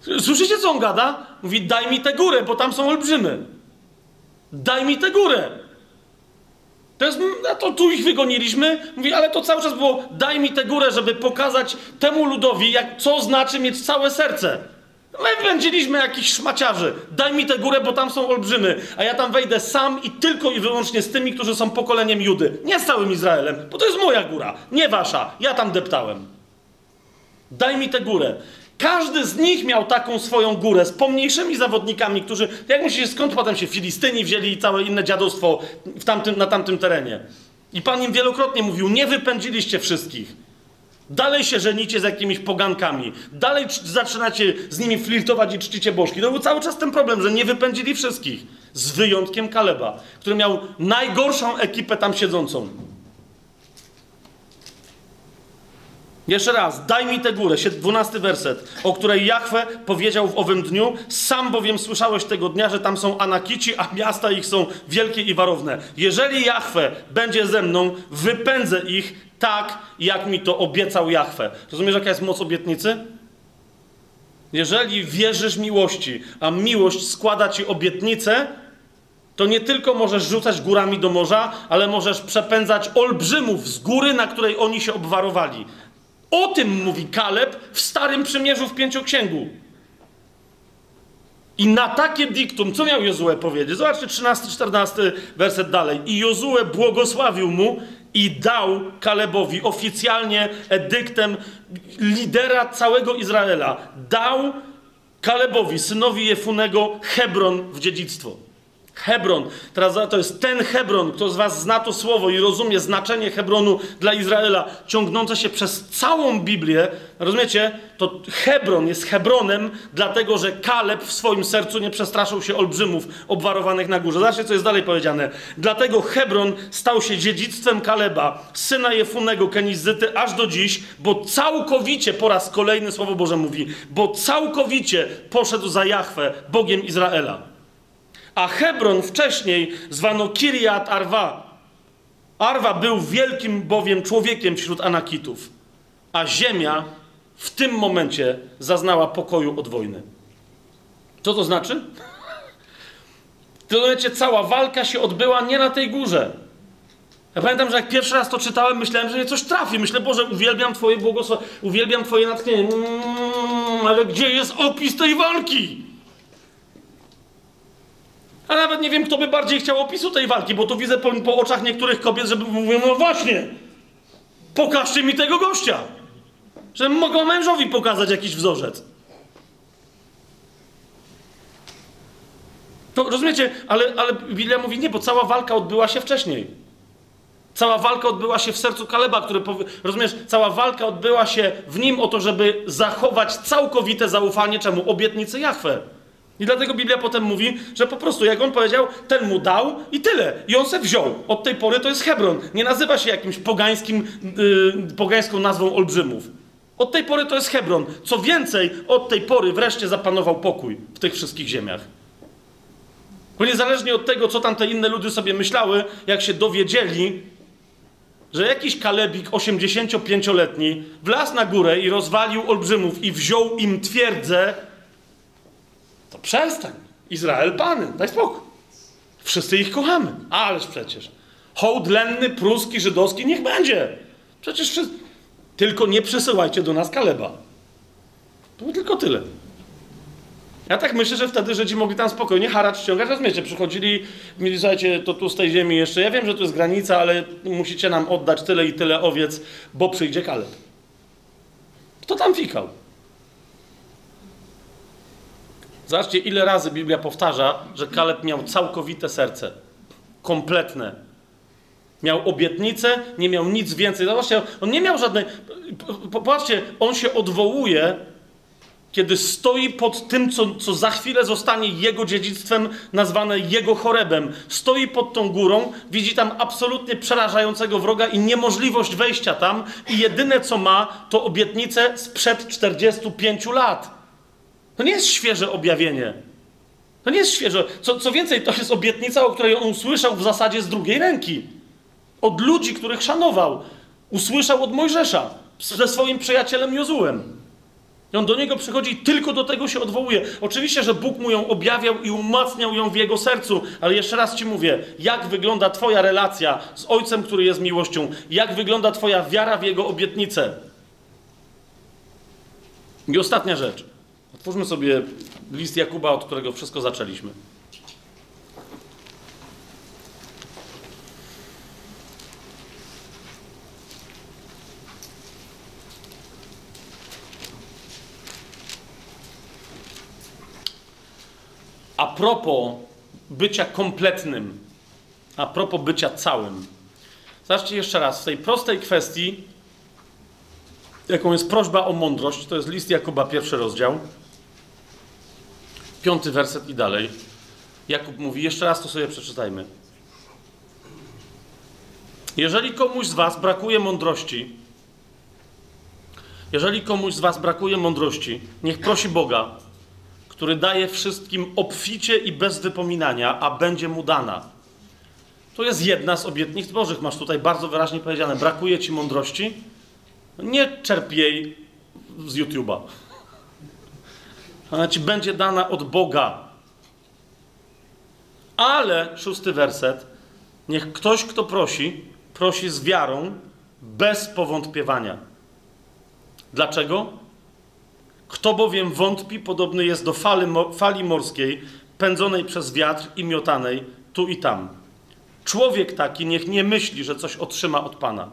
Słyszycie, co on gada? Mówi, daj mi tę górę, bo tam są olbrzymy. Daj mi tę górę. To jest, a to tu ich wygoniliśmy. Mówi, ale to cały czas było, daj mi tę górę, żeby pokazać temu ludowi, jak, co znaczy mieć całe serce. My wędziliśmy jakichś szmaciarzy. Daj mi tę górę, bo tam są olbrzymy. A ja tam wejdę sam i tylko i wyłącznie z tymi, którzy są pokoleniem Judy. Nie z całym Izraelem, bo to jest moja góra, nie wasza. Ja tam deptałem. Daj mi tę górę. Każdy z nich miał taką swoją górę z pomniejszymi zawodnikami, którzy, jak myślicie, skąd potem się Filistyni wzięli i całe inne dziadostwo w tamtym, na tamtym terenie. I Pan im wielokrotnie mówił, nie wypędziliście wszystkich. Dalej się żenicie z jakimiś pogankami. Dalej zaczynacie z nimi flirtować i czcicie bożki. To był cały czas ten problem, że nie wypędzili wszystkich. Z wyjątkiem Kaleba, który miał najgorszą ekipę tam siedzącą. Jeszcze raz, daj mi tę górę, dwunasty werset, o której Jachwę powiedział w owym dniu, sam bowiem słyszałeś tego dnia, że tam są Anakici, a miasta ich są wielkie i warowne. Jeżeli Jachwę będzie ze mną, wypędzę ich tak, jak mi to obiecał Jahwe. Rozumiesz, jaka jest moc obietnicy? Jeżeli wierzysz miłości, a miłość składa ci obietnicę, to nie tylko możesz rzucać górami do morza, ale możesz przepędzać olbrzymów z góry, na której oni się obwarowali. O tym mówi Kaleb w Starym Przymierzu w Pięcioksięgu. I na takie diktum, co miał Jozue powiedzieć? Zobaczcie 13-14 werset dalej. I Jozue błogosławił mu i dał Kalebowi oficjalnie edyktem lidera całego Izraela. Dał Kalebowi, synowi Jefunego, Hebron w dziedzictwo. Hebron. Teraz to jest ten Hebron, kto z was zna to słowo i rozumie znaczenie Hebronu dla Izraela, ciągnące się przez całą Biblię. Rozumiecie? To Hebron jest Hebronem, dlatego że Kaleb w swoim sercu nie przestraszył się olbrzymów obwarowanych na górze. Zobaczcie, co jest dalej powiedziane. Dlatego Hebron stał się dziedzictwem Kaleba, syna Jefunego Kenizzyty, aż do dziś, bo całkowicie, po raz kolejny Słowo Boże mówi, bo całkowicie poszedł za Jahwe, Bogiem Izraela. A Hebron wcześniej zwano Kiriat Arwa. Arwa był wielkim bowiem człowiekiem wśród Anakitów, a ziemia w tym momencie zaznała pokoju od wojny. Co to znaczy? W tym momencie cała walka się odbyła nie na tej górze. Ja pamiętam, że jak pierwszy raz to czytałem, myślałem, że mnie coś trafi. Myślę, Boże, uwielbiam Twoje błogosławienie, uwielbiam Twoje natchnienie. Mm, ale gdzie jest opis tej walki? A nawet nie wiem, kto by bardziej chciał opisu tej walki, bo tu widzę po, po oczach niektórych kobiet, żeby mówią, no właśnie, pokażcie mi tego gościa. Że mogą mężowi pokazać jakiś wzorzec. To rozumiecie, ale, ale Biblia mówi nie, bo cała walka odbyła się wcześniej. Cała walka odbyła się w sercu Kaleba, który, rozumiesz, cała walka odbyła się w nim o to, żeby zachować całkowite zaufanie czemu? Obietnicy Jahwe. I dlatego Biblia potem mówi, że po prostu jak on powiedział, ten mu dał i tyle. I on se wziął. Od tej pory to jest Hebron. Nie nazywa się jakimś pogańskim, yy, pogańską nazwą olbrzymów. Od tej pory to jest Hebron. Co więcej, od tej pory wreszcie zapanował pokój w tych wszystkich ziemiach. Bo niezależnie od tego, co tam te inne ludy sobie myślały, jak się dowiedzieli, że jakiś kalebik 85-letni wlazł na górę i rozwalił olbrzymów i wziął im twierdzę, to przestań. Izrael Pany, daj spokój. Wszyscy ich kochamy. Ależ przecież. Hołd lenny, pruski, żydowski, niech będzie. Przecież wszyscy... Tylko nie przysyłajcie do nas Kaleba. To tylko tyle. Ja tak myślę, że wtedy Żydzi mogli tam spokojnie haracz ściągać. Rozumiecie, przychodzili, mieli, słuchajcie, to tu z tej ziemi jeszcze, ja wiem, że to jest granica, ale musicie nam oddać tyle i tyle owiec, bo przyjdzie Kaleb. Kto tam fikał? Zobaczcie, ile razy Biblia powtarza, że Kaleb miał całkowite serce. Kompletne. Miał obietnicę, nie miał nic więcej. Zobaczcie, on nie miał żadnej. Popatrzcie, on się odwołuje, kiedy stoi pod tym, co, co za chwilę zostanie jego dziedzictwem, nazwane jego chorebem. Stoi pod tą górą, widzi tam absolutnie przerażającego wroga i niemożliwość wejścia tam, i jedyne co ma, to obietnicę sprzed 45 lat. To nie jest świeże objawienie. To nie jest świeże. Co, co więcej, to jest obietnica, o której on usłyszał w zasadzie z drugiej ręki. Od ludzi, których szanował. Usłyszał od Mojżesza ze swoim przyjacielem Jozułem. I on do niego przychodzi i tylko do tego się odwołuje. Oczywiście, że Bóg mu ją objawiał i umacniał ją w jego sercu, ale jeszcze raz ci mówię, jak wygląda Twoja relacja z Ojcem, który jest miłością, jak wygląda Twoja wiara w jego obietnicę. I ostatnia rzecz. Otwórzmy sobie list Jakuba, od którego wszystko zaczęliśmy. A propos bycia kompletnym, a propos bycia całym. Zobaczcie jeszcze raz, w tej prostej kwestii, jaką jest prośba o mądrość, to jest list Jakuba, pierwszy rozdział. Piąty werset i dalej. Jakub mówi, jeszcze raz to sobie przeczytajmy. Jeżeli komuś z Was brakuje mądrości, jeżeli komuś z Was brakuje mądrości, niech prosi Boga, który daje wszystkim obficie i bez wypominania, a będzie mu dana. To jest jedna z obietnic Bożych. Masz tutaj bardzo wyraźnie powiedziane: brakuje ci mądrości? Nie czerp jej z YouTube'a. Ona ci będzie dana od Boga. Ale, szósty werset, niech ktoś, kto prosi, prosi z wiarą, bez powątpiewania. Dlaczego? Kto bowiem wątpi, podobny jest do fali, fali morskiej, pędzonej przez wiatr i miotanej tu i tam. Człowiek taki niech nie myśli, że coś otrzyma od Pana.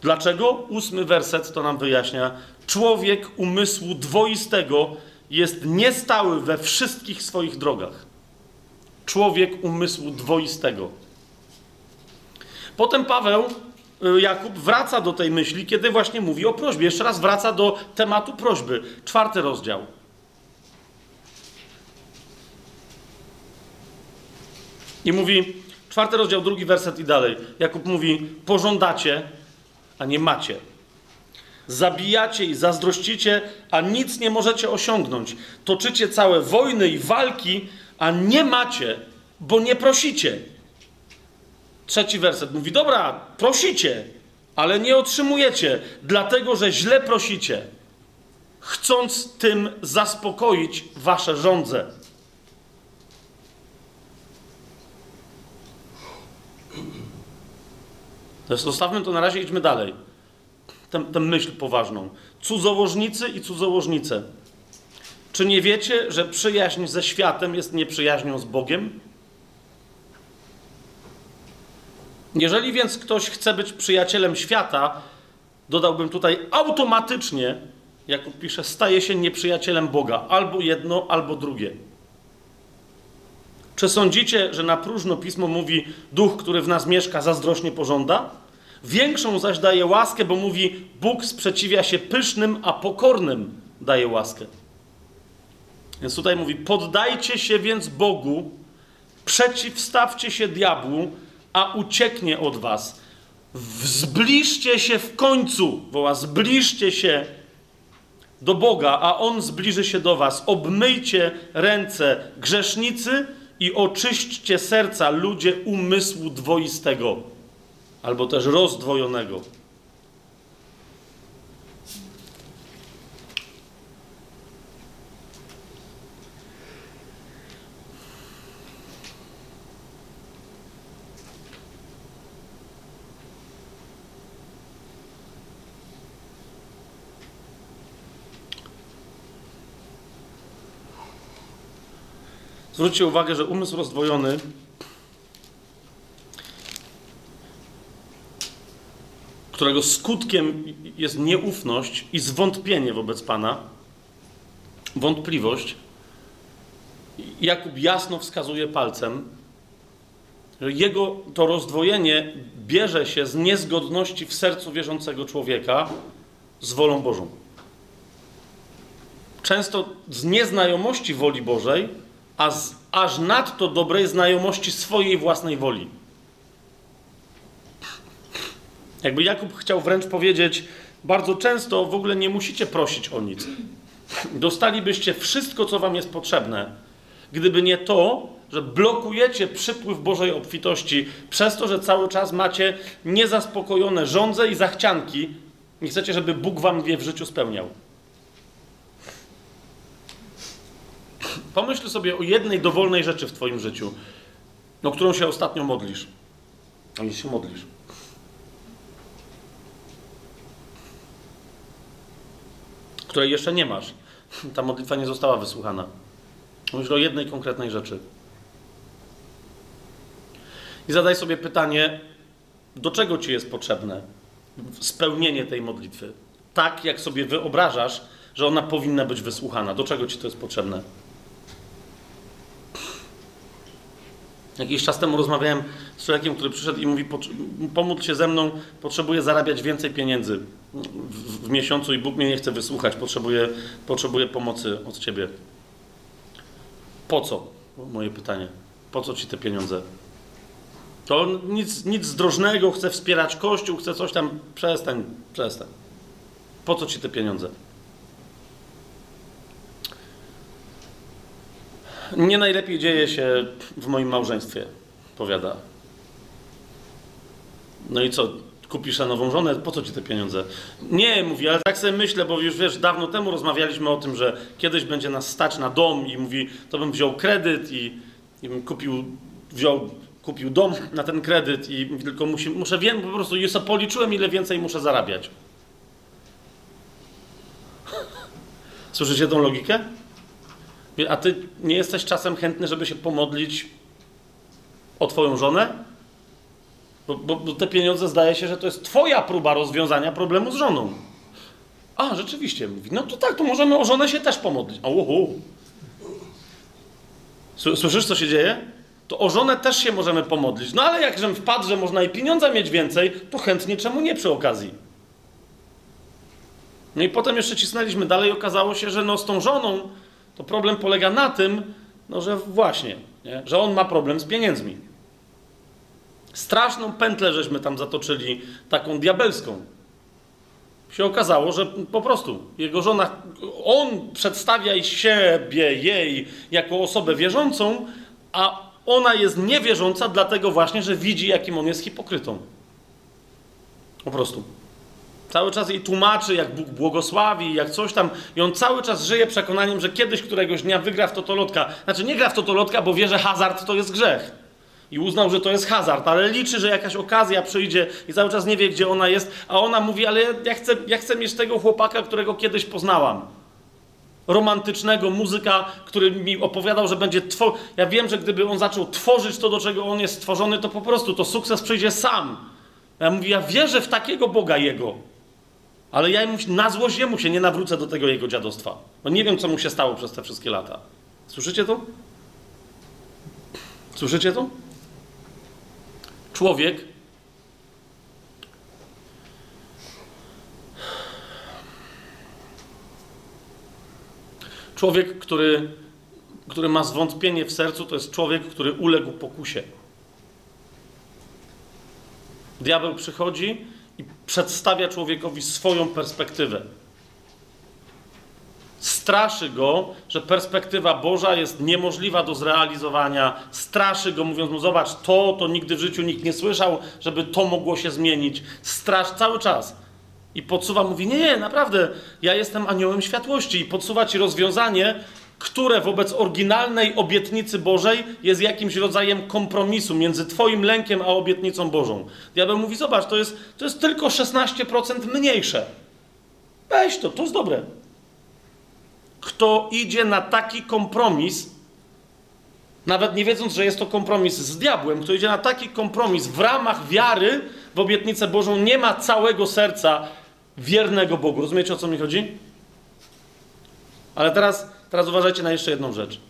Dlaczego? Ósmy werset to nam wyjaśnia. Człowiek umysłu dwoistego jest niestały we wszystkich swoich drogach. człowiek umysłu dwoistego. Potem Paweł, y, Jakub wraca do tej myśli, kiedy właśnie mówi o prośbie. Jeszcze raz wraca do tematu prośby. Czwarty rozdział. I mówi, czwarty rozdział, drugi werset i dalej. Jakub mówi, pożądacie, a nie macie. Zabijacie i zazdrościcie, a nic nie możecie osiągnąć. Toczycie całe wojny i walki, a nie macie, bo nie prosicie. Trzeci werset mówi: Dobra, prosicie, ale nie otrzymujecie, dlatego że źle prosicie, chcąc tym zaspokoić wasze żądze. Zostawmy to na razie, idźmy dalej. Tę, myśl poważną. Cudzołożnicy i cudzołożnice. Czy nie wiecie, że przyjaźń ze światem jest nieprzyjaźnią z Bogiem? Jeżeli więc ktoś chce być przyjacielem świata, dodałbym tutaj automatycznie, jak pisze, staje się nieprzyjacielem Boga. Albo jedno, albo drugie. Czy sądzicie, że na próżno pismo mówi, duch, który w nas mieszka, zazdrośnie pożąda? Większą zaś daje łaskę, bo mówi, Bóg sprzeciwia się pysznym, a pokornym daje łaskę. Więc tutaj mówi, poddajcie się więc Bogu, przeciwstawcie się diabłu, a ucieknie od was. Zbliżcie się w końcu, woła, zbliżcie się do Boga, a On zbliży się do was. Obmyjcie ręce grzesznicy i oczyśćcie serca ludzie umysłu dwoistego, albo też rozdwojonego. Zwróćcie uwagę, że umysł rozdwojony którego skutkiem jest nieufność i zwątpienie wobec Pana, wątpliwość, Jakub jasno wskazuje palcem, że jego to rozdwojenie bierze się z niezgodności w sercu wierzącego człowieka z wolą Bożą. Często z nieznajomości woli Bożej a z aż nadto dobrej znajomości swojej własnej woli. Jakby Jakub chciał wręcz powiedzieć, bardzo często w ogóle nie musicie prosić o nic. Dostalibyście wszystko, co wam jest potrzebne, gdyby nie to, że blokujecie przypływ Bożej obfitości przez to, że cały czas macie niezaspokojone żądze i zachcianki. Nie chcecie, żeby Bóg wam je w życiu spełniał. Pomyśl sobie o jednej dowolnej rzeczy w Twoim życiu, o którą się ostatnio modlisz. A nie się modlisz. Której jeszcze nie masz. Ta modlitwa nie została wysłuchana. Myśl o jednej konkretnej rzeczy. I zadaj sobie pytanie, do czego ci jest potrzebne spełnienie tej modlitwy? Tak, jak sobie wyobrażasz, że ona powinna być wysłuchana. Do czego ci to jest potrzebne? Jakiś czas temu rozmawiałem z człowiekiem, który przyszedł i mówi: Pomódl się ze mną, potrzebuję zarabiać więcej pieniędzy w, w miesiącu i Bóg mnie nie chce wysłuchać, potrzebuję, potrzebuję pomocy od ciebie. Po co? Moje pytanie. Po co ci te pieniądze? To nic, nic zdrożnego, chcę wspierać Kościół, chcę coś tam. Przestań, przestań. Po co ci te pieniądze? Nie najlepiej dzieje się w moim małżeństwie, powiada. No i co? Kupisz nową żonę? Po co ci te pieniądze? Nie, mówi, ale tak sobie myślę, bo już wiesz, dawno temu rozmawialiśmy o tym, że kiedyś będzie nas stać na dom i mówi, to bym wziął kredyt i, i bym kupił, wziął, kupił dom na ten kredyt i tylko musi, muszę, wiem, po prostu już policzyłem, ile więcej muszę zarabiać. Słyszycie tą logikę? A ty nie jesteś czasem chętny, żeby się pomodlić o twoją żonę? Bo, bo, bo, te pieniądze zdaje się, że to jest twoja próba rozwiązania problemu z żoną. A, rzeczywiście, mówi. No to tak, to możemy o żonę się też pomodlić. Oho. Słyszysz, co się dzieje? to o żonę też się możemy pomodlić. No ale jakżem wpadł, że można i pieniądze mieć więcej, to chętnie czemu nie przy okazji? No i potem jeszcze cisnęliśmy dalej, okazało się, że no z tą żoną to problem polega na tym, no że właśnie, nie? że on ma problem z pieniędzmi. Straszną pętlę żeśmy tam zatoczyli, taką diabelską. Się okazało, że po prostu jego żona, on przedstawia siebie, jej, jako osobę wierzącą, a ona jest niewierząca, dlatego właśnie, że widzi, jakim on jest hipokrytą. Po prostu. Cały czas jej tłumaczy, jak Bóg błogosławi, jak coś tam. I on cały czas żyje przekonaniem, że kiedyś któregoś dnia wygra w totolotka. Znaczy nie gra w totolotka, bo wie, że hazard to jest grzech. I uznał, że to jest hazard, ale liczy, że jakaś okazja przyjdzie i cały czas nie wie, gdzie ona jest. A ona mówi, ale ja chcę, ja chcę mieć tego chłopaka, którego kiedyś poznałam. Romantycznego muzyka, który mi opowiadał, że będzie tworzył. Ja wiem, że gdyby on zaczął tworzyć to, do czego on jest stworzony, to po prostu to sukces przyjdzie sam. Ja mówię, ja wierzę w takiego Boga Jego. Ale ja mu, na złość jemu się nie nawrócę do tego jego dziadostwa. Bo nie wiem, co mu się stało przez te wszystkie lata. Słyszycie to? Słyszycie to? Człowiek Człowiek, który, który ma zwątpienie w sercu, to jest człowiek, który uległ pokusie. Diabeł przychodzi i przedstawia człowiekowi swoją perspektywę. Straszy go, że perspektywa Boża jest niemożliwa do zrealizowania. Straszy go, mówiąc mu: Zobacz, to, to nigdy w życiu nikt nie słyszał, żeby to mogło się zmienić. Strasz cały czas. I podsuwa, mówi: Nie, nie, naprawdę, ja jestem aniołem światłości. I podsuwa ci rozwiązanie, które wobec oryginalnej obietnicy Bożej jest jakimś rodzajem kompromisu między Twoim lękiem a obietnicą Bożą. Diabeł mówi: Zobacz, to jest, to jest tylko 16% mniejsze. Weź to, to jest dobre. Kto idzie na taki kompromis, nawet nie wiedząc, że jest to kompromis z diabłem, kto idzie na taki kompromis w ramach wiary w obietnicę Bożą, nie ma całego serca wiernego Bogu. Rozumiecie o co mi chodzi? Ale teraz Teraz uważajcie na jeszcze jedną rzecz.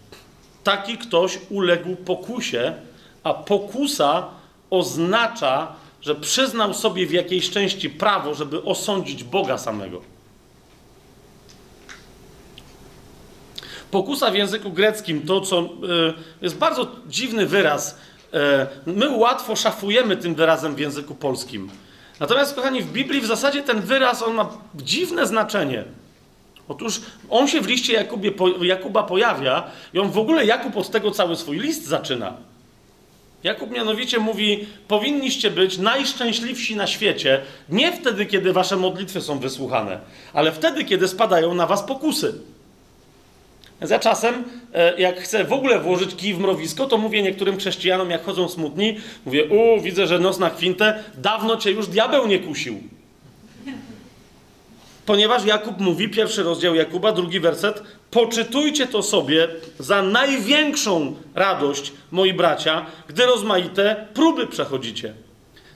Taki ktoś uległ pokusie, a pokusa oznacza, że przyznał sobie w jakiejś części prawo, żeby osądzić Boga samego. Pokusa w języku greckim to, co y, jest bardzo dziwny wyraz. Y, my łatwo szafujemy tym wyrazem w języku polskim. Natomiast, kochani, w Biblii w zasadzie ten wyraz on ma dziwne znaczenie. Otóż on się w liście Jakubie, Jakuba pojawia i on w ogóle Jakub od tego cały swój list zaczyna. Jakub mianowicie mówi: Powinniście być najszczęśliwsi na świecie, nie wtedy, kiedy wasze modlitwy są wysłuchane, ale wtedy, kiedy spadają na was pokusy. Za czasem, e, jak chcę w ogóle włożyć kij w mrowisko, to mówię niektórym chrześcijanom, jak chodzą smutni, mówię: U, widzę, że nos na kwintę, dawno cię już diabeł nie kusił. Ponieważ Jakub mówi, pierwszy rozdział Jakuba, drugi werset, poczytujcie to sobie za największą radość, moi bracia, gdy rozmaite próby przechodzicie.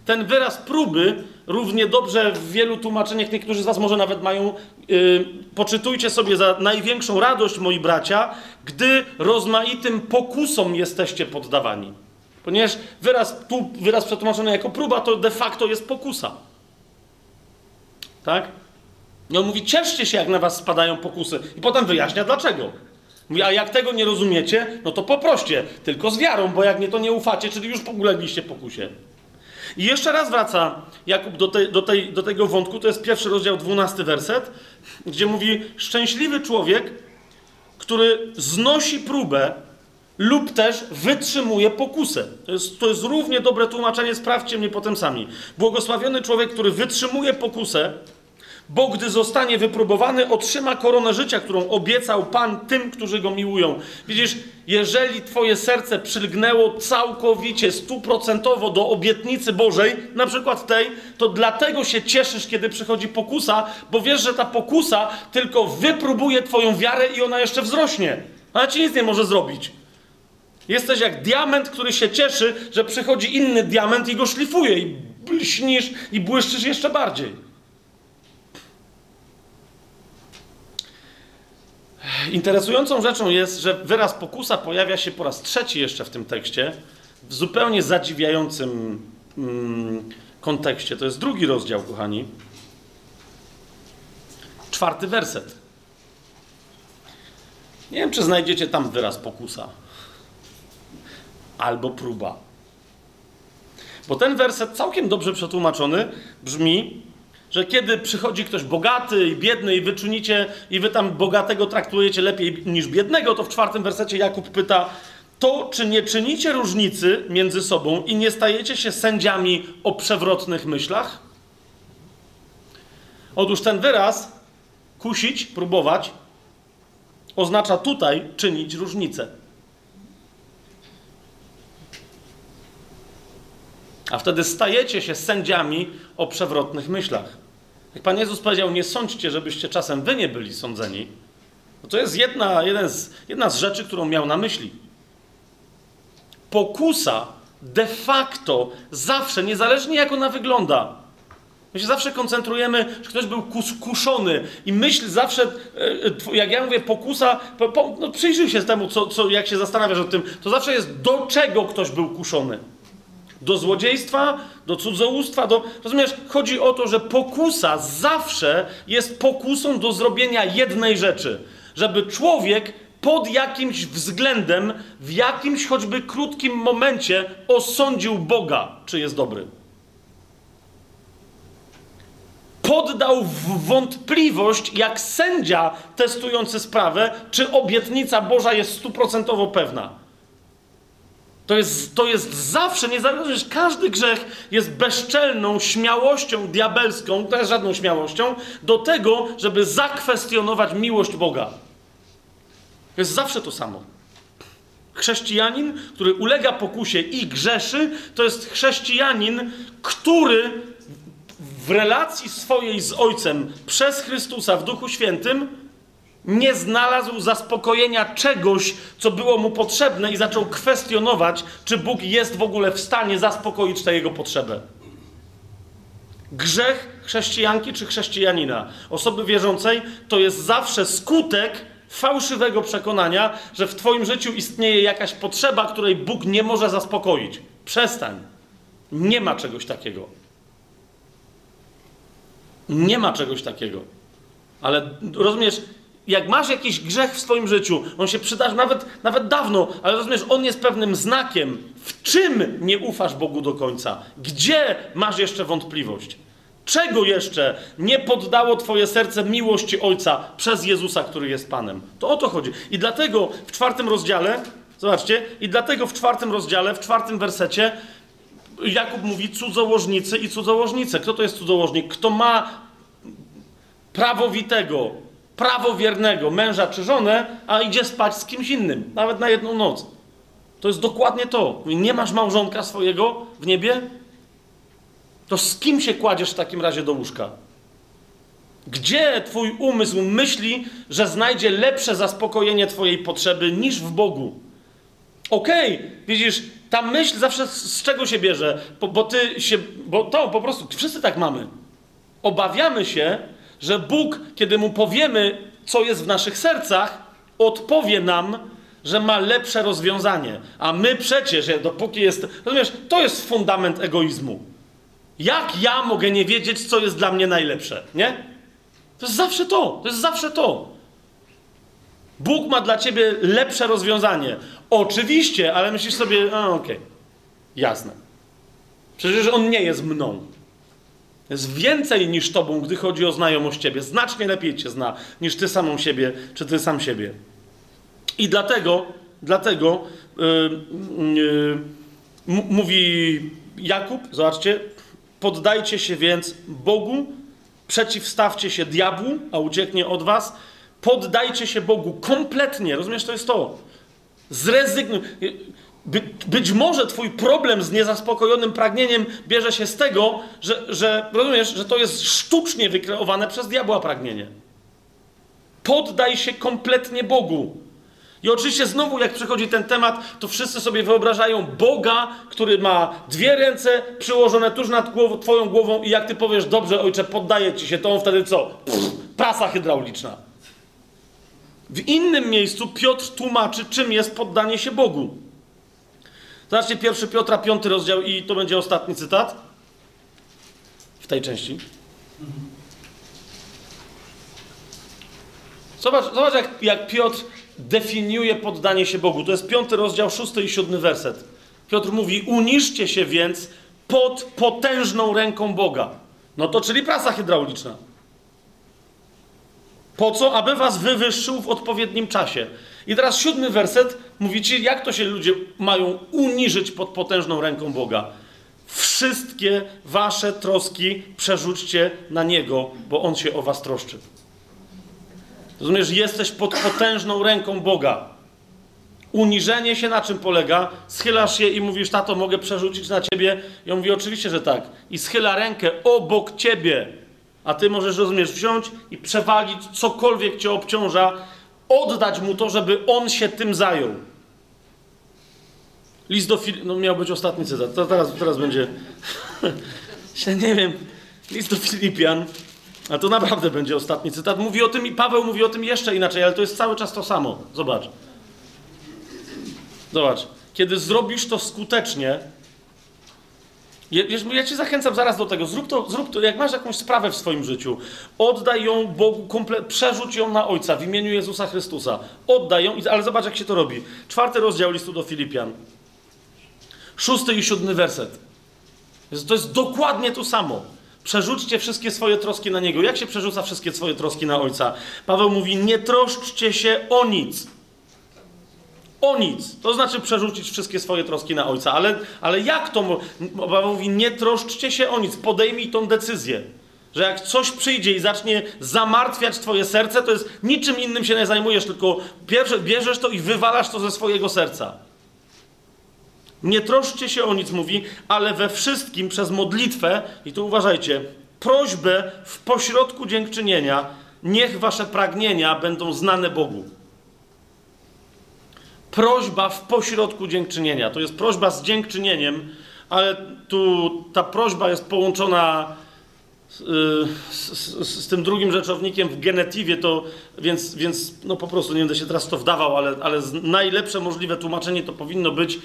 Ten wyraz próby równie dobrze w wielu tłumaczeniach, niektórzy z Was może nawet mają, yy, poczytujcie sobie za największą radość, moi bracia, gdy rozmaitym pokusom jesteście poddawani. Ponieważ wyraz, tu, wyraz przetłumaczony jako próba to de facto jest pokusa. Tak? I on mówi, cieszcie się, jak na was spadają pokusy. I potem wyjaśnia dlaczego. Mówi, a jak tego nie rozumiecie, no to poproście, tylko z wiarą, bo jak nie, to nie ufacie, czyli już ulegliście pokusie. I jeszcze raz wraca Jakub do, tej, do, tej, do tego wątku, to jest pierwszy rozdział, dwunasty werset, gdzie mówi, szczęśliwy człowiek, który znosi próbę lub też wytrzymuje pokusę. To jest, to jest równie dobre tłumaczenie, sprawdźcie mnie potem sami. Błogosławiony człowiek, który wytrzymuje pokusę, bo gdy zostanie wypróbowany, otrzyma koronę życia, którą obiecał Pan tym, którzy go miłują. Widzisz, jeżeli Twoje serce przylgnęło całkowicie, stuprocentowo do obietnicy Bożej, na przykład tej, to dlatego się cieszysz, kiedy przychodzi pokusa, bo wiesz, że ta pokusa tylko wypróbuje Twoją wiarę i ona jeszcze wzrośnie. Ona ci nic nie może zrobić. Jesteś jak diament, który się cieszy, że przychodzi inny diament i go szlifuje i śnisz i błyszczysz jeszcze bardziej. Interesującą rzeczą jest, że wyraz pokusa pojawia się po raz trzeci jeszcze w tym tekście, w zupełnie zadziwiającym mm, kontekście. To jest drugi rozdział, kochani. Czwarty werset. Nie wiem, czy znajdziecie tam wyraz pokusa. Albo próba. Bo ten werset całkiem dobrze przetłumaczony brzmi, że kiedy przychodzi ktoś bogaty i biedny i wy czynicie, i wy tam bogatego traktujecie lepiej niż biednego, to w czwartym wersecie Jakub pyta, to czy nie czynicie różnicy między sobą i nie stajecie się sędziami o przewrotnych myślach? Otóż ten wyraz kusić, próbować, oznacza tutaj czynić różnicę. A wtedy stajecie się sędziami o przewrotnych myślach. Jak Pan Jezus powiedział, nie sądźcie, żebyście czasem wy nie byli sądzeni, no to jest jedna, jeden z, jedna z rzeczy, którą miał na myśli. Pokusa de facto zawsze, niezależnie jak ona wygląda, my się zawsze koncentrujemy, że ktoś był kus, kuszony i myśl zawsze, e, e, jak ja mówię pokusa, po, no przyjrzyj się temu, co, co, jak się zastanawiasz o tym, to zawsze jest do czego ktoś był kuszony. Do złodziejstwa, do cudzołóstwa, do... Rozumiesz? Chodzi o to, że pokusa zawsze jest pokusą do zrobienia jednej rzeczy. Żeby człowiek pod jakimś względem, w jakimś choćby krótkim momencie osądził Boga, czy jest dobry. Poddał w wątpliwość, jak sędzia testujący sprawę, czy obietnica Boża jest stuprocentowo pewna. To jest, to jest zawsze, niezależnie, że każdy grzech jest bezczelną śmiałością diabelską, jest żadną śmiałością, do tego, żeby zakwestionować miłość Boga. To jest zawsze to samo. Chrześcijanin, który ulega pokusie i grzeszy, to jest chrześcijanin, który w relacji swojej z Ojcem przez Chrystusa w Duchu Świętym nie znalazł zaspokojenia czegoś, co było mu potrzebne i zaczął kwestionować, czy Bóg jest w ogóle w stanie zaspokoić tę jego potrzebę. Grzech chrześcijanki czy chrześcijanina, osoby wierzącej, to jest zawsze skutek fałszywego przekonania, że w Twoim życiu istnieje jakaś potrzeba, której Bóg nie może zaspokoić. Przestań. Nie ma czegoś takiego. Nie ma czegoś takiego. Ale rozumiesz, jak masz jakiś grzech w swoim życiu, on się przydarza nawet, nawet dawno, ale rozumiesz, on jest pewnym znakiem, w czym nie ufasz Bogu do końca, gdzie masz jeszcze wątpliwość. Czego jeszcze nie poddało Twoje serce miłości Ojca przez Jezusa, który jest Panem? To o to chodzi. I dlatego w czwartym rozdziale, zobaczcie, i dlatego w czwartym rozdziale, w czwartym wersecie Jakub mówi cudzołożnicy i cudzołożnice. Kto to jest cudzołożnik? Kto ma prawowitego, prawowiernego męża czy żonę, a idzie spać z kimś innym, nawet na jedną noc. To jest dokładnie to. Nie masz małżonka swojego w niebie? To z kim się kładziesz w takim razie do łóżka? Gdzie twój umysł myśli, że znajdzie lepsze zaspokojenie twojej potrzeby niż w Bogu? Okej, okay, widzisz, ta myśl zawsze z, czego się bierze? Bo, bo ty się, bo to po prostu, wszyscy tak mamy. Obawiamy się, że Bóg, kiedy mu powiemy, co jest w naszych sercach, odpowie nam, że ma lepsze rozwiązanie. A my przecież, dopóki jest. Rozumiesz, to jest fundament egoizmu. Jak ja mogę nie wiedzieć, co jest dla mnie najlepsze? Nie? To jest zawsze to. To jest zawsze to. Bóg ma dla ciebie lepsze rozwiązanie. Oczywiście, ale myślisz sobie, a okej, okay. jasne. Przecież on nie jest mną. Jest więcej niż tobą, gdy chodzi o znajomość ciebie. Znacznie lepiej cię zna niż ty samą siebie, czy ty sam siebie. I dlatego, dlatego yy, yy, mówi Jakub, zobaczcie, poddajcie się więc Bogu, przeciwstawcie się diabłu, a ucieknie od was. Poddajcie się Bogu kompletnie, rozumiesz, to jest to. Zrezygnuj. By, być może twój problem z niezaspokojonym pragnieniem bierze się z tego, że, że rozumiesz, że to jest sztucznie wykreowane przez diabła pragnienie. Poddaj się kompletnie Bogu. I oczywiście znowu, jak przychodzi ten temat, to wszyscy sobie wyobrażają Boga, który ma dwie ręce przyłożone tuż nad głową, twoją głową i jak ty powiesz, dobrze ojcze, poddaję ci się, to on wtedy co? Pff, prasa hydrauliczna. W innym miejscu Piotr tłumaczy, czym jest poddanie się Bogu. Zobaczcie, pierwszy Piotra, piąty rozdział i to będzie ostatni cytat w tej części. Zobacz, zobacz jak, jak Piotr definiuje poddanie się Bogu. To jest piąty rozdział, szósty i siódmy werset. Piotr mówi, uniszcie się więc pod potężną ręką Boga. No to czyli prasa hydrauliczna. Po co? Aby was wywyższył w odpowiednim czasie. I teraz siódmy werset mówi ci, jak to się ludzie mają uniżyć pod potężną ręką Boga. Wszystkie wasze troski przerzućcie na Niego, bo On się o was troszczy. Rozumiesz, jesteś pod potężną ręką Boga. Uniżenie się na czym polega? Schylasz się i mówisz, tato, mogę przerzucić na ciebie? I on mówi, oczywiście, że tak. I schyla rękę obok ciebie. A ty możesz, rozumiesz, wziąć i przewalić cokolwiek cię obciąża, oddać mu to, żeby on się tym zajął. List do Fil... No miał być ostatni cytat. To teraz, teraz będzie... się nie wiem. List do Filipian. A to naprawdę będzie ostatni cytat. Mówi o tym i Paweł mówi o tym jeszcze inaczej, ale to jest cały czas to samo. Zobacz. Zobacz. Kiedy zrobisz to skutecznie, ja cię zachęcam zaraz do tego. Zrób to, zrób to, jak masz jakąś sprawę w swoim życiu, oddaj ją Bogu, komple- przerzuć ją na Ojca w imieniu Jezusa Chrystusa. Oddaj ją, ale zobacz, jak się to robi. Czwarty rozdział listu do Filipian. Szósty i siódmy werset. To jest dokładnie to samo. Przerzućcie wszystkie swoje troski na Niego. Jak się przerzuca wszystkie swoje troski na Ojca? Paweł mówi, nie troszczcie się o nic. O nic. To znaczy przerzucić wszystkie swoje troski na Ojca. Ale, ale jak to? Paweł mówi, nie troszczcie się o nic. Podejmij tą decyzję. Że jak coś przyjdzie i zacznie zamartwiać twoje serce, to jest niczym innym się nie zajmujesz, tylko bierzesz to i wywalasz to ze swojego serca. Nie troszczcie się o nic, mówi, ale we wszystkim przez modlitwę, i tu uważajcie, prośbę w pośrodku dziękczynienia, niech wasze pragnienia będą znane Bogu. Prośba w pośrodku dziękczynienia. To jest prośba z dziękczynieniem, ale tu ta prośba jest połączona z, y, z, z, tym drugim rzeczownikiem w genetywie, to więc, więc no po prostu nie będę się teraz to wdawał, ale, ale najlepsze możliwe tłumaczenie to powinno być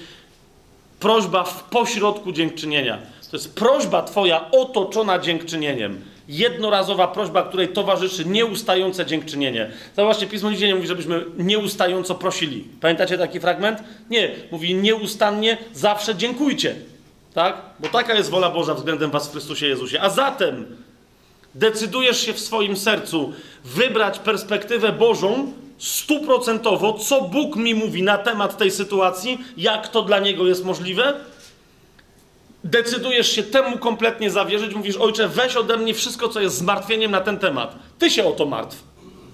prośba w pośrodku dziękczynienia. To jest prośba Twoja otoczona dziękczynieniem. Jednorazowa prośba, której towarzyszy nieustające dziękczynienie. Zobaczcie, Pismo nigdzie nie mówi, żebyśmy nieustająco prosili. Pamiętacie taki fragment? Nie. Mówi nieustannie, zawsze dziękujcie. Tak? Bo taka jest wola Boża względem Was w Chrystusie Jezusie. A zatem decydujesz się w swoim sercu wybrać perspektywę Bożą, stuprocentowo, co Bóg mi mówi na temat tej sytuacji, jak to dla Niego jest możliwe, decydujesz się temu kompletnie zawierzyć, mówisz, ojcze, weź ode mnie wszystko, co jest zmartwieniem na ten temat. Ty się o to martw.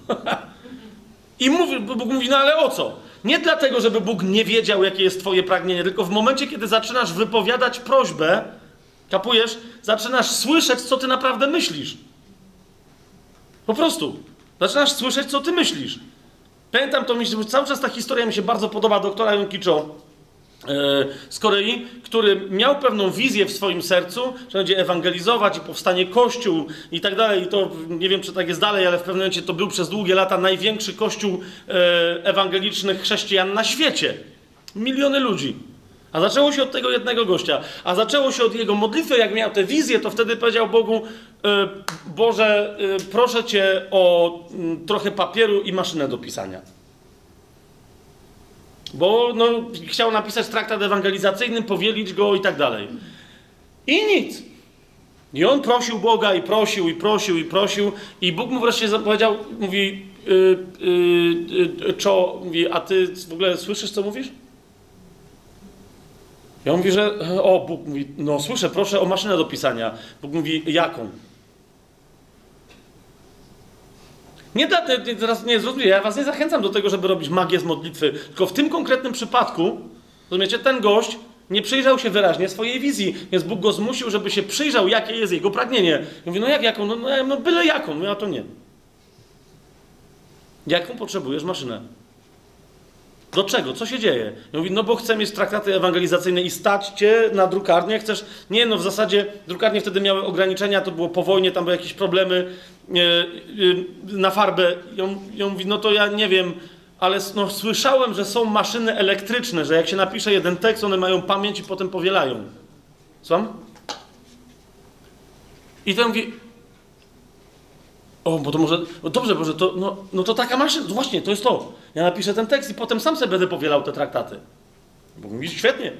I mówi, Bóg mówi, no ale o co? Nie dlatego, żeby Bóg nie wiedział, jakie jest twoje pragnienie, tylko w momencie, kiedy zaczynasz wypowiadać prośbę, kapujesz, zaczynasz słyszeć, co ty naprawdę myślisz. Po prostu. Zaczynasz słyszeć, co ty myślisz. Pamiętam to, cały czas ta historia mi się bardzo podoba, doktora Jonkiczo z Korei, który miał pewną wizję w swoim sercu, że będzie ewangelizować i powstanie kościół i tak dalej. I to nie wiem, czy tak jest dalej, ale w pewnym momencie to był przez długie lata największy kościół e, ewangelicznych chrześcijan na świecie. Miliony ludzi. A zaczęło się od tego jednego gościa. A zaczęło się od jego modlitwy. Jak miał tę wizję, to wtedy powiedział Bogu: e, Boże, e, proszę cię o mm, trochę papieru i maszynę do pisania. Bo no, chciał napisać traktat ewangelizacyjny, powielić go i tak dalej. I nic. I on prosił Boga i prosił, i prosił, i prosił. I Bóg mu wreszcie powiedział, mówi, yy, yy, yy, czo, mówi, a ty w ogóle słyszysz, co mówisz? On mówi, że o, Bóg mówi, no słyszę, proszę o maszynę do pisania. Bóg mówi, jaką? Nie, da, teraz nie zrozumiecie, ja was nie zachęcam do tego, żeby robić magię z modlitwy, tylko w tym konkretnym przypadku, rozumiecie, ten gość nie przyjrzał się wyraźnie swojej wizji, więc Bóg go zmusił, żeby się przyjrzał, jakie jest jego pragnienie. I mówi, no jak, jaką? No, no, no byle jaką, no ja to nie. Jaką potrzebujesz maszynę? Do czego? Co się dzieje? I mówi, no bo chcę mieć traktaty ewangelizacyjne i stać cię na drukarnię. Chcesz... Nie, no w zasadzie drukarnie wtedy miały ograniczenia, to było po wojnie, tam były jakieś problemy. na farbę. Ją, ją mówi, no to ja nie wiem, ale no, słyszałem, że są maszyny elektryczne, że jak się napisze jeden tekst, one mają pamięć i potem powielają. Słucham? I ten mówi, o, bo to może, no dobrze, może to, no, no to taka maszyna, właśnie, to jest to. Ja napiszę ten tekst i potem sam sobie będę powielał te traktaty. Bo mówi, świetnie.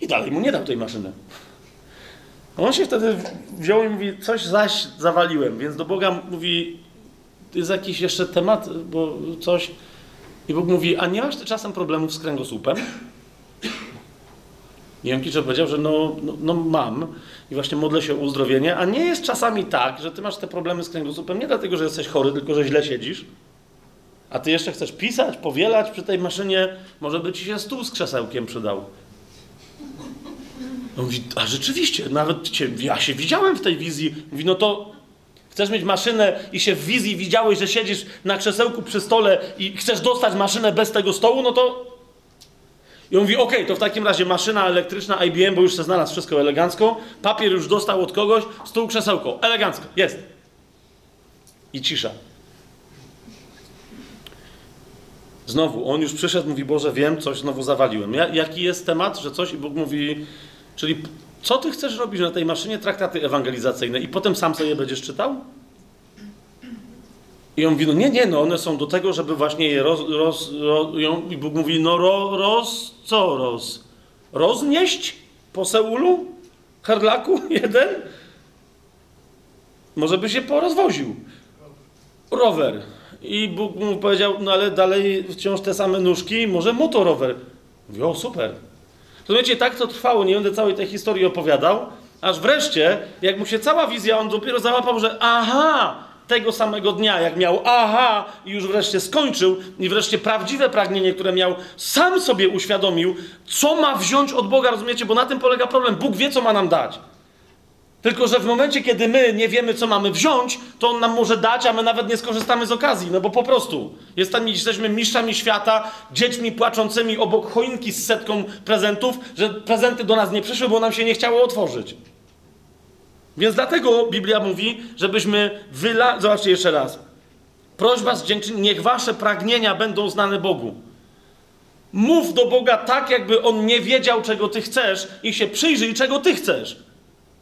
I dalej mu nie dał tej maszyny. On się wtedy wziął i mówi, coś zaś zawaliłem, więc do Boga mówi, jest jakiś jeszcze temat, bo coś... I Bóg mówi, a nie masz ty czasem problemów z kręgosłupem? I Jemkicze powiedział, że no, no, no, mam i właśnie modlę się o uzdrowienie, a nie jest czasami tak, że ty masz te problemy z kręgosłupem nie dlatego, że jesteś chory, tylko że źle siedzisz, a ty jeszcze chcesz pisać, powielać przy tej maszynie, może by ci się stół z krzesełkiem przydał. On mówi, a rzeczywiście, nawet cię, ja się widziałem w tej wizji. Mówi, no to chcesz mieć maszynę i się w wizji widziałeś, że siedzisz na krzesełku przy stole i chcesz dostać maszynę bez tego stołu, no to... I on mówi, okay, to w takim razie maszyna elektryczna IBM, bo już się znalazł wszystko elegancko, papier już dostał od kogoś, stół, krzesełko, elegancko, jest. I cisza. Znowu, on już przyszedł, mówi, Boże, wiem, coś znowu zawaliłem. Ja, jaki jest temat, że coś? I Bóg mówi, Czyli co ty chcesz robić na tej maszynie traktaty ewangelizacyjne i potem sam sobie będziesz czytał? I on mówi, no nie, nie, no one są do tego, żeby właśnie je roz... roz, I Bóg mówi, no ro, roz... co roz? Roznieść po Seulu? Harlaku? Jeden? Może by się porozwoził. Rower. I Bóg mu powiedział, no ale dalej wciąż te same nóżki, może motorower. Mówi, o super. Rozumiecie, tak to trwało, nie będę całej tej historii opowiadał, aż wreszcie, jak mu się cała wizja, on dopiero załapał, że aha, tego samego dnia, jak miał aha i już wreszcie skończył i wreszcie prawdziwe pragnienie, które miał, sam sobie uświadomił, co ma wziąć od Boga, rozumiecie, bo na tym polega problem. Bóg wie, co ma nam dać. Tylko, że w momencie, kiedy my nie wiemy, co mamy wziąć, to on nam może dać, a my nawet nie skorzystamy z okazji, no bo po prostu jesteśmy, mistrzami świata, dziećmi płaczącymi obok choinki z setką prezentów, że prezenty do nas nie przyszły, bo nam się nie chciało otworzyć. Więc dlatego Biblia mówi, żebyśmy wyla... Zobaczcie jeszcze raz. Prośba z dziękczynienia, niech wasze pragnienia będą znane Bogu. Mów do Boga tak, jakby On nie wiedział, czego Ty chcesz i się przyjrzyj, czego Ty chcesz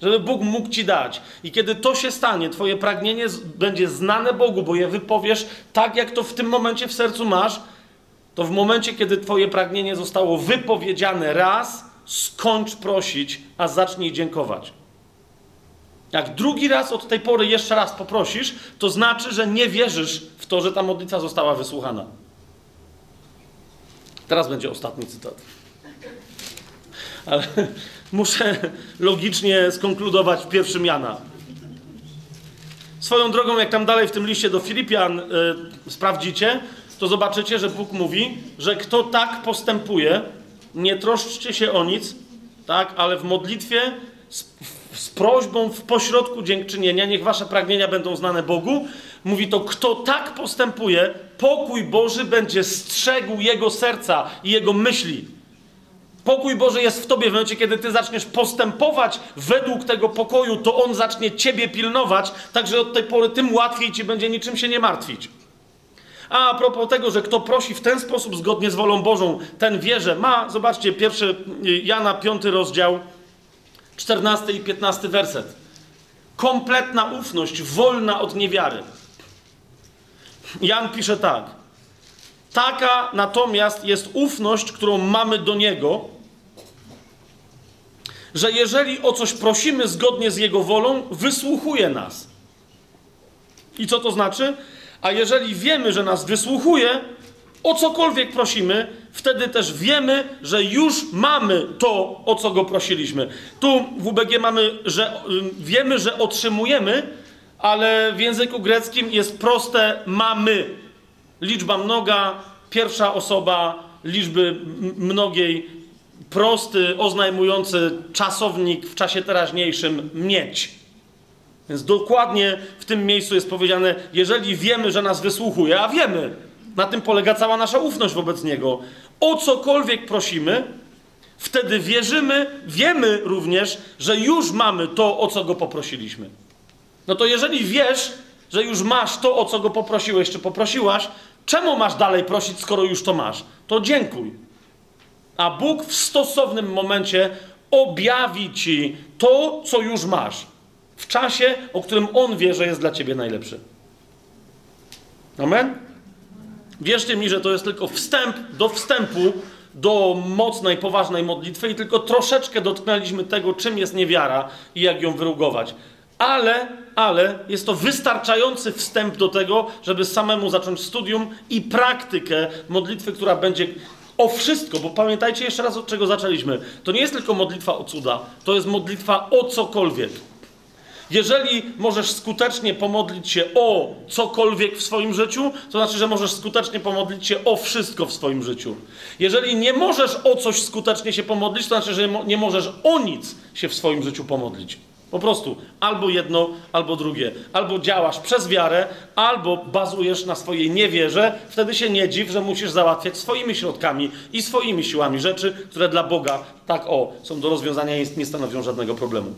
żeby Bóg mógł ci dać. I kiedy to się stanie, Twoje pragnienie będzie znane Bogu, bo je wypowiesz tak, jak to w tym momencie w sercu masz, to w momencie, kiedy Twoje pragnienie zostało wypowiedziane raz, skończ prosić, a zacznij dziękować. Jak drugi raz od tej pory jeszcze raz poprosisz, to znaczy, że nie wierzysz w to, że ta modlitwa została wysłuchana. Teraz będzie ostatni cytat. Ale muszę logicznie skonkludować w pierwszym Jana. Swoją drogą, jak tam dalej w tym liście do Filipian y, sprawdzicie, to zobaczycie, że Bóg mówi, że kto tak postępuje, nie troszczcie się o nic, tak, ale w modlitwie z, z prośbą w pośrodku dziękczynienia, niech wasze pragnienia będą znane Bogu. Mówi to, kto tak postępuje, pokój Boży będzie strzegł jego serca i jego myśli. Pokój Boży jest w tobie w momencie, kiedy ty zaczniesz postępować według tego pokoju, to on zacznie ciebie pilnować, także od tej pory tym łatwiej ci będzie niczym się nie martwić. A, a propos tego, że kto prosi w ten sposób zgodnie z wolą Bożą, ten wierzę, ma, zobaczcie, pierwszy Jana, piąty rozdział, 14 i 15 werset. Kompletna ufność, wolna od niewiary. Jan pisze tak. Taka natomiast jest ufność, którą mamy do Niego, że jeżeli o coś prosimy zgodnie z Jego wolą, wysłuchuje nas. I co to znaczy? A jeżeli wiemy, że nas wysłuchuje, o cokolwiek prosimy, wtedy też wiemy, że już mamy to, o co go prosiliśmy. Tu w UBG mamy, że wiemy, że otrzymujemy, ale w języku greckim jest proste mamy. Liczba mnoga, pierwsza osoba liczby mnogiej, prosty, oznajmujący czasownik w czasie teraźniejszym mieć. Więc dokładnie w tym miejscu jest powiedziane, jeżeli wiemy, że nas wysłuchuje, a wiemy, na tym polega cała nasza ufność wobec Niego, o cokolwiek prosimy, wtedy wierzymy, wiemy również, że już mamy to, o co Go poprosiliśmy. No to jeżeli wiesz, że już masz to, o co go poprosiłeś, czy poprosiłaś, czemu masz dalej prosić, skoro już to masz? To dziękuj. A Bóg w stosownym momencie objawi ci to, co już masz. W czasie, o którym On wie, że jest dla ciebie najlepszy. Amen? Wierzcie mi, że to jest tylko wstęp do wstępu do mocnej, poważnej modlitwy i tylko troszeczkę dotknęliśmy tego, czym jest niewiara i jak ją wyrugować. Ale, ale jest to wystarczający wstęp do tego, żeby samemu zacząć studium i praktykę modlitwy, która będzie o wszystko, bo pamiętajcie jeszcze raz, od czego zaczęliśmy. To nie jest tylko modlitwa o cuda, to jest modlitwa o cokolwiek. Jeżeli możesz skutecznie pomodlić się o cokolwiek w swoim życiu, to znaczy, że możesz skutecznie pomodlić się o wszystko w swoim życiu. Jeżeli nie możesz o coś skutecznie się pomodlić, to znaczy, że nie możesz o nic się w swoim życiu pomodlić. Po prostu albo jedno, albo drugie. Albo działasz przez wiarę, albo bazujesz na swojej niewierze. Wtedy się nie dziw, że musisz załatwiać swoimi środkami i swoimi siłami rzeczy, które dla Boga tak o są do rozwiązania i nie stanowią żadnego problemu.